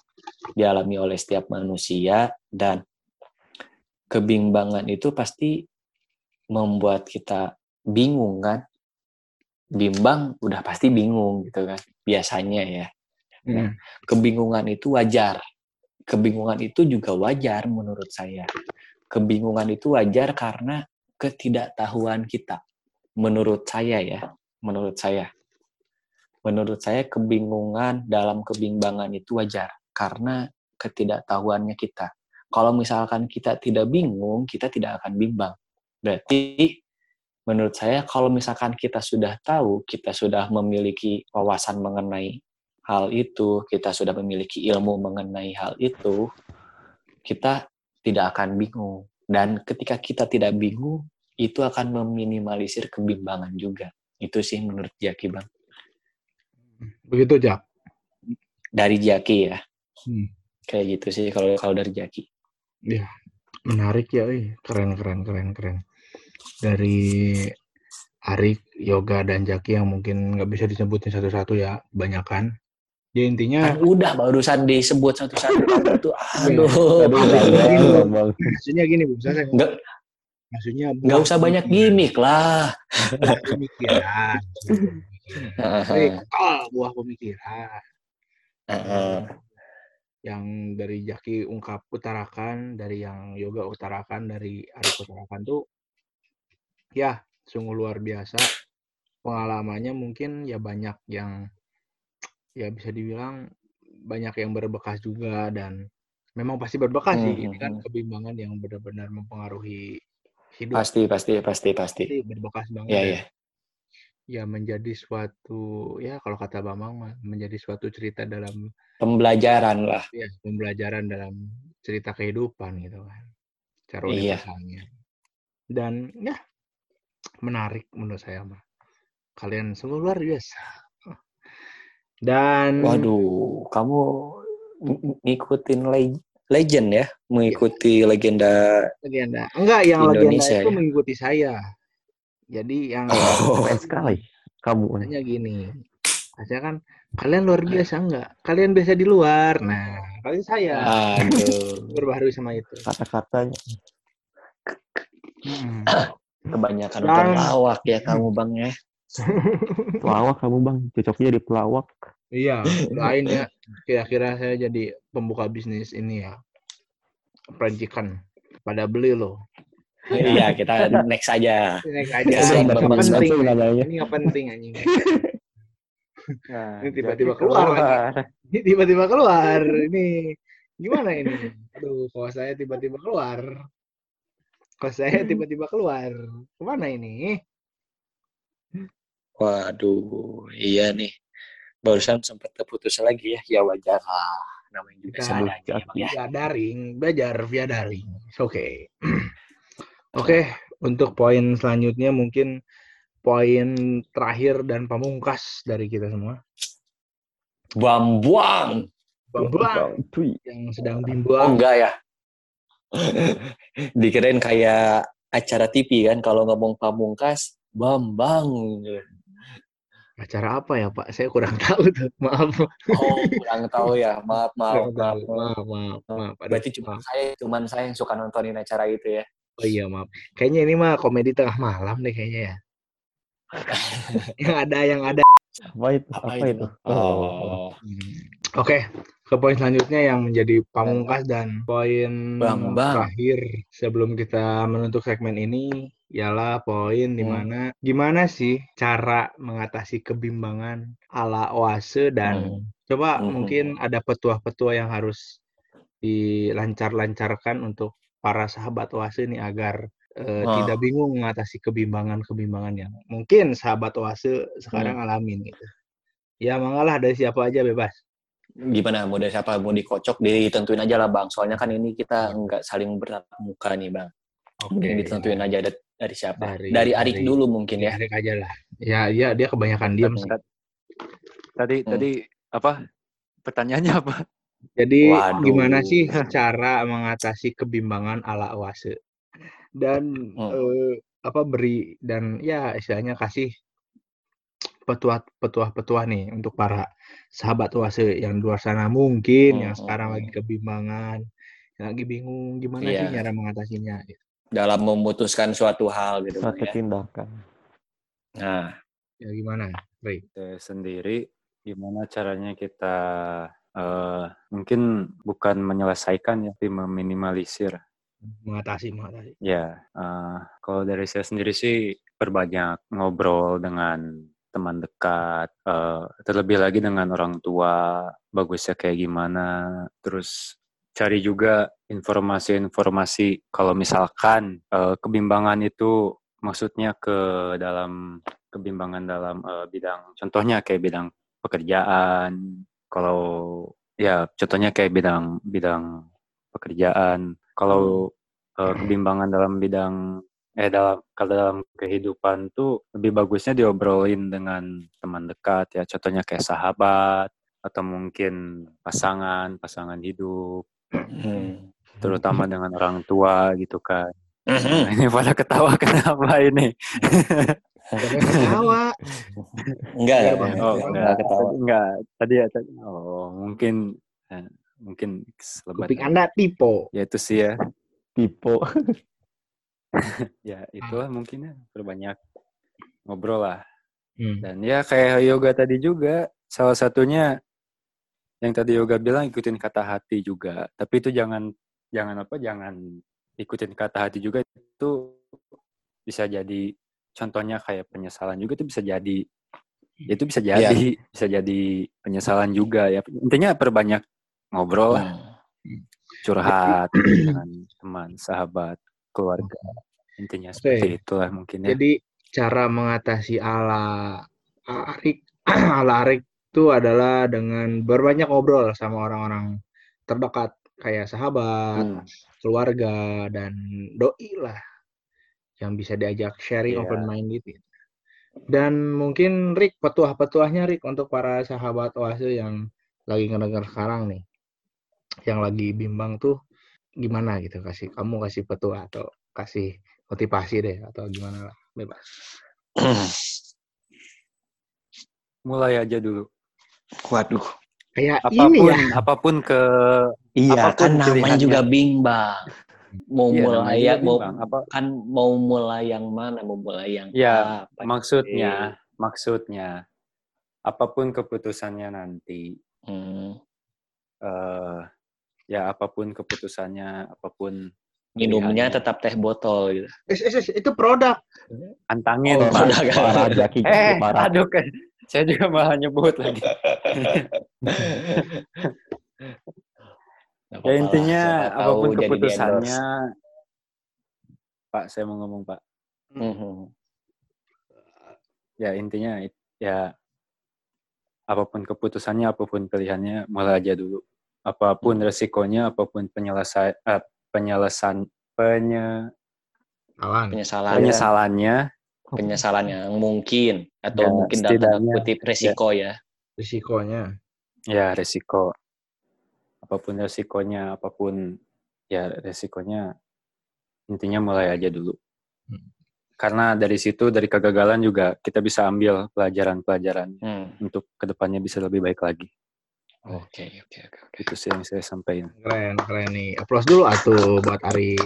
Speaker 4: dialami oleh setiap manusia dan kebimbangan itu pasti membuat kita bingung kan. Bimbang udah pasti bingung gitu kan. Biasanya ya
Speaker 3: Hmm.
Speaker 4: kebingungan itu wajar. Kebingungan itu juga wajar menurut saya. Kebingungan itu wajar karena ketidaktahuan kita. Menurut saya ya, menurut saya. Menurut saya kebingungan dalam kebimbangan itu wajar karena ketidaktahuannya kita. Kalau misalkan kita tidak bingung, kita tidak akan bimbang. Berarti menurut saya kalau misalkan kita sudah tahu, kita sudah memiliki wawasan mengenai hal itu, kita sudah memiliki ilmu mengenai hal itu, kita tidak akan bingung. Dan ketika kita tidak bingung, itu akan meminimalisir kebimbangan juga. Itu sih menurut Jaki, Bang.
Speaker 3: Begitu, Jak.
Speaker 4: Dari Jaki ya.
Speaker 3: Hmm.
Speaker 4: Kayak gitu sih kalau kalau dari Jaki.
Speaker 3: Menarik ya, ih. keren keren keren keren. Dari Arik, Yoga dan Jaki yang mungkin nggak bisa disebutin satu-satu ya, banyak kan. Ya intinya
Speaker 4: Kan udah barusan disebut satu-satu kamu tuh. Aduh.
Speaker 3: Maksudnya gini, Bu. Saya
Speaker 4: Nggak,
Speaker 3: maksudnya
Speaker 4: nggak usah banyak gimmick lah.
Speaker 3: pemikiran. Kekal buah pemikiran. Yang dari Jaki ungkap utarakan, dari yang Yoga utarakan, dari Arik utarakan tuh ya sungguh luar biasa. Pengalamannya mungkin ya banyak yang ya bisa dibilang banyak yang berbekas juga dan memang pasti berbekas sih.
Speaker 4: Hmm,
Speaker 3: Ini kan
Speaker 4: hmm, hmm.
Speaker 3: kebimbangan yang benar-benar mempengaruhi hidup.
Speaker 4: Pasti, pasti, pasti, pasti.
Speaker 3: Pasti berbekas banget.
Speaker 4: Ya,
Speaker 3: dan
Speaker 4: ya.
Speaker 3: ya menjadi suatu ya kalau kata Bambang menjadi suatu cerita dalam
Speaker 4: Pembelajaran lah.
Speaker 3: ya pembelajaran dalam cerita kehidupan gitu kan cara
Speaker 4: Iya.
Speaker 3: universalnya dan ya menarik menurut saya mah kalian sungguh luar biasa dan
Speaker 4: Waduh, kamu ng- ngikutin le- legend ya, mengikuti legenda.
Speaker 3: legenda enggak yang legenda
Speaker 4: Indonesia
Speaker 3: itu
Speaker 4: ya?
Speaker 3: mengikuti saya jadi yang
Speaker 4: Oh,
Speaker 2: Keren sekali. Kamu
Speaker 3: hanya gini saya kan kalian luar biasa enggak kalian biasa di luar nah kali saya
Speaker 4: aduh,
Speaker 3: berbaharui sama itu
Speaker 2: Kata-katanya.
Speaker 3: Hmm.
Speaker 4: kebanyakan
Speaker 3: Dan-
Speaker 4: nonton lawak ya kamu bang ya.
Speaker 2: Pelawak kamu, Bang. Cocoknya jadi pelawak.
Speaker 3: Iya, doain ya. Kira-kira saya jadi pembuka bisnis ini ya. Perancikan. Pada beli loh.
Speaker 4: Iya, kita next aja.
Speaker 3: Ini
Speaker 4: Ya,
Speaker 3: aja. Ini nggak penting.
Speaker 2: Namanya.
Speaker 3: Ini nggak penting anjing.
Speaker 5: Nah,
Speaker 3: Ini tiba-tiba keluar lagi. Ini tiba-tiba keluar. Ini gimana ini? Aduh, kalau saya tiba-tiba keluar. Kalau saya tiba-tiba keluar. Ke mana ini?
Speaker 4: Waduh, iya nih. Barusan sempat terputus lagi ya. Ya wajar lah. Namanya juga
Speaker 3: Kita
Speaker 4: seadanya ya, ya.
Speaker 3: Via daring, belajar via daring. Oke. Oke, untuk poin selanjutnya mungkin poin terakhir dan pamungkas dari kita semua.
Speaker 4: Bambuang.
Speaker 3: Bambang
Speaker 2: Tui.
Speaker 3: yang sedang
Speaker 4: Oh
Speaker 3: bimbang.
Speaker 4: enggak ya. Dikirain kayak acara TV kan kalau ngomong pamungkas, Bambang.
Speaker 3: Acara apa ya Pak? Saya kurang tahu tuh. Maaf.
Speaker 4: Oh, kurang tahu ya. Maaf, maaf,
Speaker 3: Kurang
Speaker 4: maaf.
Speaker 3: Maaf, maaf, maaf. Aduh,
Speaker 4: Berarti cuma
Speaker 3: maaf.
Speaker 4: saya, cuman saya yang suka nontonin acara itu ya.
Speaker 3: Oh iya, maaf. Kayaknya ini mah komedi tengah malam deh kayaknya ya. yang ada yang ada.
Speaker 2: Apa itu? Apa, itu?
Speaker 4: Oh.
Speaker 3: Oke, ke poin selanjutnya yang menjadi pamungkas dan poin
Speaker 4: Bang, Bang.
Speaker 3: terakhir sebelum kita menutup segmen ini ialah poin
Speaker 4: Hmm.
Speaker 3: di mana gimana sih cara mengatasi kebimbangan ala oase dan coba
Speaker 4: Hmm.
Speaker 3: mungkin ada petua-petua yang harus dilancar-lancarkan untuk para sahabat oase nih agar eh,
Speaker 4: Ah.
Speaker 3: tidak bingung mengatasi kebimbangan-kebimbangan yang mungkin sahabat oase sekarang
Speaker 4: Hmm.
Speaker 3: alamin gitu. Ya mangalah dari siapa aja bebas.
Speaker 4: Gimana mau dari siapa mau dikocok ditentuin aja lah bang. Soalnya kan ini kita nggak saling bertatap muka nih bang. Mungkin ditentuin aja dari, dari siapa.
Speaker 3: Dari-
Speaker 4: Dari, Arik
Speaker 3: dari-
Speaker 4: dulu mungkin ya.
Speaker 3: Tarik aja lah. Ya, ya dia kebanyakan sih.
Speaker 5: Tadi
Speaker 4: Hmm.
Speaker 5: tadi apa? Pertanyaannya apa?
Speaker 3: Jadi
Speaker 4: Waduh.
Speaker 3: gimana sih cara mengatasi kebimbangan ala oase? Dan
Speaker 4: Hmm.
Speaker 3: eh, apa beri dan ya istilahnya kasih petua petua-petua nih untuk para sahabat oase yang di luar sana mungkin
Speaker 4: Hmm,
Speaker 3: yang
Speaker 4: hmm,
Speaker 3: sekarang lagi kebimbangan, yang lagi bingung gimana sih
Speaker 4: Iya.
Speaker 3: cara mengatasinya. gitu.
Speaker 4: Dalam memutuskan suatu hal gitu.
Speaker 2: Suatu
Speaker 4: ya.
Speaker 2: tindakan.
Speaker 4: Nah,
Speaker 3: Ya gimana, Ray?
Speaker 5: Saya sendiri gimana caranya kita eh, mungkin bukan menyelesaikan ya, tapi meminimalisir.
Speaker 3: Mengatasi, mengatasi.
Speaker 5: Ya, eh, kalau dari saya sendiri sih perbanyak ngobrol dengan teman dekat, eh, terlebih lagi dengan orang tua, bagusnya kayak gimana. Terus cari juga informasi-informasi kalau misalkan eh, kebimbangan itu maksudnya ke dalam kebimbangan dalam eh, bidang, contohnya kayak bidang pekerjaan. Kalau ya contohnya kayak bidang bidang pekerjaan. Kalau eh, kebimbangan dalam bidang eh dalam kalau dalam kehidupan tuh lebih bagusnya diobrolin dengan teman dekat ya contohnya kayak sahabat atau mungkin pasangan pasangan hidup
Speaker 4: hmm.
Speaker 5: terutama dengan orang tua gitu kan. Nah, ini pada ketawa kenapa ini
Speaker 3: ketawa.
Speaker 4: enggak ya,
Speaker 3: Bang.
Speaker 5: oh
Speaker 3: Enggak
Speaker 5: enggak
Speaker 4: ketawa.
Speaker 5: tadi- enggak tadi ya tadi oh mungkin eh, mungkin selebat
Speaker 3: Kuping Anda tipe.
Speaker 5: ya itu sih ya
Speaker 2: Tipe.
Speaker 5: ya itulah mungkin ya perbanyak ngobrol lah
Speaker 3: Hmm.
Speaker 5: Dan ya kayak yoga tadi juga, salah satunya yang tadi yoga bilang ikutin kata hati juga. Tapi itu jangan jangan apa jangan ikutin kata hati juga itu bisa jadi contohnya kayak penyesalan juga itu bisa jadi itu bisa jadi bisa jadi penyesalan juga ya. Intinya perbanyak ngobrol lah,
Speaker 4: Hmm.
Speaker 5: curhat dengan teman, sahabat, keluarga. Intinya seperti itulah mungkin ya.
Speaker 3: Jadi cara mengatasi ala Arik ala Arik itu adalah dengan berbanyak ngobrol sama orang-orang terdekat kayak sahabat,
Speaker 5: Hmm.
Speaker 3: keluarga dan doi lah yang bisa diajak sharing
Speaker 5: Iya.
Speaker 3: open mind gitu. Dan mungkin Rick petuah-petuahnya Rick untuk para sahabat Oase yang lagi ngedenger sekarang nih. Yang lagi bimbang tuh gimana gitu kasih kamu kasih petua atau kasih motivasi deh atau gimana lah bebas.
Speaker 5: Mulai aja dulu.
Speaker 4: Waduh.
Speaker 3: Kayak
Speaker 5: Apa pun
Speaker 3: ini ya.
Speaker 5: apa pun ke
Speaker 4: Iya,
Speaker 5: Apa pun
Speaker 4: kan namanya juga bimbang. Mau
Speaker 5: Iya,
Speaker 4: mulai ya, mau
Speaker 5: bimbang. Apa
Speaker 4: kan mau mulai yang mana, mau mulai yang
Speaker 5: Ya,
Speaker 4: apa?
Speaker 5: maksudnya maksudnya apa pun keputusannya nanti
Speaker 4: Hmm.
Speaker 5: eh ya apa pun keputusannya apa pun
Speaker 4: Minumnya
Speaker 5: Pilihannya.
Speaker 4: tetap teh botol gitu.
Speaker 3: Eh, eh, eh, itu produk.
Speaker 5: antangin
Speaker 4: Oh, kan.
Speaker 2: Parah Jaki.
Speaker 5: eh
Speaker 2: Parah.
Speaker 5: aduh kan saya juga malah nyebut lagi ya intinya
Speaker 4: siapa
Speaker 5: apa
Speaker 4: pun
Speaker 5: keputusannya. Pak saya mau ngomong Pak
Speaker 4: Mhm.
Speaker 5: ya intinya ya apa pun keputusannya apa pun pilihannya mulai aja dulu apa pun resikonya apa pun penyelesai eh, penyelesan penye,
Speaker 3: Awan.
Speaker 4: Penyesalan,
Speaker 5: penyesalannya
Speaker 4: penyesalan yang mungkin atau
Speaker 5: Ya,
Speaker 4: mungkin dalam kutip resiko ya.
Speaker 3: Risikonya.
Speaker 5: ya resiko apa pun resikonya apa pun ya resikonya intinya mulai aja dulu
Speaker 3: Hmm.
Speaker 5: karena dari situ dari kegagalan juga kita bisa ambil pelajaran-pelajaran
Speaker 4: Hmm.
Speaker 5: untuk ke depannya bisa lebih baik lagi
Speaker 4: Oke, oke, oke. oke.
Speaker 5: Itu sih yang saya sampaikan.
Speaker 3: Keren, keren nih. Aplaus dulu atuh buat Ari.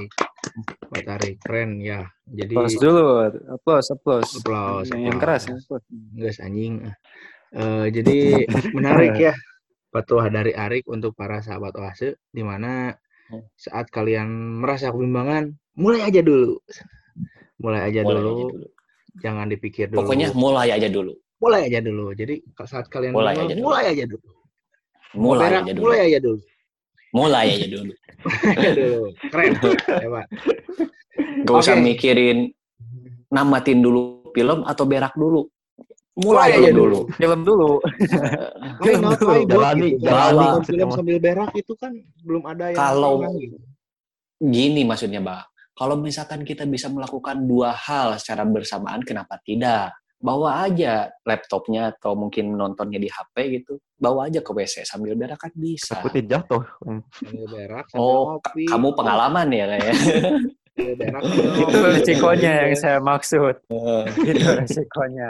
Speaker 3: Buat Ari, keren ya. Jadi
Speaker 5: Aplaus dulu, aplaus, aplaus.
Speaker 3: Aplaus,
Speaker 5: Yang, yang keras, yang.
Speaker 3: Guys anjing. Eh, jadi menarik ya petuah dari Arik untuk para sahabat Oase di mana
Speaker 4: Hmm.
Speaker 3: saat kalian merasa kebimbangan, mulai aja dulu. Mulai aja
Speaker 4: Mulai
Speaker 3: dulu,
Speaker 4: aja dulu.
Speaker 3: jangan dipikir dulu.
Speaker 4: Pokoknya mulai aja dulu.
Speaker 3: mulai aja dulu. Jadi saat kalian
Speaker 4: Mulai
Speaker 3: bingung,
Speaker 4: aja dulu.
Speaker 3: mulai aja dulu.
Speaker 4: Mulai
Speaker 3: berak,
Speaker 4: aja dulu.
Speaker 3: mulai aja dulu.
Speaker 4: Mulai aja dulu.
Speaker 3: Aja dulu. Keren. Hebat.
Speaker 4: Gak usah
Speaker 3: Oke.
Speaker 4: mikirin namatin dulu film atau berak dulu.
Speaker 3: Mulai
Speaker 4: Mulai
Speaker 3: aja
Speaker 4: aja dulu.
Speaker 5: Film dulu.
Speaker 3: Why buat
Speaker 2: Jalani,
Speaker 3: gitu.
Speaker 4: jalani.
Speaker 3: Nonton film sambil berak itu kan belum ada yang
Speaker 4: Kalau-
Speaker 3: gitu.
Speaker 4: Gini maksudnya, Mbak. Kalau misalkan kita bisa melakukan dua hal secara bersamaan, kenapa tidak? Bawa aja laptopnya atau mungkin nontonnya di HP gitu. Bawa aja ke WC sambil berak kan bisa.
Speaker 2: Takutnya jatuh.
Speaker 3: sambil berak sambil
Speaker 4: Oh,
Speaker 3: ngopi.
Speaker 4: kamu pengalaman ya kayaknya.
Speaker 3: Berak
Speaker 5: Itu resikonya yang saya maksud. Itu resikonya.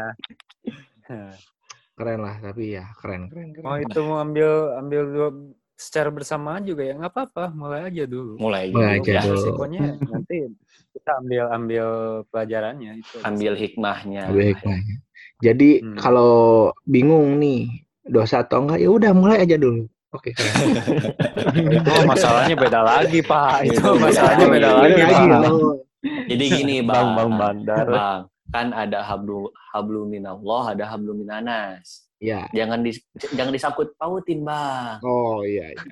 Speaker 3: keren lah tapi ya keren keren keren.
Speaker 5: Mau itu mau ambil ambil dua secara bersamaan juga ya nggak apa-apa, mulai aja dulu.
Speaker 4: mulai
Speaker 3: Mulai aja
Speaker 4: ya.
Speaker 3: dulu.
Speaker 5: Resikonya nanti kita ambil ambil pelajarannya itu.
Speaker 4: Ambil hikmahnya.
Speaker 3: Ambil hikmahnya. Jadi
Speaker 5: Hmm.
Speaker 3: kalau bingung nih dosa atau enggak ya udah mulai aja dulu. Oke keren.
Speaker 5: itu masalahnya beda lagi pak. Itu
Speaker 4: Itu
Speaker 5: masalahnya
Speaker 4: beda
Speaker 5: beda
Speaker 4: lagi.
Speaker 5: pak.
Speaker 4: Jadi gini,
Speaker 2: Bang,
Speaker 4: Bang.
Speaker 2: bang bandar.
Speaker 4: Bang, kan ada hablu hablu minallah, ada hablu minanas.
Speaker 3: Ya.
Speaker 4: Jangan di, jangan disangkut pautin, Bang.
Speaker 3: Oh iya. iya.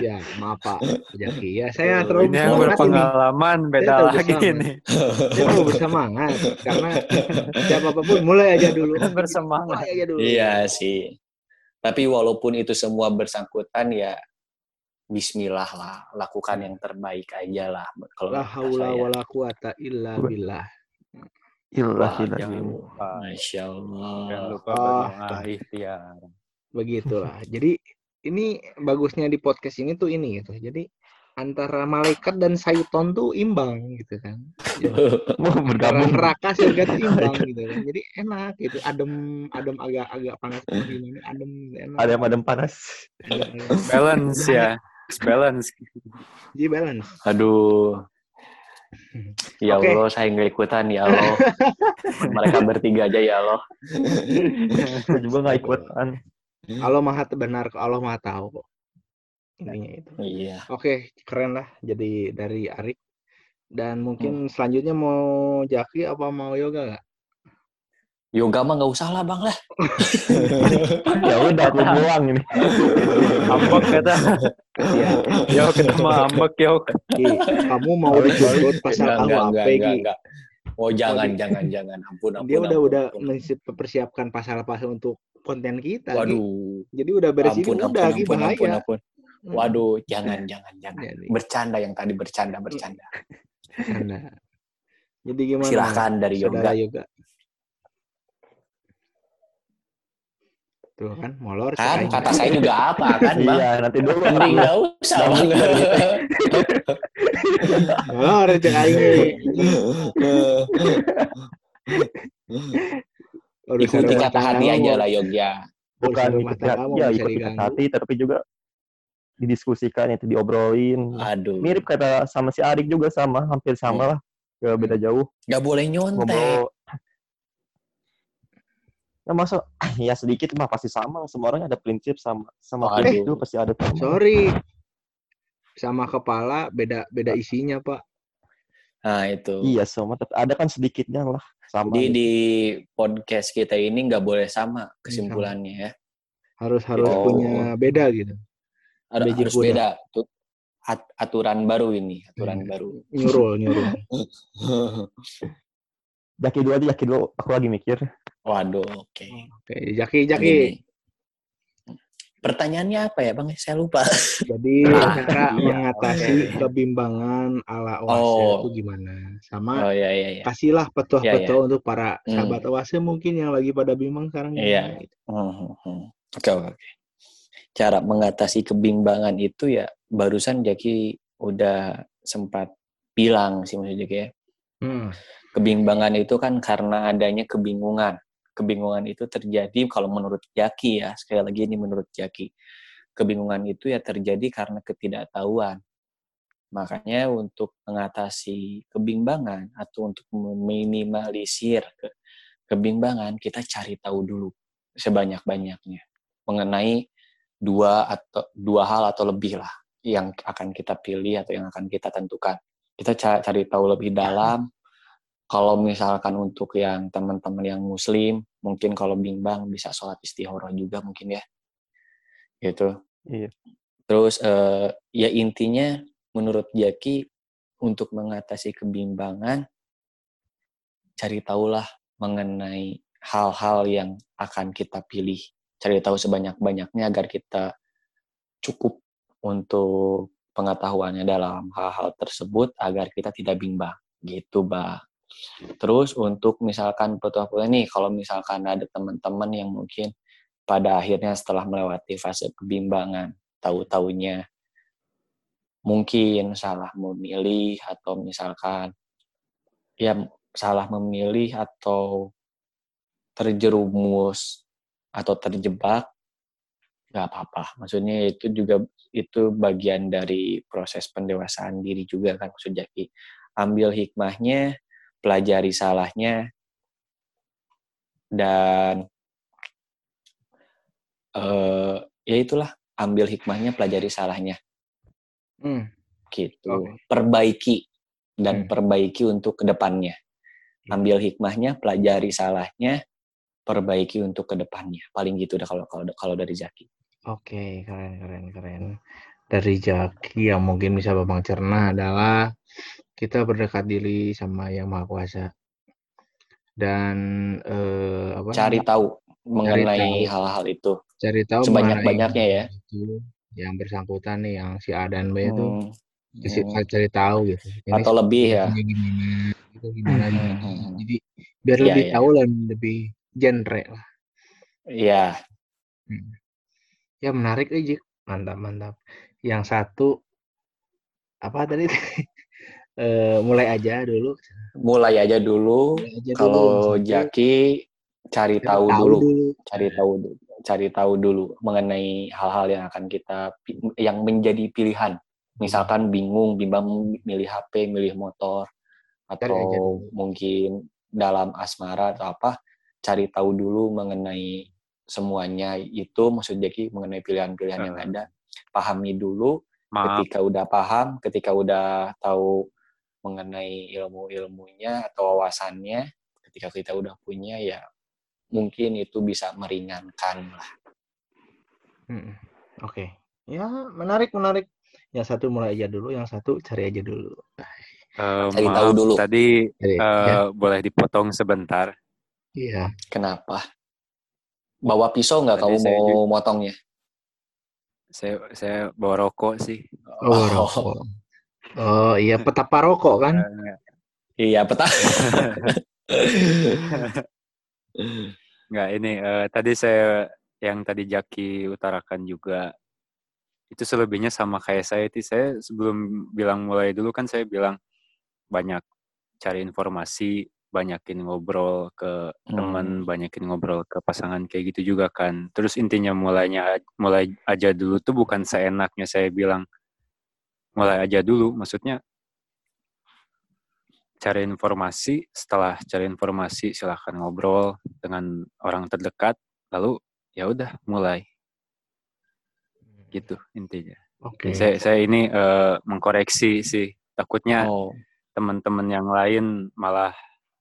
Speaker 3: ya maaf Pak Jaki. Ya saya terlalu
Speaker 5: Ini yang
Speaker 3: bersemangat ini.
Speaker 5: berpengalaman beda lagi ini.
Speaker 3: Saya terlalu bersemangat karena siapa pun mulai aja dulu.
Speaker 5: Bersemangat.
Speaker 3: Mulai aja dulu.
Speaker 4: Iya sih. Tapi walaupun itu semua bersangkutan ya Bismillah lah, lakukan yang terbaik aja lah. Kalau
Speaker 3: La haula wala quwata illa billah.
Speaker 2: Ilah,
Speaker 4: Wah,
Speaker 2: ilah,
Speaker 4: jangan
Speaker 2: ilah.
Speaker 5: lupa.
Speaker 4: Masya Allah.
Speaker 5: Jangan lupa
Speaker 3: Ah.
Speaker 5: ikhtiar.
Speaker 3: Begitulah. Jadi ini bagusnya di podcast ini tuh ini gitu. Jadi antara malaikat dan syaiton tuh imbang gitu kan.
Speaker 2: Bergabung.
Speaker 3: neraka surga tuh imbang gitu kan. Jadi enak gitu. Adem adem agak agak panas gimana adem enak.
Speaker 2: Ada yang adem panas.
Speaker 5: Balance ya. Balance.
Speaker 3: Jadi balance.
Speaker 4: Aduh. Ya
Speaker 3: Oke.
Speaker 4: Allah, saya nggak ikutan ya Allah. Mereka bertiga aja ya Allah.
Speaker 2: Saya juga nggak ikutan.
Speaker 3: Allah maha benar, Allah maha tahu kok. Intinya itu.
Speaker 4: Iya.
Speaker 3: Oke, keren lah. Jadi dari Arik. Dan mungkin
Speaker 4: Hmm.
Speaker 3: selanjutnya mau Jaki apa mau Yoga gak?
Speaker 4: Yoga mah nggak usah lah bang lah.
Speaker 2: Ya udah aku pulang ini.
Speaker 5: Ambek kata.
Speaker 3: Kasihan.
Speaker 5: Yo kita mah ambek yo.
Speaker 3: Ki, kamu mau dituntut pasal Ki.
Speaker 4: enggak, enggak. Oh jangan, jangan, jangan. Ampun, ampun.
Speaker 3: Dia udah
Speaker 4: ampun,
Speaker 3: udah
Speaker 4: ampun.
Speaker 3: mensi- mempersiapkan pasal-pasal untuk konten kita. Ki.
Speaker 4: Waduh.
Speaker 3: Jadi udah beres
Speaker 4: Ampun,
Speaker 3: ini
Speaker 4: ampun,
Speaker 3: udah Ki
Speaker 4: ampun,
Speaker 3: bahaya.
Speaker 4: ampun, ampun. Waduh, jangan, jangan, jangan. Bercanda yang tadi bercanda, bercanda.
Speaker 3: Anda. Jadi gimana?
Speaker 4: Silahkan dari yoga.
Speaker 3: Yoga. Tuh kan, molor.
Speaker 4: Kan kata saya juga apa kan bang?
Speaker 2: Iya, nanti dulu.
Speaker 4: Mending nggak usah bang.
Speaker 3: Molor cek aing. Urusan
Speaker 4: Ikuti kata hati aja lah Yogya.
Speaker 2: Bukan
Speaker 3: urusan rumah
Speaker 2: ikut
Speaker 3: tangga mau
Speaker 2: ya
Speaker 3: bisa
Speaker 2: ikut
Speaker 3: diganggu.
Speaker 2: hati, tapi juga didiskusikan itu diobrolin.
Speaker 4: Aduh.
Speaker 2: Mirip kata sama si Arik juga sama, hampir sama lah. Gak beda jauh.
Speaker 4: Gak boleh nyontek.
Speaker 2: Ngobrol. Ya masa ya sedikit mah pasti sama semua orang ada prinsip sama sama
Speaker 4: Aduh.
Speaker 2: prinsip itu pasti ada sama.
Speaker 3: Sorry. Sama kepala beda beda isinya, Pak.
Speaker 4: Nah itu.
Speaker 2: Iya semua tapi ada kan sedikitnya lah sama.
Speaker 4: Di
Speaker 2: gitu.
Speaker 4: di podcast kita ini nggak boleh sama kesimpulannya ya.
Speaker 3: Harus harus
Speaker 2: Oh.
Speaker 3: punya beda gitu.
Speaker 4: Ada
Speaker 3: Bejir
Speaker 4: harus
Speaker 3: kuda.
Speaker 4: beda. Tuh, at- aturan baru ini, aturan
Speaker 3: Hmm.
Speaker 4: baru.
Speaker 3: Nyurul, nyurul.
Speaker 2: Jaki dulu aja, Jaki dulu. Aku lagi mikir.
Speaker 4: Waduh, oke.
Speaker 3: Oke, Jaki, Jaki.
Speaker 4: Gini. Pertanyaannya apa ya, Bang? Saya lupa.
Speaker 3: Jadi
Speaker 4: Ah,
Speaker 3: cara
Speaker 2: iya,
Speaker 3: mengatasi kebimbangan ala oase
Speaker 4: Oh.
Speaker 3: itu gimana? Sama
Speaker 4: Oh iya iya iya.
Speaker 3: kasihlah petua-petua untuk para
Speaker 4: Hmm.
Speaker 3: sahabat oase mungkin yang lagi pada bimbang sekarang.
Speaker 4: Iya.
Speaker 3: gitu.
Speaker 4: Hmm, hmm, hmm. Oke oke. oke. Cara mengatasi kebimbangan itu ya barusan Jaki udah sempat bilang sih maksudnya Jaki ya.
Speaker 3: Hmm.
Speaker 4: Kebimbangan itu kan karena adanya kebingungan, kebingungan itu terjadi kalau menurut Jaki ya. Sekali lagi ini menurut Jaki. Kebingungan itu ya terjadi karena ketidaktahuan. Makanya untuk mengatasi kebimbangan atau untuk meminimalisir ke, kebimbangan kita cari tahu dulu sebanyak-banyaknya mengenai dua atau dua hal atau lebih lah yang akan kita pilih atau yang akan kita tentukan. Kita cari tahu lebih dalam kalau misalkan untuk yang teman-teman yang muslim mungkin kalau bimbang bisa sholat istihoroh juga mungkin ya. Gitu.
Speaker 2: Iya.
Speaker 4: terus eh, ya intinya menurut Jaki untuk mengatasi kebimbangan cari tahulah mengenai hal-hal yang akan kita pilih. Cari tahu sebanyak-banyaknya agar kita cukup untuk pengetahuannya dalam hal-hal tersebut agar kita tidak bimbang. Gitu bah Terus untuk misalkan petua-petua nih, kalau misalkan ada teman-teman yang mungkin pada akhirnya setelah melewati fase kebimbangan, tahu-taunya mungkin salah memilih atau misalkan ya salah memilih atau terjerumus atau terjebak nggak apa-apa. Maksudnya itu juga itu bagian dari proses pendewasaan diri juga kan maksud ambil hikmahnya pelajari salahnya dan uh, ya itulah ambil hikmahnya pelajari salahnya
Speaker 3: Hmm.
Speaker 4: gitu
Speaker 3: Oke.
Speaker 4: perbaiki dan
Speaker 3: Hmm.
Speaker 4: perbaiki untuk ke depannya ambil hikmahnya pelajari salahnya perbaiki untuk ke depannya paling gitu dah kalau kalau kalau dari Zaki
Speaker 3: Oke, keren, keren, keren. Dari Jaki yang mungkin bisa Bambang cerna adalah kita berdekat diri sama Yang Maha Kuasa. Dan eh, apa?
Speaker 4: cari tahu mengenai hal-hal itu
Speaker 3: cari tahu
Speaker 4: sebanyak-banyaknya
Speaker 3: mengenai
Speaker 4: ya.
Speaker 3: itu yang bersangkutan nih yang si A dan B itu
Speaker 4: Hmm,
Speaker 3: Kasi-
Speaker 4: hmm.
Speaker 3: cari tahu gitu. Ini
Speaker 4: atau lebih ya
Speaker 3: gimana, itu gimana
Speaker 4: Hmm,
Speaker 3: gimana.
Speaker 4: hmm, hmm.
Speaker 3: Jadi biar
Speaker 4: Iya,
Speaker 3: lebih
Speaker 4: iya.
Speaker 3: tahu dan lebih genre lah.
Speaker 4: Iya,
Speaker 3: Hmm. Ya menarik aja, mantap mantap. Yang satu apa tadi? Eh, mulai aja dulu.
Speaker 4: mulai aja dulu.
Speaker 3: Mulai aja dulu.
Speaker 4: Kalau Jaki cari
Speaker 3: cari
Speaker 4: tahu dulu,
Speaker 3: dulu.
Speaker 4: cari tahu dulu, cari tahu dulu mengenai hal-hal yang akan kita yang menjadi pilihan. Misalkan bingung, bimbang milih HP, milih motor, atau mungkin dalam asmara atau apa, cari tahu dulu mengenai semuanya itu maksud Jaki mengenai pilihan-pilihan yang ada. Pahami dulu,
Speaker 5: Maaf,
Speaker 4: ketika udah paham, ketika udah tahu mengenai ilmu-ilmunya atau wawasannya, ketika kita udah punya ya mungkin itu bisa meringankan lah.
Speaker 3: Hmm, Oke. Ya menarik menarik. Yang satu mulai aja dulu, yang satu cari aja dulu.
Speaker 5: eh,
Speaker 4: Cari tahu
Speaker 5: maaf,
Speaker 4: dulu.
Speaker 5: tadi
Speaker 3: Jadi,
Speaker 5: eh,
Speaker 3: ya,
Speaker 5: boleh dipotong sebentar.
Speaker 3: iya.
Speaker 4: Kenapa? Bawa pisau nggak kamu mau motongnya?
Speaker 5: Saya saya bawa rokok sih.
Speaker 3: Oh, rokok. Oh iya, petapa rokok kan?
Speaker 4: Iya, peta.
Speaker 5: Nggak ini eh, tadi saya yang tadi Jaki utarakan juga itu selebihnya sama kayak saya itu saya sebelum bilang mulai dulu kan saya bilang banyak cari informasi banyakin ngobrol ke teman banyakin ngobrol ke pasangan kayak gitu juga kan terus intinya mulainya mulai aja dulu tuh bukan seenaknya saya bilang mulai aja dulu. Maksudnya cari informasi. Setelah cari informasi silahkan ngobrol dengan orang terdekat. Lalu ya udah mulai. Gitu intinya.
Speaker 3: Oke.
Speaker 5: saya saya ini eh, mengkoreksi sih. Takutnya
Speaker 4: Oh,
Speaker 5: teman-teman yang lain malah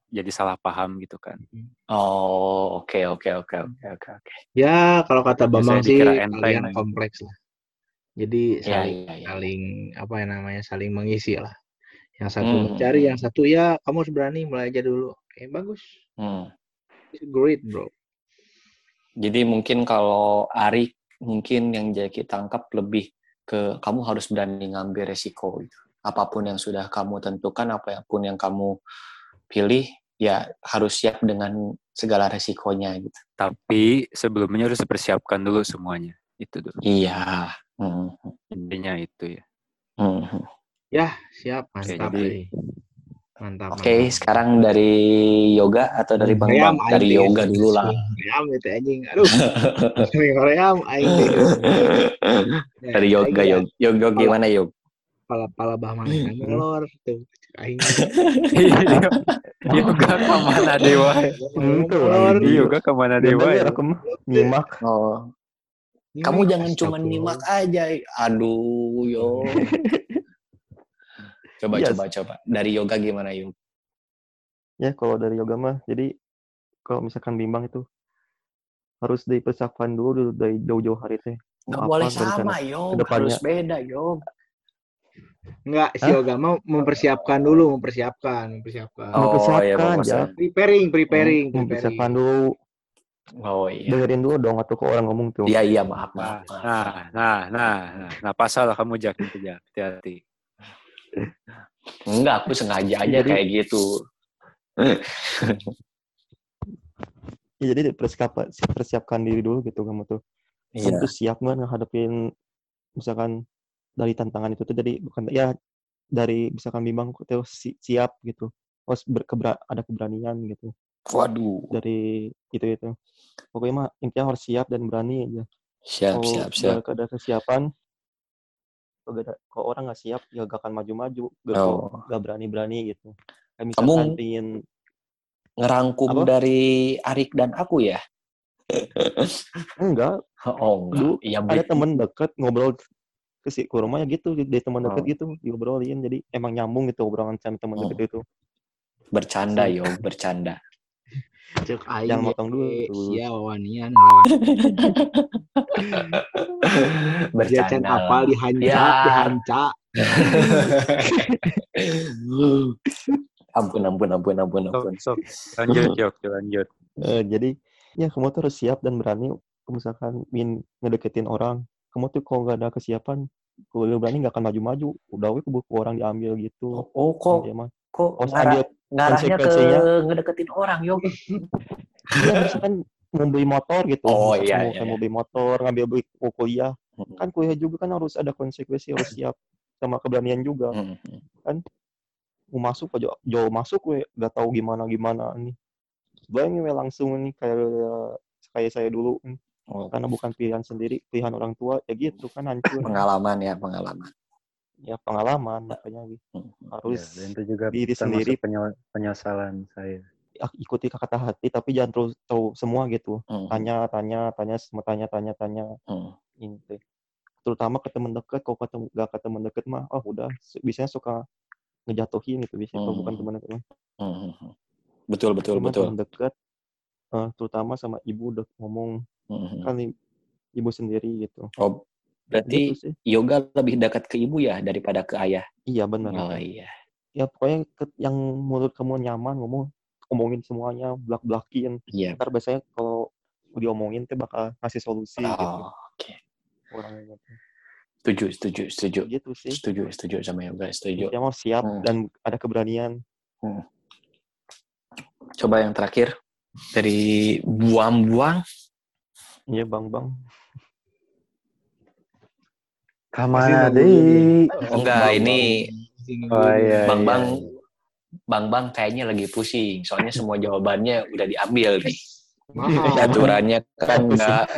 Speaker 5: jadi salah paham gitu kan.
Speaker 4: Oh, oke, oke, oke, oke, oke, oke.
Speaker 3: Ya, kalau kata Bambang sih
Speaker 5: lagi.
Speaker 3: kompleks lah. Jadi
Speaker 4: Iya,
Speaker 3: saling
Speaker 4: iya, iya.
Speaker 3: saling apa ya namanya saling mengisi lah. Yang satu
Speaker 4: Hmm,
Speaker 3: mencari, yang satu ya kamu harus berani mulai aja dulu. Oke, bagus.
Speaker 4: Hmm.
Speaker 3: Great, bro.
Speaker 4: Jadi mungkin kalau Ari mungkin yang Jaki tangkap lebih ke kamu harus berani ngambil resiko gitu. Apa pun yang sudah kamu tentukan, apa pun yang kamu pilih, ya harus siap dengan segala resikonya gitu.
Speaker 5: tapi sebelumnya harus dipersiapkan dulu semuanya itu dulu
Speaker 4: Iya. Hmm.
Speaker 5: intinya itu ya
Speaker 4: Hmm.
Speaker 3: Ya, siap,
Speaker 5: Oke,
Speaker 3: mantap.
Speaker 5: jadi-
Speaker 3: eh. Mantap.
Speaker 4: Oke,
Speaker 3: mantap.
Speaker 4: sekarang dari yoga atau dari Bang
Speaker 3: Koream,
Speaker 4: Bang? Dari
Speaker 3: aing teh.
Speaker 4: yoga dulu lah.
Speaker 3: Koream itu anjing. Aduh. Koream aing teh. Ya,
Speaker 4: Dari yoga, yoga. Yoga gimana, Yog?
Speaker 3: Pala pala bah mana kan ngelor tuh. Aing.
Speaker 5: Yoga
Speaker 2: ke
Speaker 3: mana
Speaker 2: dewa?
Speaker 5: Yoga ke mana
Speaker 2: dewa?
Speaker 5: Ya?
Speaker 2: nyimak.
Speaker 4: Oh,
Speaker 3: Ini
Speaker 4: kamu
Speaker 3: mah
Speaker 4: jangan cuma nyimak aja. Aduh, yo. Coba,
Speaker 2: Yes.
Speaker 4: coba, coba. Dari yoga gimana, Yog?
Speaker 2: Ya kalau dari yoga mah, jadi kalau misalkan bimbang itu harus dipersiapkan dulu dari jauh-jauh hari teh.
Speaker 4: Nggak
Speaker 2: Apa
Speaker 4: boleh sama, ke
Speaker 2: depannya?
Speaker 4: Harus beda, Yog.
Speaker 3: Enggak, si yoga mau mempersiapkan dulu, mempersiapkan, mempersiapkan.
Speaker 2: Oh, Mempersiapkan,
Speaker 4: iya,
Speaker 2: ya.
Speaker 4: mempersiapkan.
Speaker 3: Preparing, preparing,
Speaker 2: Hmm, Mempersiapkan
Speaker 3: preparing.
Speaker 2: dulu,
Speaker 4: Oh iya.
Speaker 2: dengerin dulu dong atau kok orang ngomong tuh.
Speaker 4: Iya, iya, maaf,
Speaker 5: Nah,
Speaker 4: maaf. maaf.
Speaker 5: nah, nah, nah, nah, nah, pasal kamu jak hati-hati.
Speaker 4: Enggak, aku sengaja aja
Speaker 2: Jadi-
Speaker 4: kayak gitu.
Speaker 2: Ya, jadi persiapkan, persiapkan diri dulu gitu kamu tuh.
Speaker 4: Iya.
Speaker 2: Kamu tuh siap nggak ngadepin misalkan dari tantangan itu tuh jadi bukan ya dari misalkan bimbang tuh si- siap gitu. Harus berkebra, ada keberanian gitu
Speaker 4: Waduh.
Speaker 2: dari itu itu. Pokoknya mah intinya harus siap dan berani aja.
Speaker 4: Siap,
Speaker 2: kalau
Speaker 4: siap, siap.
Speaker 2: nggak ada kesiapan kalau kalau orang nggak siap ya gak akan maju-maju gak,
Speaker 4: Oh.
Speaker 2: gak berani-berani gitu kayak
Speaker 4: Kamu
Speaker 2: pingin
Speaker 4: Ngerangkum
Speaker 2: Apa?
Speaker 4: dari Arik dan aku ya?
Speaker 2: enggak
Speaker 4: Oh, enggak.
Speaker 2: Dulu
Speaker 4: Iya,
Speaker 2: ada temen deket ngobrol ke si ke rumahnya gitu dari teman deket
Speaker 4: Oh.
Speaker 2: gitu diobrolin jadi emang nyambung gitu obrolan sama teman
Speaker 4: Oh.
Speaker 2: deket itu
Speaker 4: Bercanda, yo, bercanda.
Speaker 3: Cek aing
Speaker 2: Jangan
Speaker 3: ge,
Speaker 2: motong dulu.
Speaker 3: Sia wawanian
Speaker 4: bercanda.
Speaker 3: apal dihanca,
Speaker 4: Ya.
Speaker 3: dihanca.
Speaker 4: ampun, ampun, ampun, ampun, ampun.
Speaker 5: sok. Lanjut, Yok, lanjut.
Speaker 2: Eh, jadi ya kamu tuh harus siap dan berani misalkan ingin ngedeketin orang kamu tuh kalau nggak ada kesiapan kalau berani nggak akan maju-maju udah we keburu orang diambil gitu
Speaker 4: Oh, kok,
Speaker 2: dia mah
Speaker 4: kok
Speaker 2: harus
Speaker 4: ngarah, ngarahnya ke
Speaker 2: konsekuensinya.
Speaker 4: ngedeketin orang, yo.
Speaker 2: Iya, misalkan mau beli motor gitu.
Speaker 4: Oh, iya,
Speaker 2: mau,
Speaker 4: iya, iya.
Speaker 2: mau beli motor, ngambil beli mau kuliah. Kan kuliah juga kan harus ada konsekuensi, harus siap sama keberanian juga.
Speaker 4: Hmm.
Speaker 2: Mau masuk aja jauh masuk we nggak tahu gimana gimana nih. Bayangin we langsung nih kayak kayak saya dulu nih.
Speaker 4: Oh,
Speaker 2: karena bukan pilihan sendiri, pilihan orang tua ya gitu kan hancur.
Speaker 4: pengalaman ya, pengalaman.
Speaker 2: Ya pengalaman makanya gitu.
Speaker 4: Hmm.
Speaker 2: harus
Speaker 5: Ya, dan itu juga
Speaker 2: diri sendiri
Speaker 5: penye- penyesalan saya.
Speaker 2: ah, ikuti kata hati tapi jangan terus tahu semua gitu.
Speaker 4: Hmm.
Speaker 2: Tanya, tanya, tanya, semua tanya, tanya, tanya.
Speaker 4: Hmm.
Speaker 2: Inti. Terutama ke teman dekat, kalau ketemu gak ke teman dekat mah, oh udah, biasanya suka ngejatuhin gitu biasanya kalau bukan
Speaker 4: Hmm.
Speaker 2: teman dekat mah.
Speaker 4: Hmm. Betul, betul,
Speaker 2: Cuma
Speaker 4: betul.
Speaker 2: teman dekat, eh, terutama sama ibu udah ngomong
Speaker 4: Hmm.
Speaker 2: kan ibu sendiri gitu.
Speaker 4: Oh, berarti
Speaker 2: Gitu sih.
Speaker 4: yoga lebih dekat ke ibu ya daripada ke ayah.
Speaker 2: Iya benar.
Speaker 4: Oh iya.
Speaker 2: Ya pokoknya ke- yang menurut kamu nyaman ngomong, ngomongin semuanya, belak-belakin.
Speaker 4: Iya.
Speaker 2: Ntar biasanya kalau diomongin tuh bakal ngasih solusi gitu.
Speaker 4: Oh, oke.
Speaker 2: Orangnya gitu.
Speaker 4: Setuju, setuju, setuju.
Speaker 2: Gitu sih.
Speaker 4: Setuju, setuju sama yoga, setuju.
Speaker 2: Dia mau siap
Speaker 4: Hmm.
Speaker 2: dan ada keberanian.
Speaker 4: Coba yang terakhir dari buang-buang.
Speaker 2: Iya bang bang.
Speaker 5: Kamana deh?
Speaker 4: Oh, enggak, ini
Speaker 5: Oh iya.
Speaker 4: Bang
Speaker 5: iya,
Speaker 4: Bang
Speaker 5: iya.
Speaker 4: Bang Bang kayaknya lagi pusing. Soalnya semua jawabannya udah diambil nih.
Speaker 3: Maaf,
Speaker 4: Aturannya kan enggak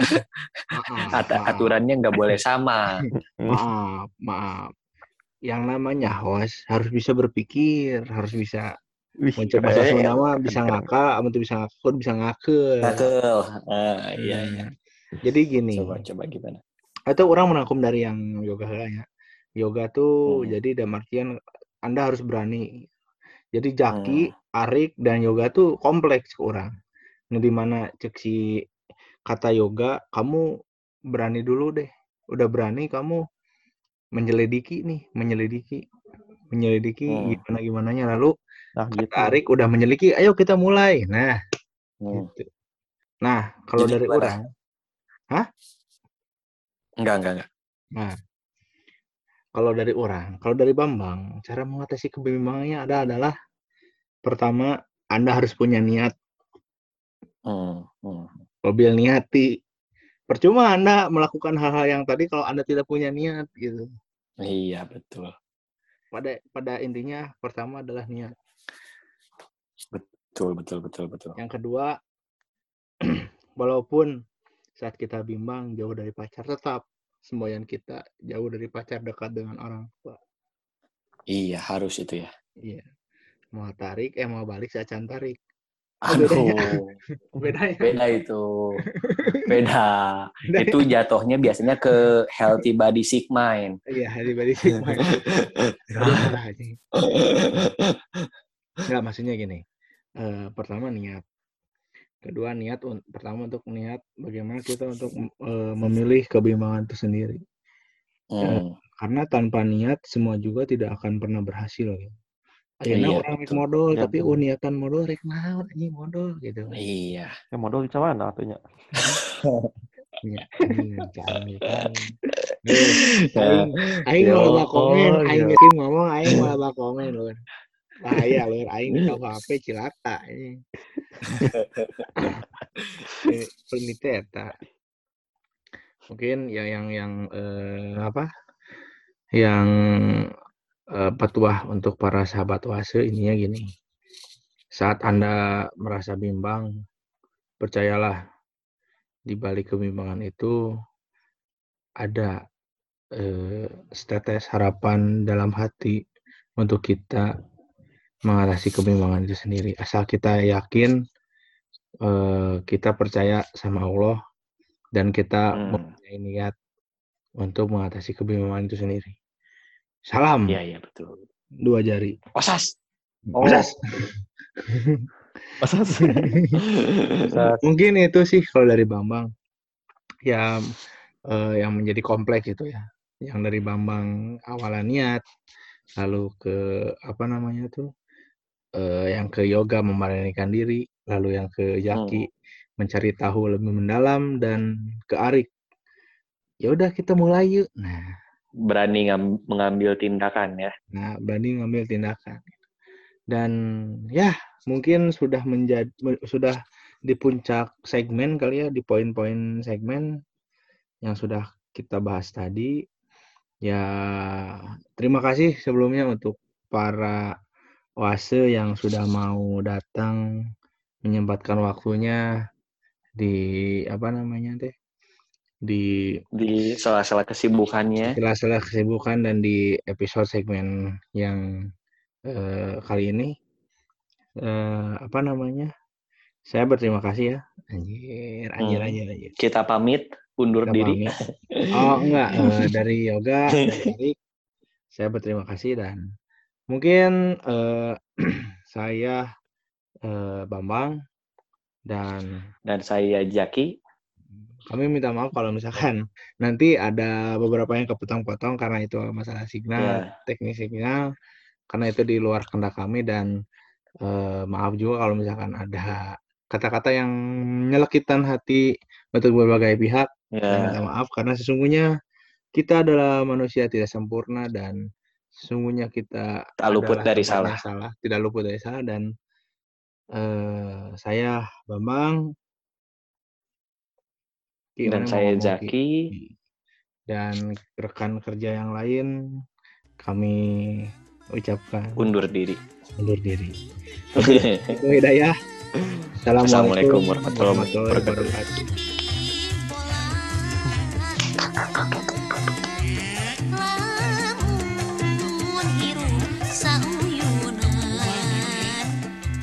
Speaker 4: at- aturannya enggak boleh sama.
Speaker 3: maaf, maaf. Yang namanya host harus bisa berpikir, harus bisa
Speaker 2: Wih,
Speaker 3: mencoba sesuatu nama bisa ngakak, amun bisa ngakak, bisa ngakeun.
Speaker 4: Ngakel. Ah, iya iya.
Speaker 3: Jadi gini,
Speaker 4: Coba coba gimana?
Speaker 3: Atau orang merangkum dari yang yoga ya. Yoga tuh
Speaker 4: Hmm.
Speaker 3: jadi dalam artian Anda harus berani. Jadi Jaki,
Speaker 4: Hmm.
Speaker 3: Arik dan yoga tuh kompleks ke orang. Nah, di mana cek si kata yoga, kamu berani dulu deh. Udah berani kamu menyelidiki nih, menyelidiki. Menyelidiki
Speaker 4: Hmm.
Speaker 3: gimana gimananya lalu
Speaker 2: Nah gitu.
Speaker 3: Arik udah menyelidiki, ayo kita mulai. Nah,
Speaker 4: Hmm.
Speaker 3: gitu. Nah, kalau
Speaker 4: Jadi
Speaker 3: dari
Speaker 4: gimana?
Speaker 3: orang
Speaker 4: Enggak enggak enggak.
Speaker 3: Nah, kalau dari orang, kalau dari Bambang, cara mengatasi kebimbangannya ada adalah pertama Anda harus punya niat,
Speaker 4: Hmm. Hmm.
Speaker 3: mobil niati. Percuma Anda melakukan hal-hal yang tadi kalau Anda tidak punya niat gitu.
Speaker 4: Iya betul.
Speaker 3: Pada pada intinya pertama adalah niat.
Speaker 4: Betul, betul, betul, betul.
Speaker 3: Yang kedua, walaupun saat kita bimbang jauh dari pacar, tetap semboyan kita jauh dari pacar dekat dengan orang tua.
Speaker 4: Iya, harus itu ya.
Speaker 3: Iya. Mau tarik, eh mau balik saya can tarik.
Speaker 4: Aduh,
Speaker 3: Beda ya.
Speaker 4: beda itu. Beda. Itu jatuhnya biasanya ke healthy body sick mind.
Speaker 3: Iya, sih. Aduh, parah anjing. Enggak, maksudnya gini. Eh, pertama niat. Kedua niat un- pertama untuk niat bagaimana kita untuk eh, memilih kebimbangan itu sendiri.
Speaker 4: Hmm.
Speaker 3: Karena tanpa niat semua juga tidak akan pernah berhasil. Gitu. Akhirnya
Speaker 4: Iya,
Speaker 3: orang rek
Speaker 4: betul.
Speaker 3: modal,
Speaker 2: Iya,
Speaker 3: tapi
Speaker 2: betul.
Speaker 3: uniakan modal rek naon anjing modal gitu.
Speaker 4: Iya.
Speaker 2: Ya modal di mana atunya?
Speaker 3: Iya, kan. Eh, Aing
Speaker 4: Ya
Speaker 3: malah komen, aing
Speaker 4: ya.
Speaker 3: ngomong aing malah komen lur. Bahaya lur, aing di HP cilaka ini. Eh, eta. Mungkin ya yang yang eh, apa? Yang eh, petuah untuk para sahabat wase ininya gini. Saat Anda merasa bimbang, percayalah di balik kebimbangan itu ada eh, setetes harapan dalam hati untuk kita mengatasi kebimbangan itu sendiri. Asal kita yakin, eh, kita percaya sama Allah dan kita
Speaker 4: Hmm.
Speaker 3: mempunyai niat untuk mengatasi kebimbangan itu sendiri. Salam
Speaker 4: Iya, iya, betul.
Speaker 3: dua jari.
Speaker 4: Osas. Oh.
Speaker 3: Osas.
Speaker 2: Sih?
Speaker 3: Mungkin itu sih kalau dari Bambang. Ya eh, yang menjadi kompleks itu ya. Yang dari Bambang awalan niat, lalu ke apa namanya tuh? Eh, yang ke yoga memberanikan diri, lalu yang ke Jaki mencari tahu lebih mendalam dan ke Arik. Ya udah kita mulai yuk. Nah,
Speaker 4: Berani ngam- mengambil tindakan ya.
Speaker 3: Nah, berani ngambil tindakan. Dan ya, mungkin sudah menjadi sudah di puncak segmen kali ya, di poin-poin segmen yang sudah kita bahas tadi. Ya, terima kasih sebelumnya untuk para wase yang sudah mau datang menyempatkan waktunya di apa namanya teh di
Speaker 4: Di sela-sela kesibukannya.
Speaker 3: sela-sela kesibukan dan di episode segmen yang eh, kali ini eh, apa namanya saya berterima kasih ya anjir anjir
Speaker 4: Hmm.
Speaker 3: anjir, anjir.
Speaker 4: Kita pamit, undur
Speaker 3: Kita
Speaker 4: diri.
Speaker 3: pamit. oh enggak eh, dari yoga dari saya berterima kasih dan mungkin eh, saya eh, Bambang dan
Speaker 4: Dan saya Jaki.
Speaker 3: kami minta maaf kalau misalkan nanti ada beberapa yang kepotong-potong karena itu masalah signal,
Speaker 4: Ya.
Speaker 3: teknis signal, karena itu di luar kehendak kami dan eh, maaf juga kalau misalkan ada kata-kata yang menyelekitkan hati untuk berbagai pihak. Saya minta maaf karena sesungguhnya kita adalah manusia tidak sempurna dan sesungguhnya kita
Speaker 4: Tak luput dari salah.
Speaker 3: salah, tidak luput dari salah dan eh, saya Bambang
Speaker 4: Dan saya
Speaker 3: ngomong, Ki?
Speaker 4: Jaki.
Speaker 3: dan rekan kerja yang lain kami ucapkan
Speaker 4: Undur diri.
Speaker 3: undur diri. Itu hidayah.
Speaker 4: Assalamualaikum
Speaker 3: warahmatullahi wabarakatuh.